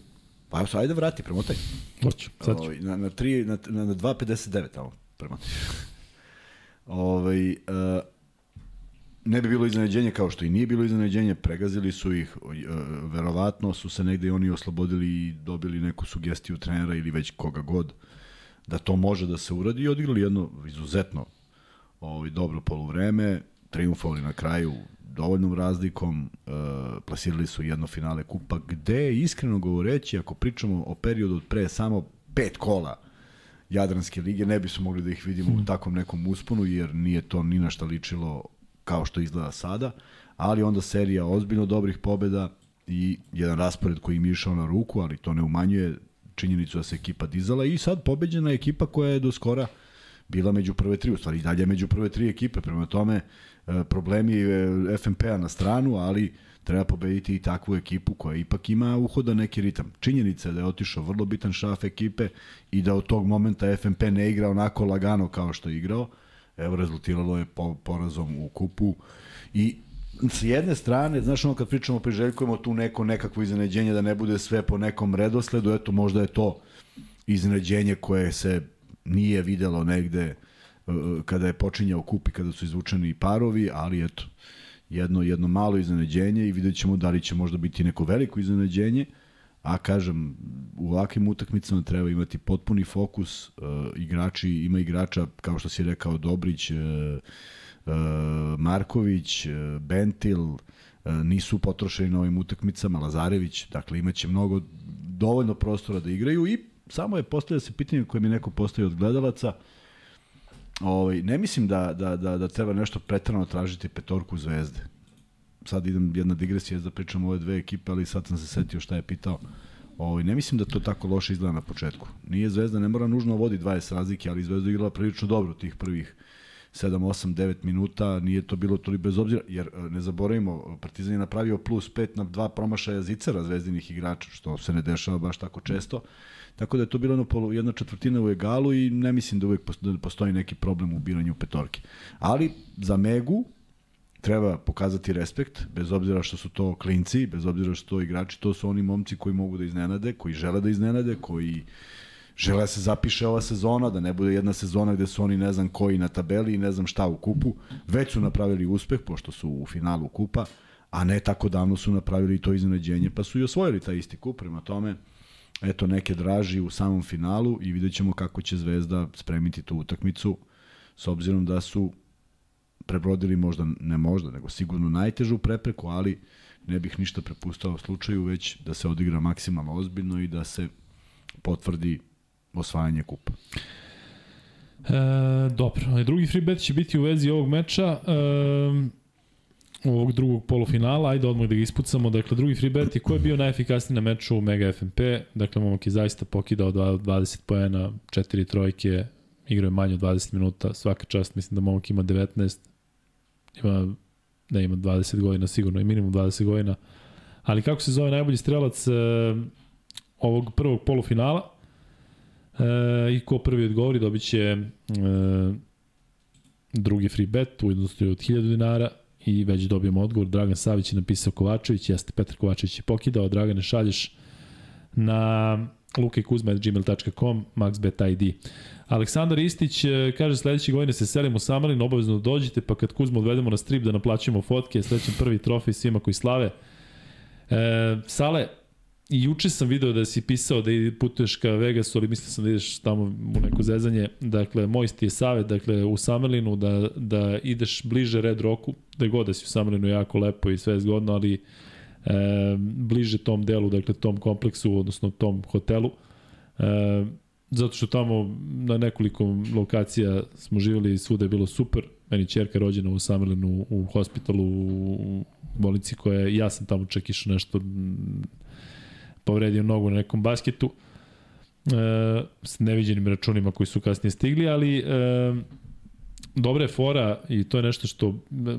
Pa ajde vrati, premotaj. Hoću, sad ću. Ovaj, na, na, 3, na, na, na 2.59 tamo premotaj. ovaj, uh, ne bi bilo iznenađenje kao što i nije bilo iznenađenje, pregazili su ih, uh, verovatno su se negde oni oslobodili i dobili neku sugestiju trenera ili već koga god da to može da se uradi i odigrali jedno izuzetno ovaj, dobro poluvreme, triumfovali na kraju dovoljnom razlikom, uh, plasirali su jedno finale kupa, gde, iskreno govoreći, ako pričamo o periodu od pre samo pet kola Jadranske lige, ne bi su mogli da ih vidimo u takvom nekom usponu, jer nije to ni na šta ličilo kao što izgleda sada, ali onda serija ozbiljno dobrih pobeda i jedan raspored koji im je išao na ruku, ali to ne umanjuje činjenicu da se ekipa dizala i sad pobeđena ekipa koja je do skora bila među prve tri, u stvari i dalje je među prve tri ekipe, prema tome e, problemi e, FNP-a na stranu, ali treba pobediti i takvu ekipu koja ipak ima uhoda neki ritam. Činjenica je da je otišao vrlo bitan šaf ekipe i da od tog momenta FNP ne igra onako lagano kao što je igrao. Evo, rezultiralo je po, porazom u kupu i s jedne strane, znaš ono kad pričamo, priželjkujemo tu neko nekakvo iznenađenje da ne bude sve po nekom redosledu, eto možda je to iznenađenje koje se nije videlo negde uh, kada je počinjao kup i kada su izvučeni parovi, ali eto, jedno, jedno malo iznenađenje i vidjet ćemo da li će možda biti neko veliko iznenađenje, a kažem, u ovakvim utakmicama treba imati potpuni fokus, uh, igrači, ima igrača, kao što si rekao, Dobrić, uh, uh, Marković, uh, Bentil, uh, nisu potrošeni na ovim utakmicama, Lazarević, dakle imaće mnogo, dovoljno prostora da igraju i samo je postavlja se pitanje koje mi neko postavio od gledalaca, Ovaj, ne mislim da, da, da, da treba nešto pretrano tražiti petorku zvezde. Sad idem jedna digresija da pričam o ove dve ekipe, ali sad sam se setio šta je pitao. Ovaj, ne mislim da to tako loše izgleda na početku. Nije Zvezda, ne mora nužno vodi 20 razlike, ali Zvezda igrala prilično dobro tih prvih 7, 8, 9 minuta, nije to bilo toliko bez obzira, jer e, ne zaboravimo, Partizan je napravio plus 5 na dva promašaja zicera zvezdinih igrača, što se ne dešava baš tako često. Tako da je to bilo polu, jedna četvrtina u egalu i ne mislim da uvek da postoji neki problem u biranju petorke. Ali za Megu treba pokazati respekt, bez obzira što su to klinci, bez obzira što to igrači, to su oni momci koji mogu da iznenade, koji žele da iznenade, koji žele da se zapiše ova sezona, da ne bude jedna sezona gde su oni ne znam koji na tabeli i ne znam šta u kupu. Već su napravili uspeh, pošto su u finalu kupa, a ne tako davno su napravili to iznenađenje, pa su i osvojili taj isti kup, prema tome eto neke draži u samom finalu i vidjet ćemo kako će Zvezda spremiti tu utakmicu s obzirom da su prebrodili možda, ne možda, nego sigurno najtežu prepreku, ali ne bih ništa prepustao slučaju, već da se odigra maksimalno ozbiljno i da se potvrdi osvajanje kupa. E, dobro, drugi free bet će biti u vezi ovog meča. E, ovog drugog polufinala, ajde odmah da ga ispucamo. Dakle, drugi free bet je ko je bio najefikasniji na meču u Mega FMP. Dakle, momak je zaista pokidao 20 poena, 4 trojke, igrao je manje od 20 minuta, svaka čast, mislim da momak ima 19, ima, ne ima 20 godina sigurno, i minimum 20 godina. Ali kako se zove najbolji strelac e, ovog prvog polufinala? E, I ko prvi odgovori dobit će e, drugi free bet u iznosu od 1000 dinara i već dobijemo odgovor. Dragan Savić je napisao Kovačević, jeste Petar Kovačević je pokidao, Dragane šalješ na lukajkuzma.gmail.com, maxbet.id. Aleksandar Istić e, kaže sledeće godine se selimo u Samalin, obavezno dođite, pa kad Kuzma odvedemo na strip da naplaćujemo fotke, sledećem prvi trofej svima koji slave. E, Sale, I juče sam video da si pisao da putuješ ka Vegasu, ali mislio sam da ideš tamo u neko zezanje. Dakle, moj ti je savjet, dakle, u Samerlinu da, da ideš bliže Red Rocku, da god da si u Samerlinu jako lepo i sve zgodno, ali e, bliže tom delu, dakle, tom kompleksu, odnosno tom hotelu. E, zato što tamo na nekoliko lokacija smo živjeli i svuda je bilo super. Meni čerka rođena u Samerlinu u hospitalu u bolnici koja ja sam tamo čak išao nešto povredio nogu na nekom basketu e, s neviđenim računima koji su kasnije stigli, ali e, dobra je fora i to je nešto što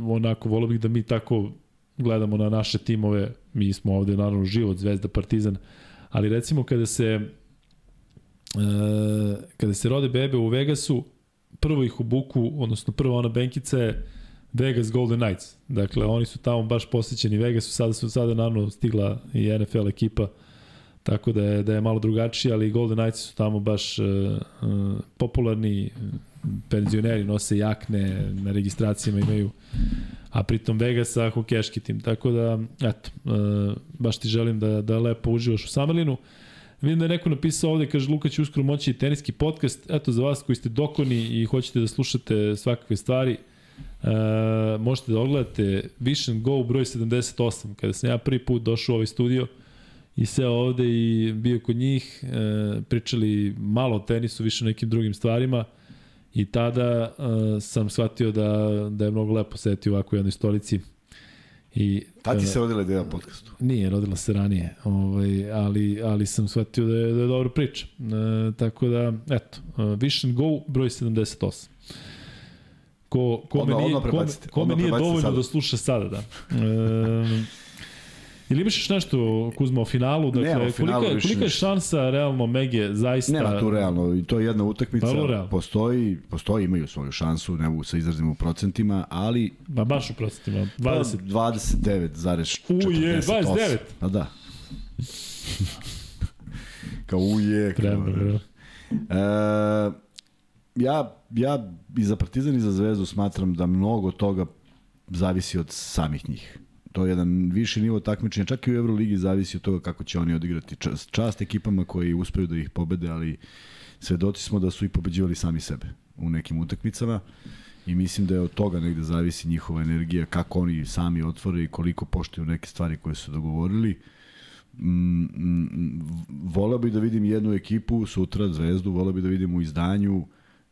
onako volio bih da mi tako gledamo na naše timove, mi smo ovde naravno život, Zvezda, Partizan, ali recimo kada se e, kada se rode bebe u Vegasu, prvo ih u buku, odnosno prvo ona benkica je Vegas Golden Knights. Dakle, oni su tamo baš posjećeni Vegasu, sada su sada naravno stigla i NFL ekipa uh, Tako da je, da je malo drugačije, ali Golden Knights su tamo baš uh, popularni, penzioneri nose jakne, na registracijama imaju, a pritom Vegasa hokeški tim. Tako da, eto, uh, baš ti želim da, da lepo uživaš u Samerlinu. Vidim da je neko napisao ovde, kaže Luka će uskoro moći teniski podcast. Eto, za vas koji ste dokoni i hoćete da slušate svakakve stvari, uh, možete da ogledate Vision Go broj 78. Kada sam ja prvi put došao u ovaj studio, uh, i seo ovde i bio kod njih, e, pričali malo o tenisu, više o nekim drugim stvarima i tada e, sam shvatio da, da je mnogo lepo sedeti u ovakvoj jednoj stolici. I, Tad ti se rodila ideja podcastu? Nije, rodila se ranije, ovaj, ali, ali sam shvatio da je, da je dobro priča. E, tako da, eto, uh, Vision Go broj 78. Ko, ko odmah, me nije, ko, ko me nije dovoljno sada. da sluša sada, da. E, Ili imaš još nešto, Kuzma, o finalu? Dakle, ne, o finalu kolika, kolika je šansa realno Mege zaista... Nema tu realno, i to je jedna utakmica, postoji, postoji, imaju svoju šansu, ne mogu se izrazim u procentima, ali... Ba baš u procentima, 20. 29,48. Uje, 29? Pa da. kao uje. Treba, kao, e, ja, ja i za Partizan i za Zvezdu smatram da mnogo toga zavisi od samih njih to je jedan viši nivo takmičenja, čak i u Euroligi zavisi od toga kako će oni odigrati čast, čast ekipama koji uspeju da ih pobede, ali svedoci smo da su i pobeđivali sami sebe u nekim utakmicama i mislim da je od toga negde zavisi njihova energija, kako oni sami otvore i koliko poštuju neke stvari koje su dogovorili. Mm, mm, voleo bih da vidim jednu ekipu sutra, Zvezdu, voleo bih da vidim u izdanju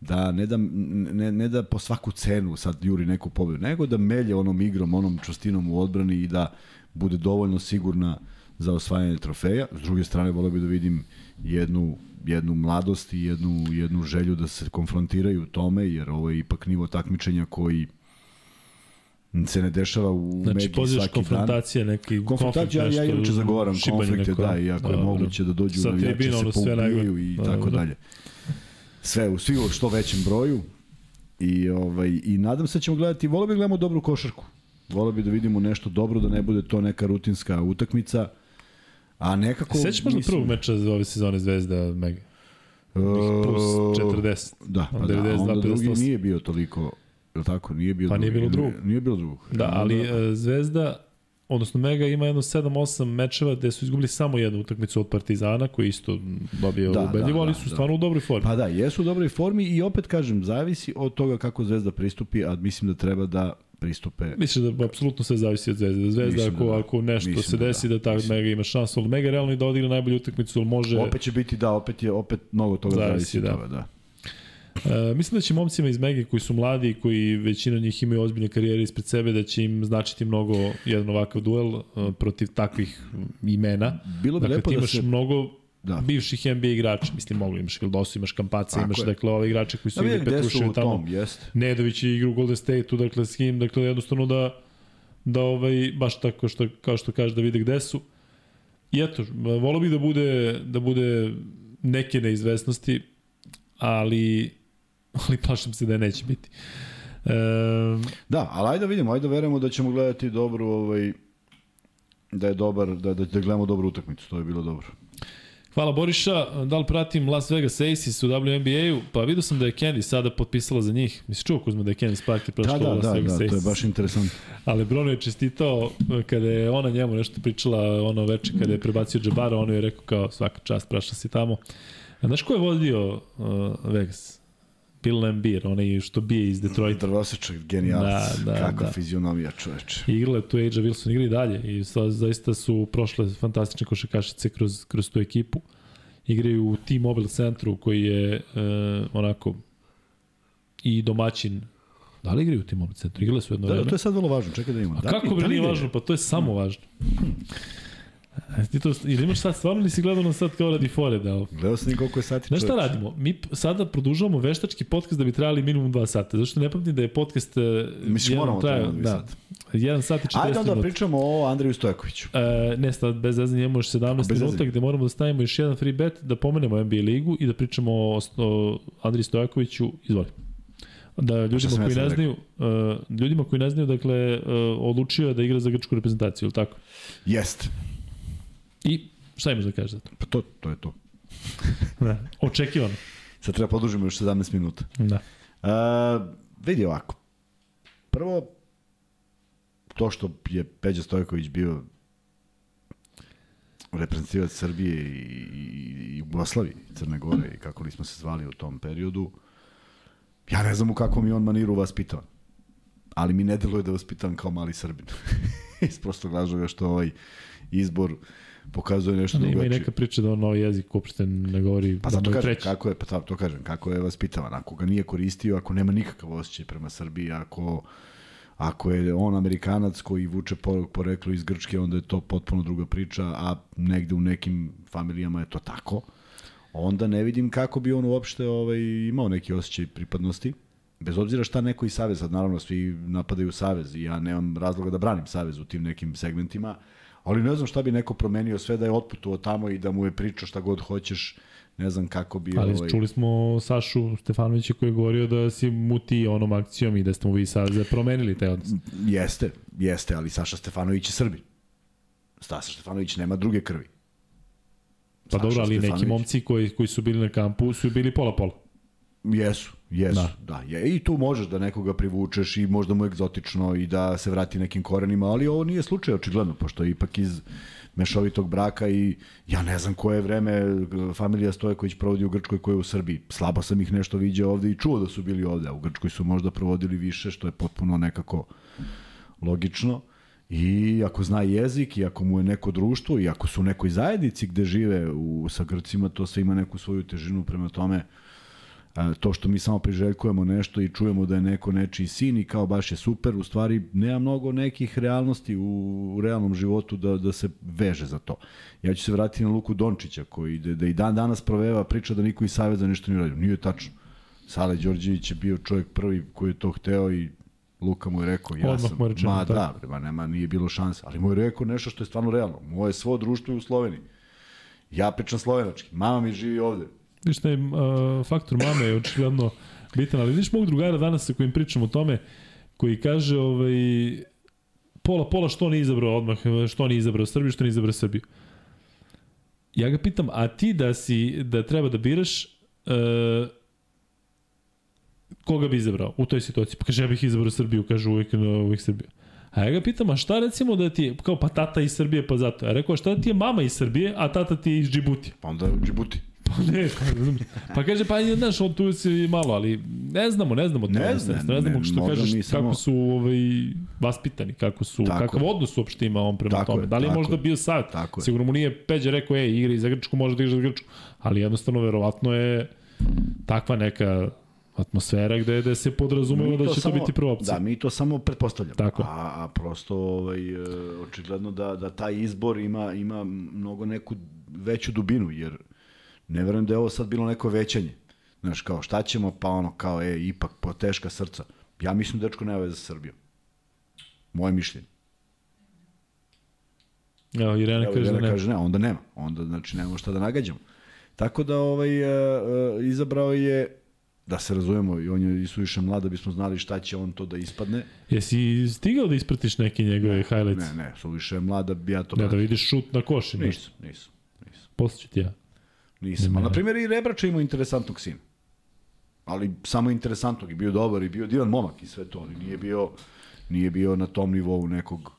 da ne da, ne, ne da po svaku cenu sad juri neku pobedu, nego da melje onom igrom, onom čustinom u odbrani i da bude dovoljno sigurna za osvajanje trofeja. S druge strane, volio bi da vidim jednu jednu mladost i jednu, jednu želju da se konfrontiraju u tome, jer ovo je ipak nivo takmičenja koji se ne dešava u Znači, pozivaš svaki dan. konfrontacije, neki Konfrontacija, ja, ja inače zagovaram konflikte, neko. da, iako je Dobro. moguće da dođu navijači se poubijaju i tako dalje. Sve, u svi u što većem broju i, ovaj, i nadam se da ćemo gledati, volio bi da gledamo dobru košarku. Volio bi da vidimo nešto dobro, da ne bude to neka rutinska utakmica, a nekako... Sećaš možda mislim- prvog meča za ove sezone Zvezda Mega? Plus E, 40. Da, pa da, 92, onda drugi 58. nije bio toliko, je tako? Nije bio Pa nije drugi. bilo drugog. Nije bilo drugog. Da, ali e, Zvezda, odnosno Mega ima jedno 7-8 mečeva gde su izgubili samo jednu utakmicu od Partizana, koji isto dobio Da, da, ubedljivo, da, ali da, su da. stvarno u dobroj formi. Pa da, jesu u dobroj formi i opet kažem, zavisi od toga kako Zvezda pristupi, a mislim da treba da pristupe Misliš da apsolutno sve zavisi od Zvezde. Da Zvezda Mislim ako, da da. ako nešto Mislim se da desi da. da, ta Mislim. Mega ima šansu, ali Mega realno i da odigra najbolju utakmicu, ali može... Opet će biti, da, opet je, opet mnogo toga Zavisi, zavisi, da. da. toga, da. E, mislim da će momcima iz Mege koji su mladi i koji većina njih imaju ozbiljne karijere ispred sebe, da će im značiti mnogo jedan ovakav duel e, protiv takvih imena. Bilo bi Dakle, lepo ti da imaš se... mnogo Da. bivših NBA igrača, mislim, mogu imaš Vildosu, imaš Kampaca, Tako imaš, je. dakle, ove igrače koji su Da su Petrušev tamo. tom, jest. Nedović je igra u Golden State-u, dakle, s kim, dakle, jednostavno da, da ovaj, baš tako što, kao što kaže, da vide gde su. I eto, volio bih da bude, da bude neke neizvesnosti, ali, ali plašim se da je neće biti. E, Da, ali ajde da vidimo, ajde da verujemo da ćemo gledati dobru, ovaj, da je dobar, da, da, da gledamo dobru utakmicu, to je bilo dobro. hvala Boriša, da li pratim Las Vegas Aces u WNBA-u? Pa vidio sam da je Candy sada potpisala za njih. Misliš čuo Kuzma da je Candy Sparky Da, prošla da, u Las da, Vegas da, to je Aces? baš interesantno. Ali Brono je čestitao kada je ona njemu nešto pričala ono veče kada je prebacio Džabara, on joj je rekao kao svaka čast, prašla si tamo. A znaš ko je vodio uh, Vegas? Bill Lambier, onaj što bije iz Detroita. Drvosečak, genijalac, Da, da, kakva da. fizionomija čoveče. I igrala je tu Aja Wilson, igrali dalje i sa, zaista su prošle fantastične košakašice kroz, kroz tu ekipu. Igraju u T-Mobile centru koji je uh, onako i domaćin Da li igraju u T-Mobile centru? Igrale su jedno Da, vreme. to je sad vrlo važno, čekaj da imamo. A Da, kako da bre li nije važno? Pa to je samo važno. A ti to, ili imaš sad stvarno ili si gledao nas sad kao radi fore da Gledao sam koliko je sati Znaš šta radimo? Mi sada produžavamo veštački podcast da bi trajali minimum 2 sata. Zašto ne pamtim da je podcast e, Mislim, jedan moramo trajao- da, sat. 1 sat i 40 Ajde onda minuta. pričamo o Andreju Stojkoviću. E, ne, sad bez zezanja imamo još 17 bez minuta gde moramo da stavimo još jedan free bet, da pomenemo NBA ligu i da pričamo o, o Andriji Stojakoviću. Izvoli. Da ljudima koji ne znaju, uh, ljudima koji ne znaju, dakle, uh, odlučio je da igra za grčku reprezentaciju, ili tako? Jest. I šta imaš da kažeš za to? Pa to, to je to. Da. Očekivano. Sad treba podružimo još 17 minuta. Da. Uh, vidi ovako. Prvo, to što je Peđa Stojković bio reprezentativac Srbije i, i, i Jugoslavije, Crne Gore i kako li smo se zvali u tom periodu, ja ne znam u kakvom je on maniru vaspitavan. Ali mi ne deluje da je vaspitavan kao mali Srbin. Iz prostog razloga što ovaj izbor pokazuje nešto Ali ima i drugačije. neka priča da on novi jezik uopšte ne govori Pa da zato mu je kažem, treći. kako je, pa to, to kažem, kako je vaspitavan. Ako ga nije koristio, ako nema nikakav osjećaj prema Srbiji, ako, ako je on Amerikanac koji vuče po, poreklo iz Grčke, onda je to potpuno druga priča, a negde u nekim familijama je to tako. Onda ne vidim kako bi on uopšte ovaj, imao neki osjećaj pripadnosti. Bez obzira šta neko iz Saveza, naravno svi napadaju Savez i ja nemam razloga da branim Savez u tim nekim segmentima, ali ne znam šta bi neko promenio sve da je otputovao tamo i da mu je pričao šta god hoćeš, ne znam kako bi... Ali ovaj, čuli smo Sašu Stefanovića koji je govorio da si mu ti onom akcijom i da ste mu vi sad promenili taj odnos. Jeste, jeste, ali Saša Stefanović je Srbin. Saša Stefanović nema druge krvi. Pa Saša dobro, ali neki Stefanović- momci koji, koji su bili na kampu su bili pola-pola. Jesu, jesu, Da. da. je, I tu možeš da nekoga privučeš i možda mu egzotično i da se vrati nekim korenima, ali ovo nije slučaj očigledno, pošto je ipak iz mešovitog braka i ja ne znam koje vreme e, familija Stojković provodi u Grčkoj koje je u Srbiji. Slabo sam ih nešto viđao ovde i čuo da su bili ovde, a u Grčkoj su možda provodili više, što je potpuno nekako logično. I ako zna jezik i ako mu je neko društvo i ako su u nekoj zajednici gde žive u, sa Grcima, to sve ima neku svoju težinu prema tome to što mi samo priželjkujemo nešto i čujemo da je neko nečiji sin i kao baš je super, u stvari nema mnogo nekih realnosti u, u realnom životu da, da se veže za to. Ja ću se vratiti na Luku Dončića koji da, da i dan danas proveva priča da niko iz Saveza ništa nije uradio. Nije tačno. Sale Đorđević je bio čovjek prvi koji je to hteo i Luka mu je rekao, ja Odmah sam, ma tako. da, bre, ma nema, nije bilo šanse, ali mu je rekao nešto što je stvarno realno. Moje svo društvo je u Sloveniji. Ja pričam slovenački, mama mi živi ovde. Viš taj uh, faktor mame je očigledno bitan, ali vidiš mog drugara danas sa kojim pričam o tome, koji kaže ovaj, pola, pola što nije izabrao odmah, što nije izabrao Srbiju, što nije izabrao Srbiju. Ja ga pitam, a ti da si, da treba da biraš, uh, koga bi izabrao u toj situaciji? Pa kaže, ja bih izabrao Srbiju, kaže uvijek, uvijek Srbiju. A ja ga pitam, a šta recimo da ti je, kao pa tata iz Srbije, pa zato. Ja rekao, a šta da ti je mama iz Srbije, a tata ti je iz Džibutija? Pa onda Džibuti. Pa ne, pa, pa kaže, pa znaš, on tu si malo, ali ne znamo, ne znamo to. Ne Ne, znam, znam, ne znamo ne, što kažeš, kako samo- su ovaj, vaspitani, kako su, Tako kakav je. odnos uopšte ima on prema Tako tome. je, da li je možda je. bio sad? Tako. Sigurno mu nije Peđa rekao, ej, igri za Grčku, može da igraš za Grčku. Ali jednostavno, verovatno je takva neka atmosfera gde, gde se podrazumeva da će to samo- biti prva opcija. Da, mi to samo pretpostavljamo. Tako. A, a prosto ovaj, e, očigledno da, da taj izbor ima, ima mnogo neku veću dubinu, jer ne verujem da je ovo sad bilo neko većanje. Znaš, kao šta ćemo, pa ono kao, e, ipak po teška srca. Ja mislim da dečko nema veze sa Srbijom. Moje mišljenje. Evo, Irena Evo, kaže da Irena ne. kaže ne, onda nema. Onda, znači, nemamo šta da nagađamo. Tako da, ovaj, e, e, izabrao je, da se razumemo, i on je i suviše mlad da bismo znali šta će on to da ispadne. Jesi stigao da ispratiš neke njegove highlights? Ne, ne, suviše mlad da bi ja to Ne, da vidiš šut na koš nisam, nisam. Posle ću ti ja. Nisam. Ali, na primjer, i Rebrača imao interesantnog sina. Ali samo interesantnog i bio dobar i bio divan momak i sve to, ali nije bio, nije bio na tom nivou nekog,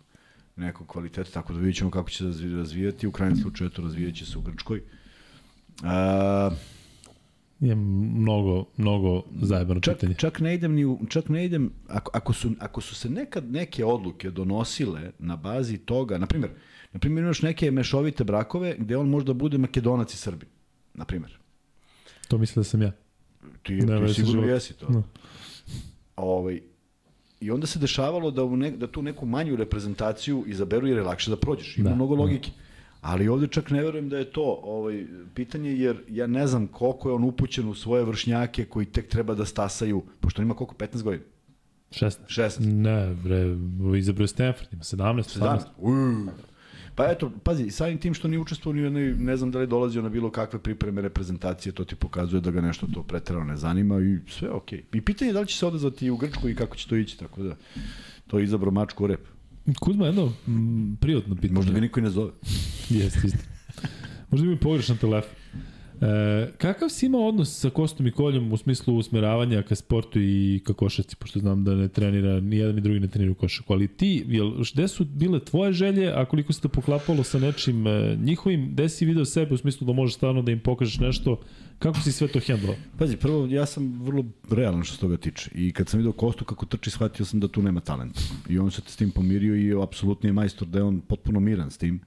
nekog kvaliteta, tako da vidjet ćemo kako će se razvi- razvijati. U krajnjem slučaju to razvijat će se u Grčkoj. A, Je mnogo, mnogo zajebano čak, pitanje. čak ne idem ni u, čak ne idem, ako, ako, su, ako su se nekad neke odluke donosile na bazi toga, na primjer, na primjer imaš neke mešovite brakove gde on možda bude makedonac i srbin, na primjer. To mislim da sam ja. Ti, Ne, ti sigurno života. jesi to. No. Ovaj, I onda se dešavalo da, u ne, da tu neku manju reprezentaciju izaberu jer je lakše da prođeš. Ima Da, da, mnogo da. logike. Ali ovde čak ne verujem da je to ovaj, pitanje, jer ja ne znam koliko je on upućen u svoje vršnjake koji tek treba da stasaju, pošto on ima koliko, 15 godina? 16. 16? Ne, bre, izabrao je Stanford, ima 17, 18. 17? Uuu. Pa eto, pazi, samim tim što nije učestvovao ni u jednoj, ne znam da li dolazio na bilo kakve pripreme reprezentacije, to ti pokazuje da ga nešto to preterano ne zanima i sve okej. I pitanje je da li će se odazvati u Grčku i kako će to ići, tako da to je izabrao mačku u rep. Kuzma, jedno m, privatno pitanje. Možda ga niko i ne zove. Jeste, isto. Možda ima pogrešan telefon. E, kakav si imao odnos sa Kostom i Koljom u smislu usmeravanja ka sportu i ka košarci, pošto znam da ne trenira, ni jedan ni drugi ne trenira u košarku, ali ti, jel, gde su bile tvoje želje, a koliko se to poklapalo sa nečim e, njihovim, gde si video sebe u smislu da možeš stvarno da im pokažeš nešto, kako si sve to hendlao? Pazi, prvo, ja sam vrlo realan što se toga tiče. I kad sam vidio Kostu kako trči, shvatio sam da tu nema talenta. I on se s tim pomirio i apsolutni je majstor da je on potpuno miran s tim.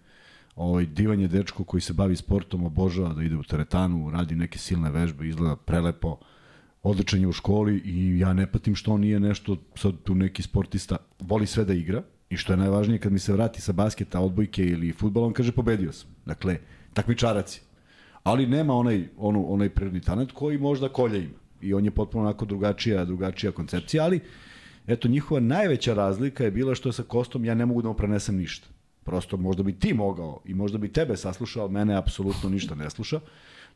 Ovaj, divan je dečko koji se bavi sportom, obožava da ide u teretanu, radi neke silne vežbe, izgleda prelepo, odličan je u školi i ja ne patim što on nije nešto sad tu neki sportista, voli sve da igra i što je najvažnije kad mi se vrati sa basketa, odbojke ili futbola, on kaže pobedio sam. Dakle, takmičarac je ali nema onaj, onu, onaj prirodni talent koji možda kolja ima. I on je potpuno onako drugačija, drugačija koncepcija, ali eto, njihova najveća razlika je bila što je sa Kostom ja ne mogu da mu prenesem ništa. Prosto možda bi ti mogao i možda bi tebe saslušao, mene apsolutno ništa ne sluša.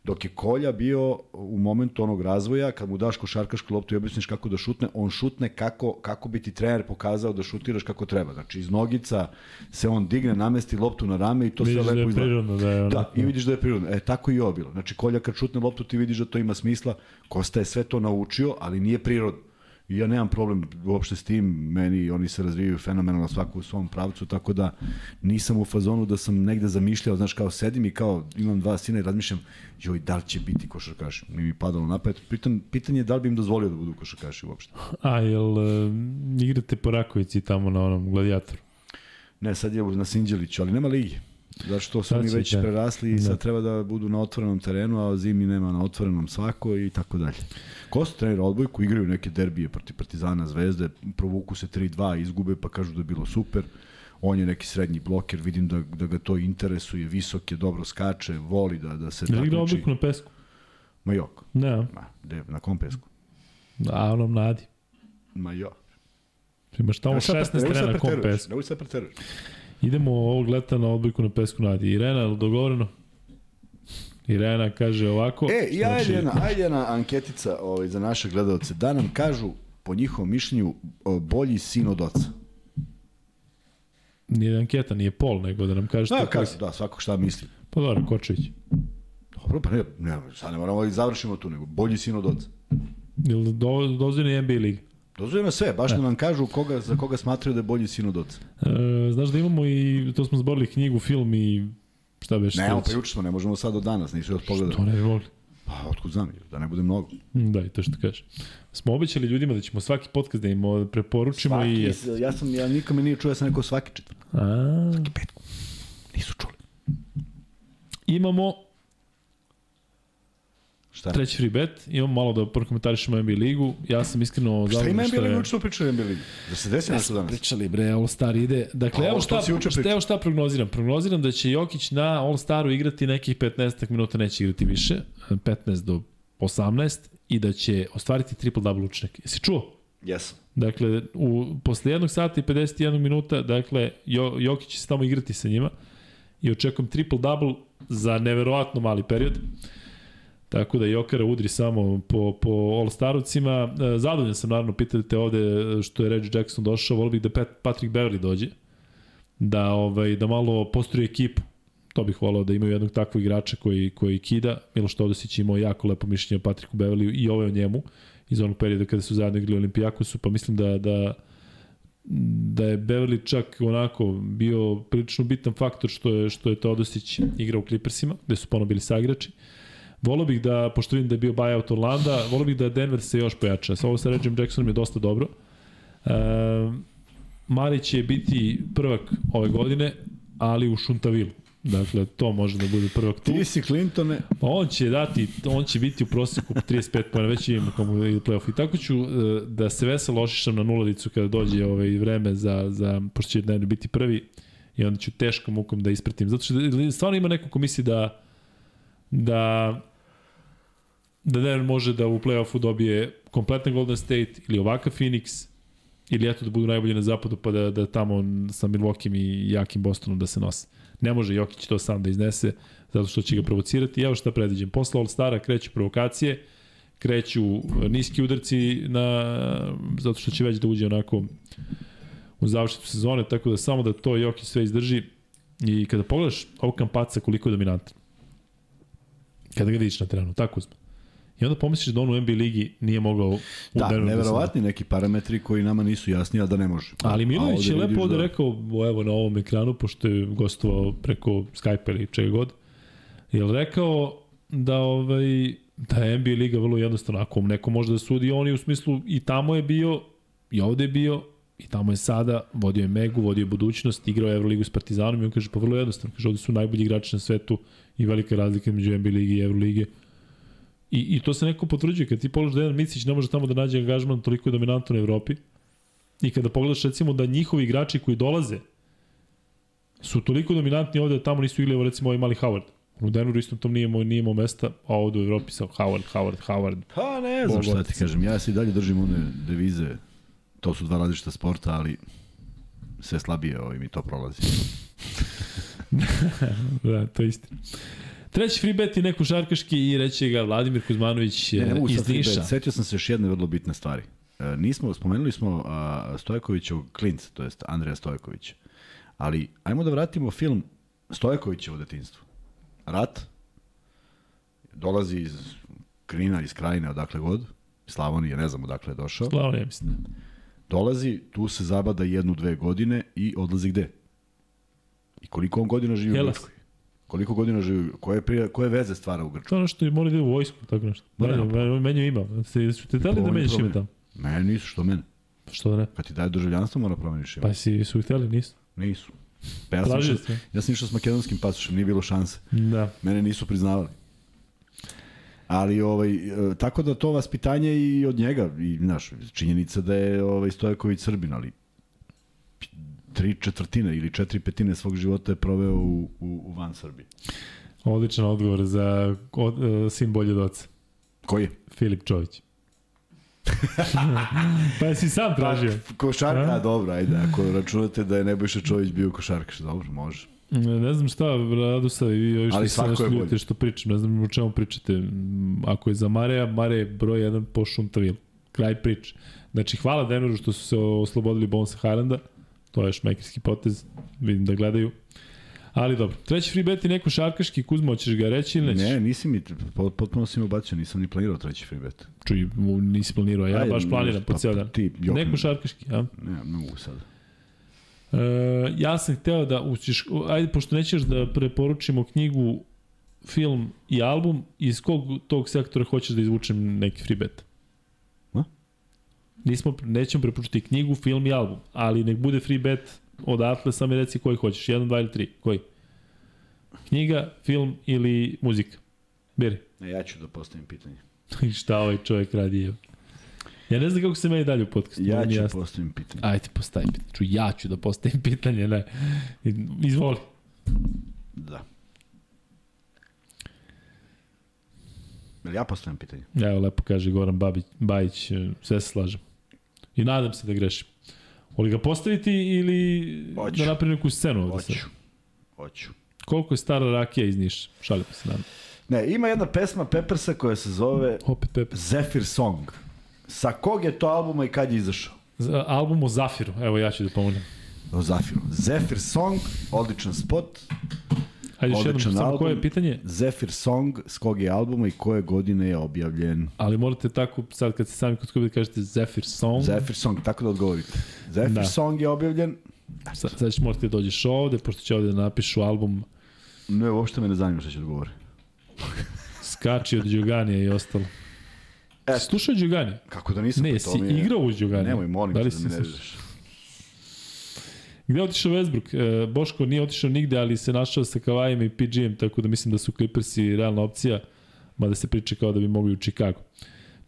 Dok je Kolja bio u momentu onog razvoja, kad mu daš košarkašku loptu i objasniš kako da šutne, on šutne kako, kako bi ti trener pokazao da šutiraš kako treba. Znači, iz nogica se on digne, namesti loptu na rame i to Vidiš sve da lepo je izgleda. prirodno, da je ono- Da, i vidiš da je prirodno. E, tako i ovo bilo. Znači, Kolja kad šutne loptu, ti vidiš da to ima smisla. Kosta je sve to naučio, ali nije prirodno. I ja nemam problem uopšte s tim, meni oni se razvijaju fenomenalno svako u svom pravcu, tako da nisam u fazonu da sam negde zamišljao, znaš, kao sedim i kao imam dva sina i razmišljam, joj, da li će biti košarkaši? Nije mi padalo na pamet. Pitan, pitanje je da li bi im dozvolio da budu košarkaši uopšte. A, jel e, igrate po Rakovici tamo na onom gladijatoru? Ne, sad je na Sinđeliću, ali nema ligi. Zato što su oni već da. prerasli i sad Da. treba da budu na otvorenom terenu, a zimi nema na otvorenom svako i tako dalje. Ko su trenira odbojku, igraju neke derbije protiv Partizana, Zvezde, provuku se 3-2, izgube pa kažu da je bilo super. On je neki srednji bloker, vidim da, da ga to interesuje, visok je, dobro skače, voli da, da se Ne igra takmiči. odliku na pesku. Ma jok, Ne, ma, de, na kom pesku? a onom nadi. Ma jok. Imaš tamo 16 terena na kom pesku. Ne sad preteruješ. Idemo ovog leta na odbojku na pesku nadi. Irena, je li dogovoreno? Irena kaže ovako. E, i ajde znači, jedna, ajde jedna anketica ovaj, za naše gledalce. Da nam kažu, po njihovom mišljenju, bolji sin od oca. Nije anketa, nije pol, nego da nam kažete... Da, si- da, svako šta misli. Pa dobro, Kočević. Dobro, pa ne, ne, sad ne moramo da završimo tu, nego bolji sin od oca. Ili do, dozirni NBA liga. Dozvoljeno sve, baš da nam kažu koga, za koga smatraju da je bolji sin od oca. E, znaš da imamo i, to smo zborili knjigu, film i šta beš Ne, pa juče smo, ne možemo sad do danas, nisu još pogledali. To ne bi mogli. Pa, otkud znam, da ne bude mnogo. Da, i to što kažeš. Smo obećali ljudima da ćemo svaki podcast da im preporučimo i... Svaki, ja sam, ja nikome nije čuo, ja sam rekao svaki četvrtak. A, Petku. Nisu čuli. imamo Šta, treći free bet, imamo malo da prokomentarišemo NBA ligu. Ja sam iskreno šta ima zadovoljan NBA ligu, smo pričali NBA ligu. Da se desi nešto danas? Pričali bre, All Star ide. Dakle, evo šta, šta, evo šta prognoziram. Prognoziram da će Jokić na All Staru igrati nekih 15 minuta, neće igrati više, 15 do 18 i da će ostvariti triple-double učinak. Jesi čuo? Jesam. Dakle, u, posle jednog sata i 51 minuta, dakle, jo, Jokić će se tamo igrati sa njima i očekujem triple-double za neverovatno mali period. Tako da Jokara udri samo po, po All-Starovcima. E, Zadovoljan sam, naravno, pitate ovde što je Reggie Jackson došao. Volio bih da Pat, Patrick Beverly dođe. Da, ovaj, da malo postroji ekipu. To bih volao da imaju jednog takvog igrača koji, koji kida. Miloš Todosić imao jako lepo mišljenje o Patriku Beverlyu i ovo je o njemu iz onog perioda kada su zajedno igrali Olimpijakosu, pa mislim da, da, da je Beverly čak onako bio prilično bitan faktor što je, što je Todosić igrao u Clippersima, gde su ponovno bili saigrači. Volio bih da, pošto vidim da je bio buyout Orlanda, volio bih da Denver se još pojača. Sa ovo sa Reggiem Jacksonom je dosta dobro. E, Mari će biti prvak ove godine, ali u Šuntavilu. Dakle, to može da bude prvak tu. Ti si Clintone, Pa on će dati, on će biti u proseku 35 pojena, već imamo komu ide playoff. I tako ću e, da se veselo ošišam na nuladicu kada dođe ovaj vreme za, za pošto će Denver biti prvi i onda ću teškom mukom da ispratim. Zato što stvarno ima neko ko misli da da da Denver može da u play-offu dobije kompletan Golden State ili ovakav Phoenix ili eto da budu najbolji na zapadu pa da, da tamo sa Milwaukee i jakim Bostonom da se nose. Ne može Jokić to sam da iznese zato što će ga provocirati. Evo šta predviđam. Posle All-Stara kreću provokacije, kreću niski udarci na, zato što će već da uđe onako u završetu sezone, tako da samo da to Jokić sve izdrži i kada pogledaš ovog kampaca koliko je dominantan, kada ga vidiš na terenu, tako uzme. I onda pomisliš da on u NBA ligi nije mogao u da, se neverovatni neki parametri koji nama nisu jasni, a da ne može. Ali Milović je lepo ovde da- rekao, evo na ovom ekranu, pošto je gostovao preko Skype ili čega god, je rekao da ovaj da je NBA liga vrlo jednostavna, ako neko može da sudi, on je u smislu i tamo je bio, i ovde je bio, i tamo je sada, vodio je Megu, vodio je budućnost, igrao je Euroligu s Partizanom i on kaže, pa vrlo jednostavno, kaže, ovde su najbolji igrači na svetu i velika razlika među NBA ligi i Eurolige. I, I to se neko potvrđuje, kad ti pogledaš da jedan Micić ne može tamo da nađe angažman toliko je dominantan u Evropi, I kada pogledaš recimo da njihovi igrači koji dolaze su toliko dominantni ovde da tamo nisu igli, recimo ovaj mali Howard. U Denveru istom tom nije imao, nije imao mesta, a ovde u Evropi sa Howard, Howard, Howard. Pa ne znam šta ti kažem, ja se i dalje držim one devize, to su dva različita sporta, ali sve slabije ovaj, mi to prolazi. Da, to je istina. Treći free bet je neko šarkaški i reće ga Vladimir Kuzmanović Ne, ne iz Niša. bet. Setio sam se još jedne vrlo bitne stvari. E, nismo, spomenuli smo a, Stojkovićev klinc, to jest Andreja Stojković. Ali, ajmo da vratimo film Stojkovićevo detinstvo. Rat, dolazi iz Krina, iz Krajine, odakle god, Slavonije, ne znam odakle je došao. Slavno, mislim. Dolazi, tu se zabada jednu, dve godine i odlazi gde? I koliko on godina živi u Hellas. Koliko godina živi? Koje, prije, koje veze stvara u Grčkoj? To ono što je mora da ide u vojsku, tako nešto. Ma, Menju, nema menju, ima. Se, su te teli da menjaš ime tamo? Ne, nisu, što mene. Što da ne? Kad ti daje državljanstvo, mora promeniš ime. Pa si su ih teli, nisu. Nisu. Pa ja sam, išao, ja sam išao s makedonskim pasošem, nije bilo šanse. Da. Mene nisu priznavali. Ali ovaj e, tako da to vaspitanje i od njega i znaš činjenica da je ovaj Stojković Srbin, ali tri četvrtine ili četiri petine svog života je proveo u, u, u van Srbije. Odličan odgovor za od, uh, sin bolje od oca. Koji je? Filip Čović. pa jesi sam tražio? Košarka, A? dobro, ajde, ako računate da je Nebojša Čović bio košarkaš, dobro, može. Ne znam šta, Radosav i vi ovi što se nešto ljutite što pričam, ne znam o čemu pričate. Ako je za Mareja, Mare je broj jedan po Šuntavil. Kraj priče. Znači, hvala Denveru što su se oslobodili Bonsa Haranda, to je šmekerski potez, vidim da gledaju. Ali dobro, treći free bet je neko šarkaški, Kuzmo, hoćeš ga reći ili nećeš? Ne, nisi mi, pot- potpuno si mi ubacio, nisam ni planirao treći free bet. Čuj, nisi planirao, ja Ajde, baš planiram po pa- cijel dan. ti, jok, Neko šarkaški, a? Ne, ne mogu sad. E, ja sam hteo da učiš, ajde, pošto nećeš da preporučimo knjigu, film i album, iz kog tog sektora hoćeš da izvučem neki free bet? Nismo, nećemo preporučiti knjigu, film i album, ali nek bude free bet odatle, samo mi reci koji hoćeš, jedan, dva ili tri, koji? Knjiga, film ili muzika? Beri. Ne, ja ću da postavim pitanje. Šta ovaj čovjek radi je? Ja ne znam kako se meni dalje u podcastu. Ja ću jasno. postavim pitanje. Ajde, postavi pitanje. Ču, ja ću da postavim pitanje, ne. Izvoli. Da. Jel ja postavljam pitanje? Evo, lepo kaže Goran Babić, Bajić, e, sve se slažem. I nadam se da grešim. Voli ga postaviti ili Hoću. da napravim neku scenu ovde sad? Hoću. Hoću. Koliko je stara rakija iz Niša? Šalimo se nam. Ne, ima jedna pesma Peppersa koja se zove Opet Pepe. Zephyr Song. Sa kog je to albuma i kad je izašao? Z- Album o Zafiru. Evo, ja ću da pomognem. O Zafiru. Zephyr Song, odličan spot. Ajde, još jednom, samo koje je pitanje? Zephyr Song, s kog je albuma i koje godine je objavljen. Ali morate tako, sad kad se sami kod skupi da kažete Zephyr Song, Zephyr Song, tako da odgovorite. Zephyr Da. Song je objavljen. sad, sad ćeš morati da dođeš ovde, pošto će ovde da napišu album Ne, uopšte me ne zanima šta će odgovori. Skači od Đoganija i ostalo. E. Slušao Đugani? Kako da nisam? Ne, pa je- igrao uz Đugani? Nemoj, molim da te da si mi slušao? Gde je otišao Westbrook? E, Boško nije otišao nigde, ali se našao sa Kavajem i PG-em, tako da mislim da su Clippersi realna opcija, mada se priča kao da bi mogli u Chicago.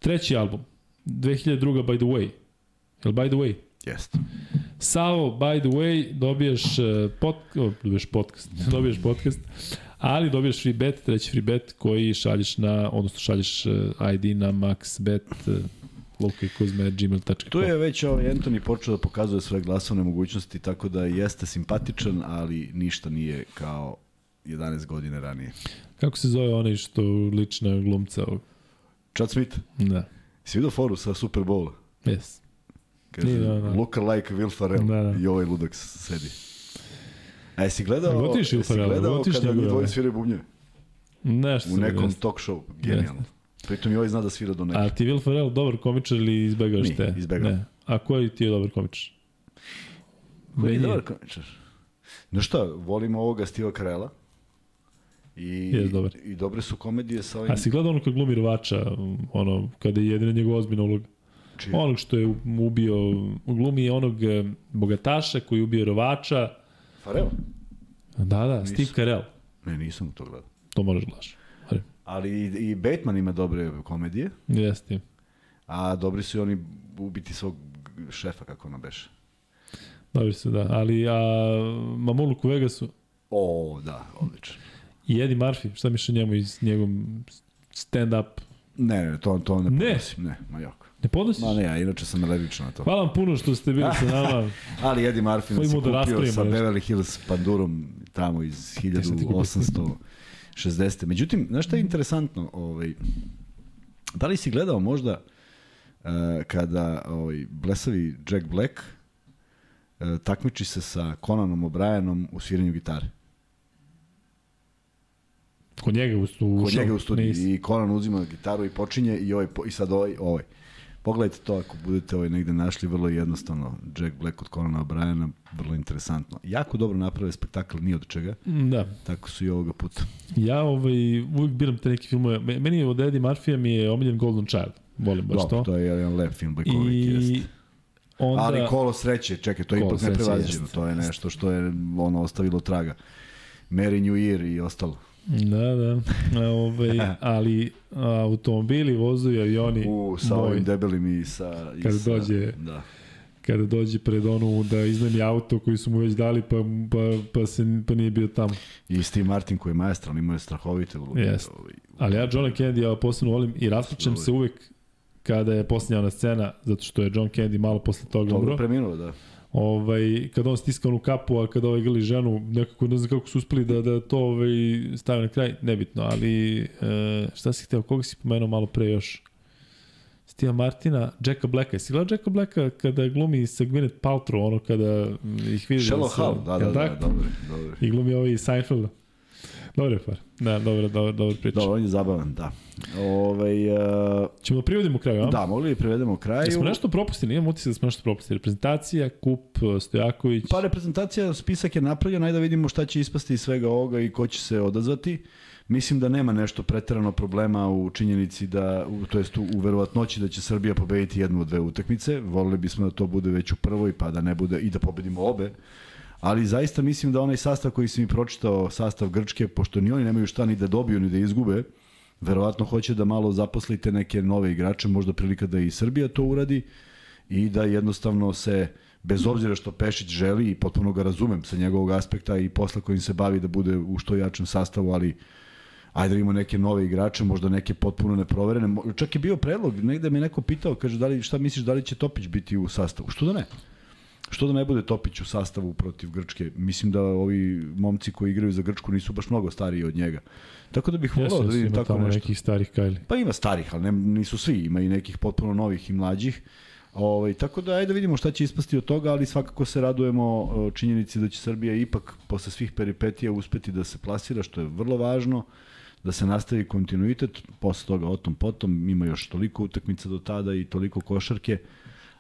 Treći album, 2002. By the Way. Jel By the Way? Jeste. Savo, by the way, dobiješ, e, pod, o, dobiješ podcast, dobiješ podcast, ali dobiješ free bet, treći free bet koji šalješ na, odnosno šalješ e, ID na maxbet e, Luka i Kuzme, gmail.com. Tu je već ovaj Anthony počeo da pokazuje svoje glasovne mogućnosti, tako da jeste simpatičan, ali ništa nije kao 11 godine ranije. Kako se zove onaj što liči na glumca ovog? Chad Smith, Da, si vidio foru sa Super Bowla? jes. Kaže, Nije, da, da. look like Will Ferrell Da, da. i ovaj ludak sedi. A jesi gledao, gotiš jesi gledao kada njegove, mi dvoje ove? sviraju bubnjeve? Nešto U nekom talk show. Genijalno. Pritom i ovaj zna da svira do neke. A ti Will Ferrell dobar komičar ili izbegaš Nije, te? izbegavam. Ne. A koji ti je dobar komičar? Koji je je- dobar komičar. No šta, volim ovoga Steva Carella. I, Jest dobar. I dobre su komedije sa ovim... A si gledao ono kad glumi rvača, ono, kada je jedina njegova ozbiljna uloga? Čiji? Onog što je ubio, glumi onog e, bogataša koji je ubio rovača. Farel? Da, da, Nisam. Steve Carell. Ne, nisam to gledao. To možeš gledaš. Ali, i, i Bateman ima dobre komedije, Jeste. a dobri su i oni ubiti svog šefa, kako ono beše. Dobri su, da. Ali, a Mamuluk u Vegasu O, da, odlično. i Eddie Murphy, šta miš o njemu iz njegovom stand-up? Ne, ne, to, to ne Ne. podnosim. Ne, ma jako. Ne podnosiš? Ma ne, ja inače sam alergičan na to. Hvala vam puno što ste bili sa nama. Ali Eddie Murphy nas je da kupio raspravimo sa. Beverly Hills pandurom tamo iz sam ti kupio 1860. Međutim, znaš šta je interesantno? Ovaj, da li si gledao možda uh, kada ovaj, blesavi Jack Black uh, takmiči se sa Conanom O'Brienom u sviranju gitare? Kod njega u, u Kod njega u studiju. I Conan uzima gitaru i počinje i, ovaj, i sad ovaj, ovaj. Pogledajte to ako budete ovaj negde našli, vrlo jednostavno. Jack Black od Conana O'Briena, vrlo interesantno. Jako dobro naprave spektakl, ni od čega. Da. Tako su i ovoga puta. Ja ovaj, uvijek biram te neke filmove. Me- Meni je od Eddie Murphy mi je omiljen Golden Child. Volim baš Dobro, to. to je jedan lep film, bajkovik, I. Onda, Ali kolo sreće, čekaj, to je Kolo ipak neprevaziđeno. To je nešto što je ono ostavilo traga. Merry New Year i ostalo. Da, da. A, ovaj, ali automobili, vozovi, avioni, U, sa moj, ovim debelim i sa... I Kad sa, dođe- Da. kada dođe pred onu da iznajmi auto koji su mu već dali pa, pa, pa, se, pa nije bio tamo. I Steve Martin koji je maestral, imao je strahovite uloge. Jeste. Ovaj, Ali ja Johna Kennedy ja posebno volim i rasplačem se uvek kada je posljednja ona scena, zato što je John Kennedy malo posle toga umro. preminuo, da. Ovaj, kada on stiska onu kapu, a kada ovaj gali ženu, nekako ne znam kako su uspeli da, da to ovaj, stave na kraj, nebitno, ali e, šta si hteo, koga si pomenuo malo pre još? Steve Martina, Jacka Blacka. Si gledao Jacka Blacka kada glumi sa Gwyneth Paltrow, ono kada mm, ih vidi Shallow se- Hal, da, jel da, da, tako? dobro, dobro. I glumi ovaj Seinfeld. Dobar je par. Da, dobro, dobro, dobro priča. Dobro, on je zabavan, da. Ovaj, uh, Ćemo da privodimo kraju, a? da, mogli bi privedemo kraju. Jesmo nešto propustili, imam utisak da smo nešto propustili. Reprezentacija, Kup, Stojaković. Pa reprezentacija, spisak je napravljen, ajde da vidimo šta će ispasti iz svega ovoga i ko će se odazvati. Mislim da nema nešto preterano problema u činjenici da, u, to jest u, u verovatnoći da će Srbija pobediti jednu od dve utakmice. Volili bismo da to bude već u prvoj, pa da ne bude i da pobedimo obe. Ali zaista mislim da onaj sastav koji si mi pročitao, sastav Grčke, pošto ni oni nemaju šta ni da dobiju ni da izgube, verovatno hoće da malo zaposlite neke nove igrače, možda prilika da i Srbija to uradi i da jednostavno se, bez obzira što Pešić želi i potpuno ga razumem sa njegovog aspekta i posla kojim se bavi da bude u što jačem sastavu, ali ajde da imamo neke nove igrače, možda neke potpuno neproverene. Čak je bio predlog, negde me neko pitao, kaže, da li, šta misliš, da li će Topić biti u sastavu? Što da ne? Što da ne bude Topić u sastavu protiv Grčke? Mislim da ovi momci koji igraju za Grčku nisu baš mnogo stariji od njega. Tako da bih volao da vidim tako tamo nešto. nekih starih kajli. Pa ima starih, ali ne, nisu svi, ima i nekih potpuno novih i mlađih. Ovaj, tako da ajde da vidimo šta će ispasti od toga, ali svakako se radujemo činjenici da će Srbija ipak posle svih peripetija uspeti da se plasira, što je vrlo važno, da se nastavi kontinuitet, posle toga o tom potom, ima još toliko utakmica do tada i toliko košarke,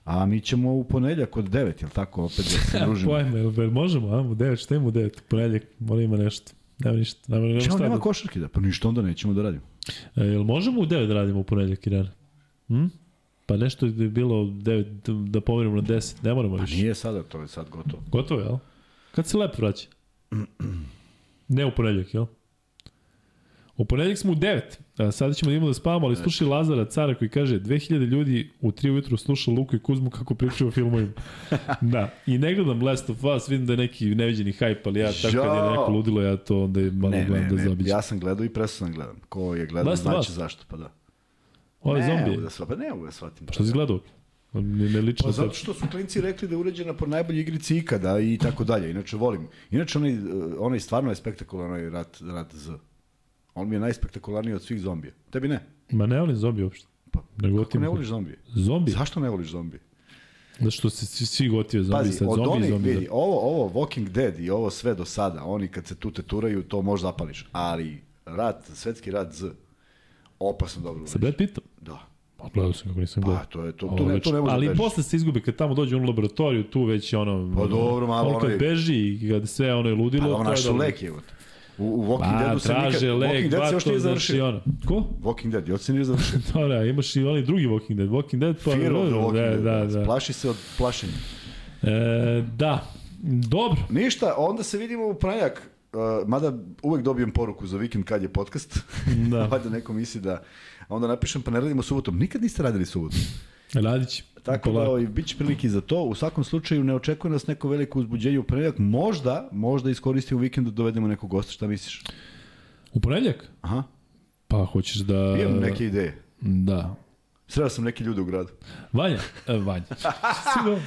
a mi ćemo u ponedljak od 9, jel tako, opet da se družimo. Pojma, jel, jel možemo, a? U 9, šta ima u 9? Ponedljak, mora ima nešto. Nema ništa. Nema, nema šta nema da... košarke da, pa ništa onda nećemo da radimo. E, jel možemo u 9 da radimo u ponedljak i rana? Hm? Pa nešto je bilo 9, da pomerimo na 10, ne moramo Pa više. nije sada, to je sad gotovo. Gotovo, jel? Kad se lep vraća? ne u ponedljak, jel? U ponedljak smo u 9. A, sada ćemo da imamo da spavamo, ali slušaj Lazara Cara koji kaže 2000 ljudi u 3 ujutru sluša Luku i Kuzmu kako pričaju o filmovima. da. I ne gledam Last of Us, vidim da je neki neviđeni hype, ali ja tako kad je neko ludilo, ja to onda je malo Ne, gledam ne, da ne, zabiđem. ja sam gledao i presu sam gledam. Ko je gledao, Last znači zašto, pa da. Ovo je ne, zombi. mogu da shvatim, pa ne mogu da shvatim. Pa što si gledao? Ne, ne liči Pa zato to. što su klinci rekli da je uređena po najbolji igrici ikada i tako dalje. Inače volim. Inače onaj, onaj stvarno je spektakularan rat, rat Z. On mi je najspektakularniji od svih zombija. Tebi ne? Ma ne volim zombi uopšte. Pa, Ne kako ne voliš zombije? Zombi? Zašto ne voliš zombije? Zato što se svi, svi gotive zombi, Pazi, sad od zombi, onih, zombi. vidi, ovo, ovo Walking Dead i ovo sve do sada, oni kad se tu teturaju, to možda zapališ. Ali rat, svetski rat Z, opasno dobro Sa urađen. Brad Pittom? Da. Pa gledao sam kako nisam Pa, gledao. to je to, to, ne, to ne može ali da bežiš. posle se izgube kad tamo dođe u laboratoriju, tu već je ono... Pa dobro, malo ono kad onaj- beži i kad sve ono je ludilo... Pa to ovo je naš su dobro. lek je. U, u Walking Pa, Deadu se nikad... traže lek, Walking Dead se još nije završio. ono. Ko? Walking Dead, još se nije završio. Da, da, imaš i onaj drugi Walking Dead. Walking Dead pa... Fear of the Walking da, Dead. da, da. Plaši se od plašenja. E, da, dobro. Ništa, onda se vidimo u ponedjak. Uh, mada uvek dobijem poruku za vikend kad je podcast. Da. Valjda neko misli da... a Onda napišem pa ne radimo subotom. Nikad niste radili subotom. Radit će. Tako da ovaj, bit će prilike za to. U svakom slučaju ne očekuje nas neko veliko uzbuđenje u ponedjak. Možda, možda iskoristimo vikend da dovedemo nekog gosta. Šta misliš? U ponedljak? Aha. Pa hoćeš da... Imam neke ideje. Da. Sreo sam neke ljude u gradu. Vanja, e, Vanja. Sigurno.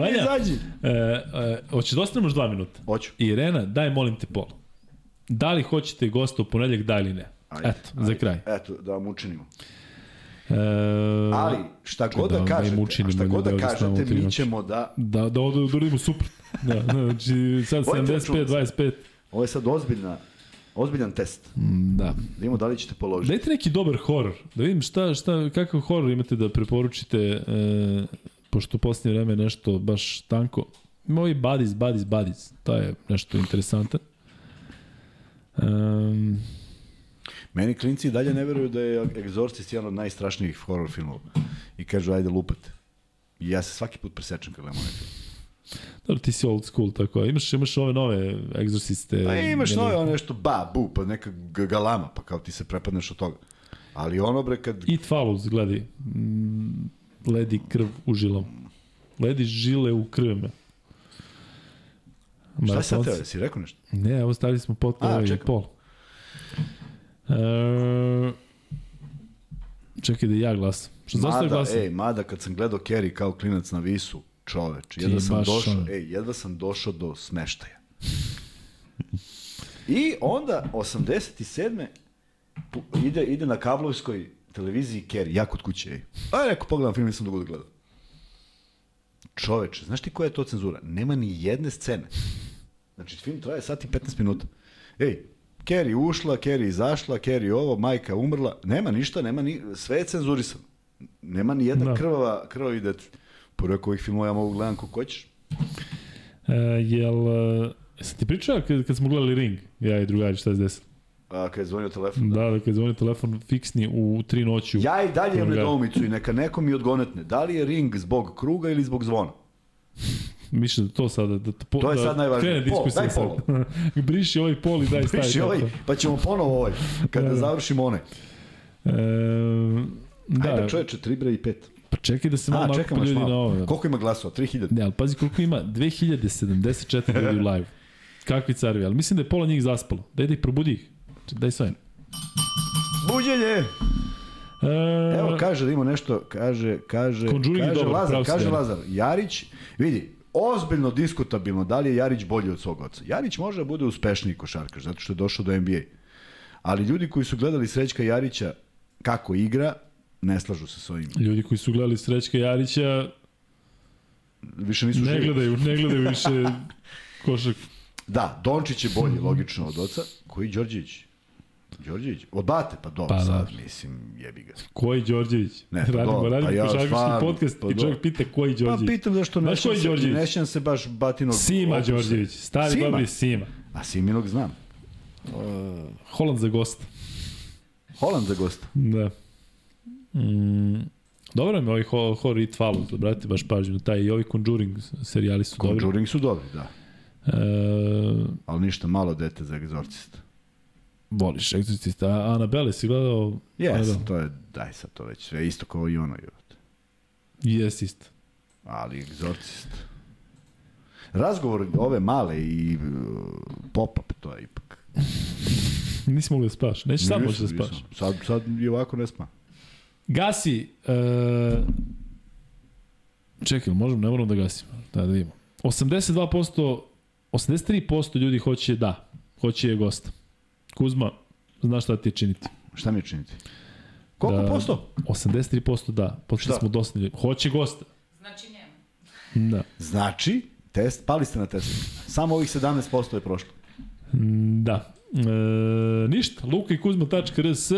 Vanja, izađi. e, e, hoćeš da ostanemo još dva minuta? Hoću. Irena, daj molim te pola. Da li hoćete gosta u ponedljak, da ili ne? Ajde, Eto, za ajde. kraj. Eto, da vam učinimo. E, Ali, šta god da, da, da kažete, učinimo a šta god da kažete, mi noći. ćemo da... da, da, da, da uradimo super. Da, znači sad Vodite računa. 75-25. Ovo je sad ozbiljna, ozbiljan test. Da. Da vidimo da li ćete položiti. Dajte neki dobar horor. Da vidim šta, šta, kakav horor imate da preporučite, e, pošto u posljednje vreme nešto baš tanko. Ima ovi buddies, buddies, buddies. To je nešto interesantno. Um, Meni klinci i dalje ne veruju da je Exorcist jedan od najstrašnijih horror filmova. I kažu, ajde lupate. I ja se svaki put presečem kad gledam onaj film. Dobro, ti si old school, tako. Imaš, imaš ove nove egzorciste. Pa imaš nove ono nešto ba, bu, pa neka galama, pa kao ti se prepadneš od toga. Ali ono bre kad... It follows, gledaj. Mm, Ledi krv u žilom. Ledi žile u krvima. Šta si sad teo, jesi rekao nešto? Ne, evo stavili smo potpuno čekam. pol. E, čekaj da ja glasam. Što zašto ja Mada, glasam? ej, mada kad sam gledao Kerry kao klinac na visu, čoveč, Ti jedva sam baš došao, ej, jedva sam došao do smeštaja. I onda, 87. pu- ide, ide na kablovskoj televiziji Kerry, ja kod kuće, ej. A rekao, pogledam film, nisam dugo da gledao. Čoveče, znaš ti koja je to cenzura? Nema ni jedne scene. Znači, film traje sat i 15 minuta. Ej, Kerry ušla, Kerry izašla, Kerry ovo, majka umrla. Nema ništa, nema ni, sve je cenzurisano. Nema ni jedna Da. krvava, krvavi detalj. Pored ovih filmova ja mogu gledam kako hoćeš. E, jel, e, jesam ti pričao kad, kad smo gledali Ring, ja i drugari, šta se desilo? A, kad je zvonio telefon. Da, da, kad je zvonio telefon fiksni u tri noću. Ja i dalje imam Drugar. nedoumicu i neka neko mi odgonetne. Da li je ring zbog kruga ili zbog zvona? Mislim da to sada, da, po, To je da sad najvažnije. krene Pol, daj sad. Briši ovaj pol i daj stavi Piši ovaj, pa ćemo ponovo ovaj, kada Da, da. završimo onaj. E, da, Ajde, čoveče, 3 bre i 5. pa čekaj da se malo A, ljudi na malo. ovo. Koliko ima glasova? 3000? Ne, ali pazi koliko ima, 2074 ljudi u live. Kakvi carevi, ali mislim da je pola njih zaspalo. Daj da ih probudi ih. Daj sve. Buđenje! E, Evo, kaže da ima nešto, kaže, kaže, kaže dobar, Lazar, kaže. Lazar, Jarić, vidi, ozbiljno diskutabilno da li je Jarić bolji od svog oca. Jarić može da bude uspešniji košarkaš, zato što je došao do NBA. Ali ljudi koji su gledali Srećka Jarića kako igra, ne slažu se s ovim. Ljudi koji su gledali Srećka Jarića Više nisu ne živi. gledaju, ne gledaju više košak. Da, Dončić je bolji, logično, od oca. Koji Đorđević? Đorđević? Od Bate? Pa dobro, Pa, sad, da. mislim, jebi ga. Koji Đorđević? Ne, pa radimo, dobro, radimo pa ja stvarno, podcast pa i čovjek pita koji Pa Đorđević. pitam zašto ne koji Đorđević? ne sjećam se baš Batinog Sima opusa. Đorđević, stari Sima? dobri Sima. A Siminog znam. Holand za gost. Holand za gosta. Da. Mm, dobro mi je ovaj Ho- Horror It Follows, brate, baš pažnju na taj i ovi Conjuring serijali su dobri. Conjuring su dobri, da. E, Ali ništa malo dete za egzorcista. Voliš Exorcista. A Anabelle si gledao? Jes, to je, daj sad to već, sve isto kao i ono. Jes, isto. Ali egzorcist. Razgovor ove male i uh, pop-up, to je ipak. Nisi mogli da spaš. Neće sad moći da nisam. spaš. Sad, sad i ovako ne sma. Gasi. E, čekaj, možemo, ne moramo da gasimo. Da, da vidimo. 82%, 83% ljudi hoće da. Hoće je gosta. Kuzma, znaš šta ti je činiti? Šta mi je činiti? Koliko Da. posto? 83% da. Počeli Šta? smo dosta ljudi. Hoće gosta. Znači nema. Da. Znači, test, pali ste na testu. Samo ovih 17% je prošlo. Mm, Da. E, ništa, luka i kuzma.rs,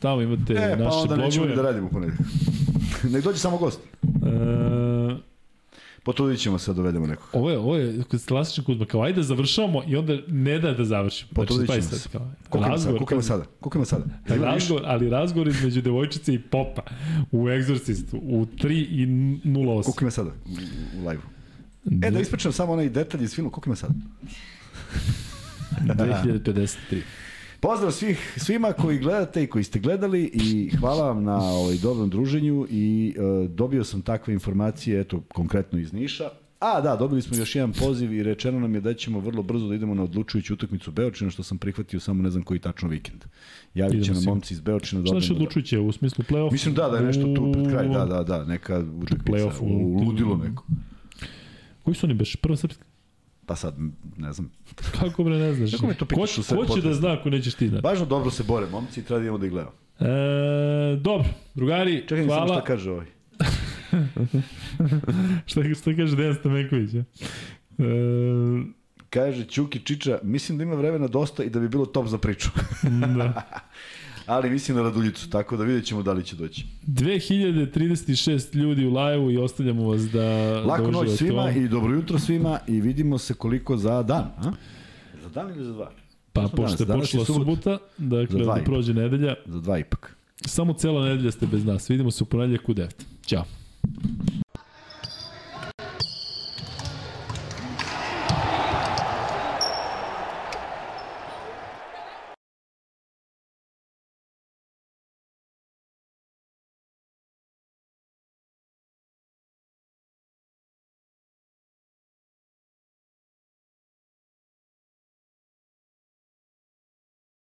tamo imate E, pa naše onda nećemo ni blogove. da radimo u ponedjeljak. Nek dođe samo gost. E, Potrudit ćemo se da dovedemo nekog. ovo je, ovo je klasičan kuzma, kao ajde da završavamo i onda ne da da završimo. Potrudit pazi ćemo se. kao, ima sada? razgovor, pazi, sada? Ima sada? Ima više? Razgovor, ali razgovor između devojčice i popa u Exorcistu u 3 i 08. Koliko ima sada u, u live-u? E, da ispričam samo onaj detalj iz filma, koliko ima sada? 2053. Pozdrav svih, svima koji gledate i koji ste gledali i hvala vam na ovaj dobrom druženju i e, dobio sam takve informacije, eto, konkretno iz Niša. A, da, dobili smo još jedan poziv i rečeno nam je da ćemo vrlo brzo da idemo na odlučujuću utakmicu Beočina, što sam prihvatio samo ne znam koji tačno vikend. Javit će nam momci iz Beočina da Šta znači odemo da- odlučujuće u smislu play-off? Mislim da, da je nešto tu pred kraj, da, da, da, neka utakmica, u- u ludilo neko. Koji su oni beš? Prva srpska? Pa sad, ne znam. Kako bre ne znaš? Kako me to ko, pitaš u sred ko će da zna ako nećeš ti da? Važno dobro se bore momci i treba da idemo da ih gledamo. E, dobro, drugari, Čekaj, samo hvala. šta kaže ovaj. šta, šta kaže Dejan Stamenković? Ja? E, Kaže Ćuki Čiča, mislim da ima vremena dosta i da bi bilo top za priču. da. Ali mislim na Raduljicu, tako da vidjet ćemo da li će doći. 2036 ljudi u live-u i ostavljamo vas da... Lako da noć svima ovom. i dobro jutro svima i vidimo se koliko za dan. A? Za dan ili za dva? Pa smo pošto je danas? Danas je počela subota. dakle Za dva da ipak. prođe nedelja, Za dva ipak. samo cela nedelja ste bez nas. Vidimo se u ponedjeljak u 9. Ćao.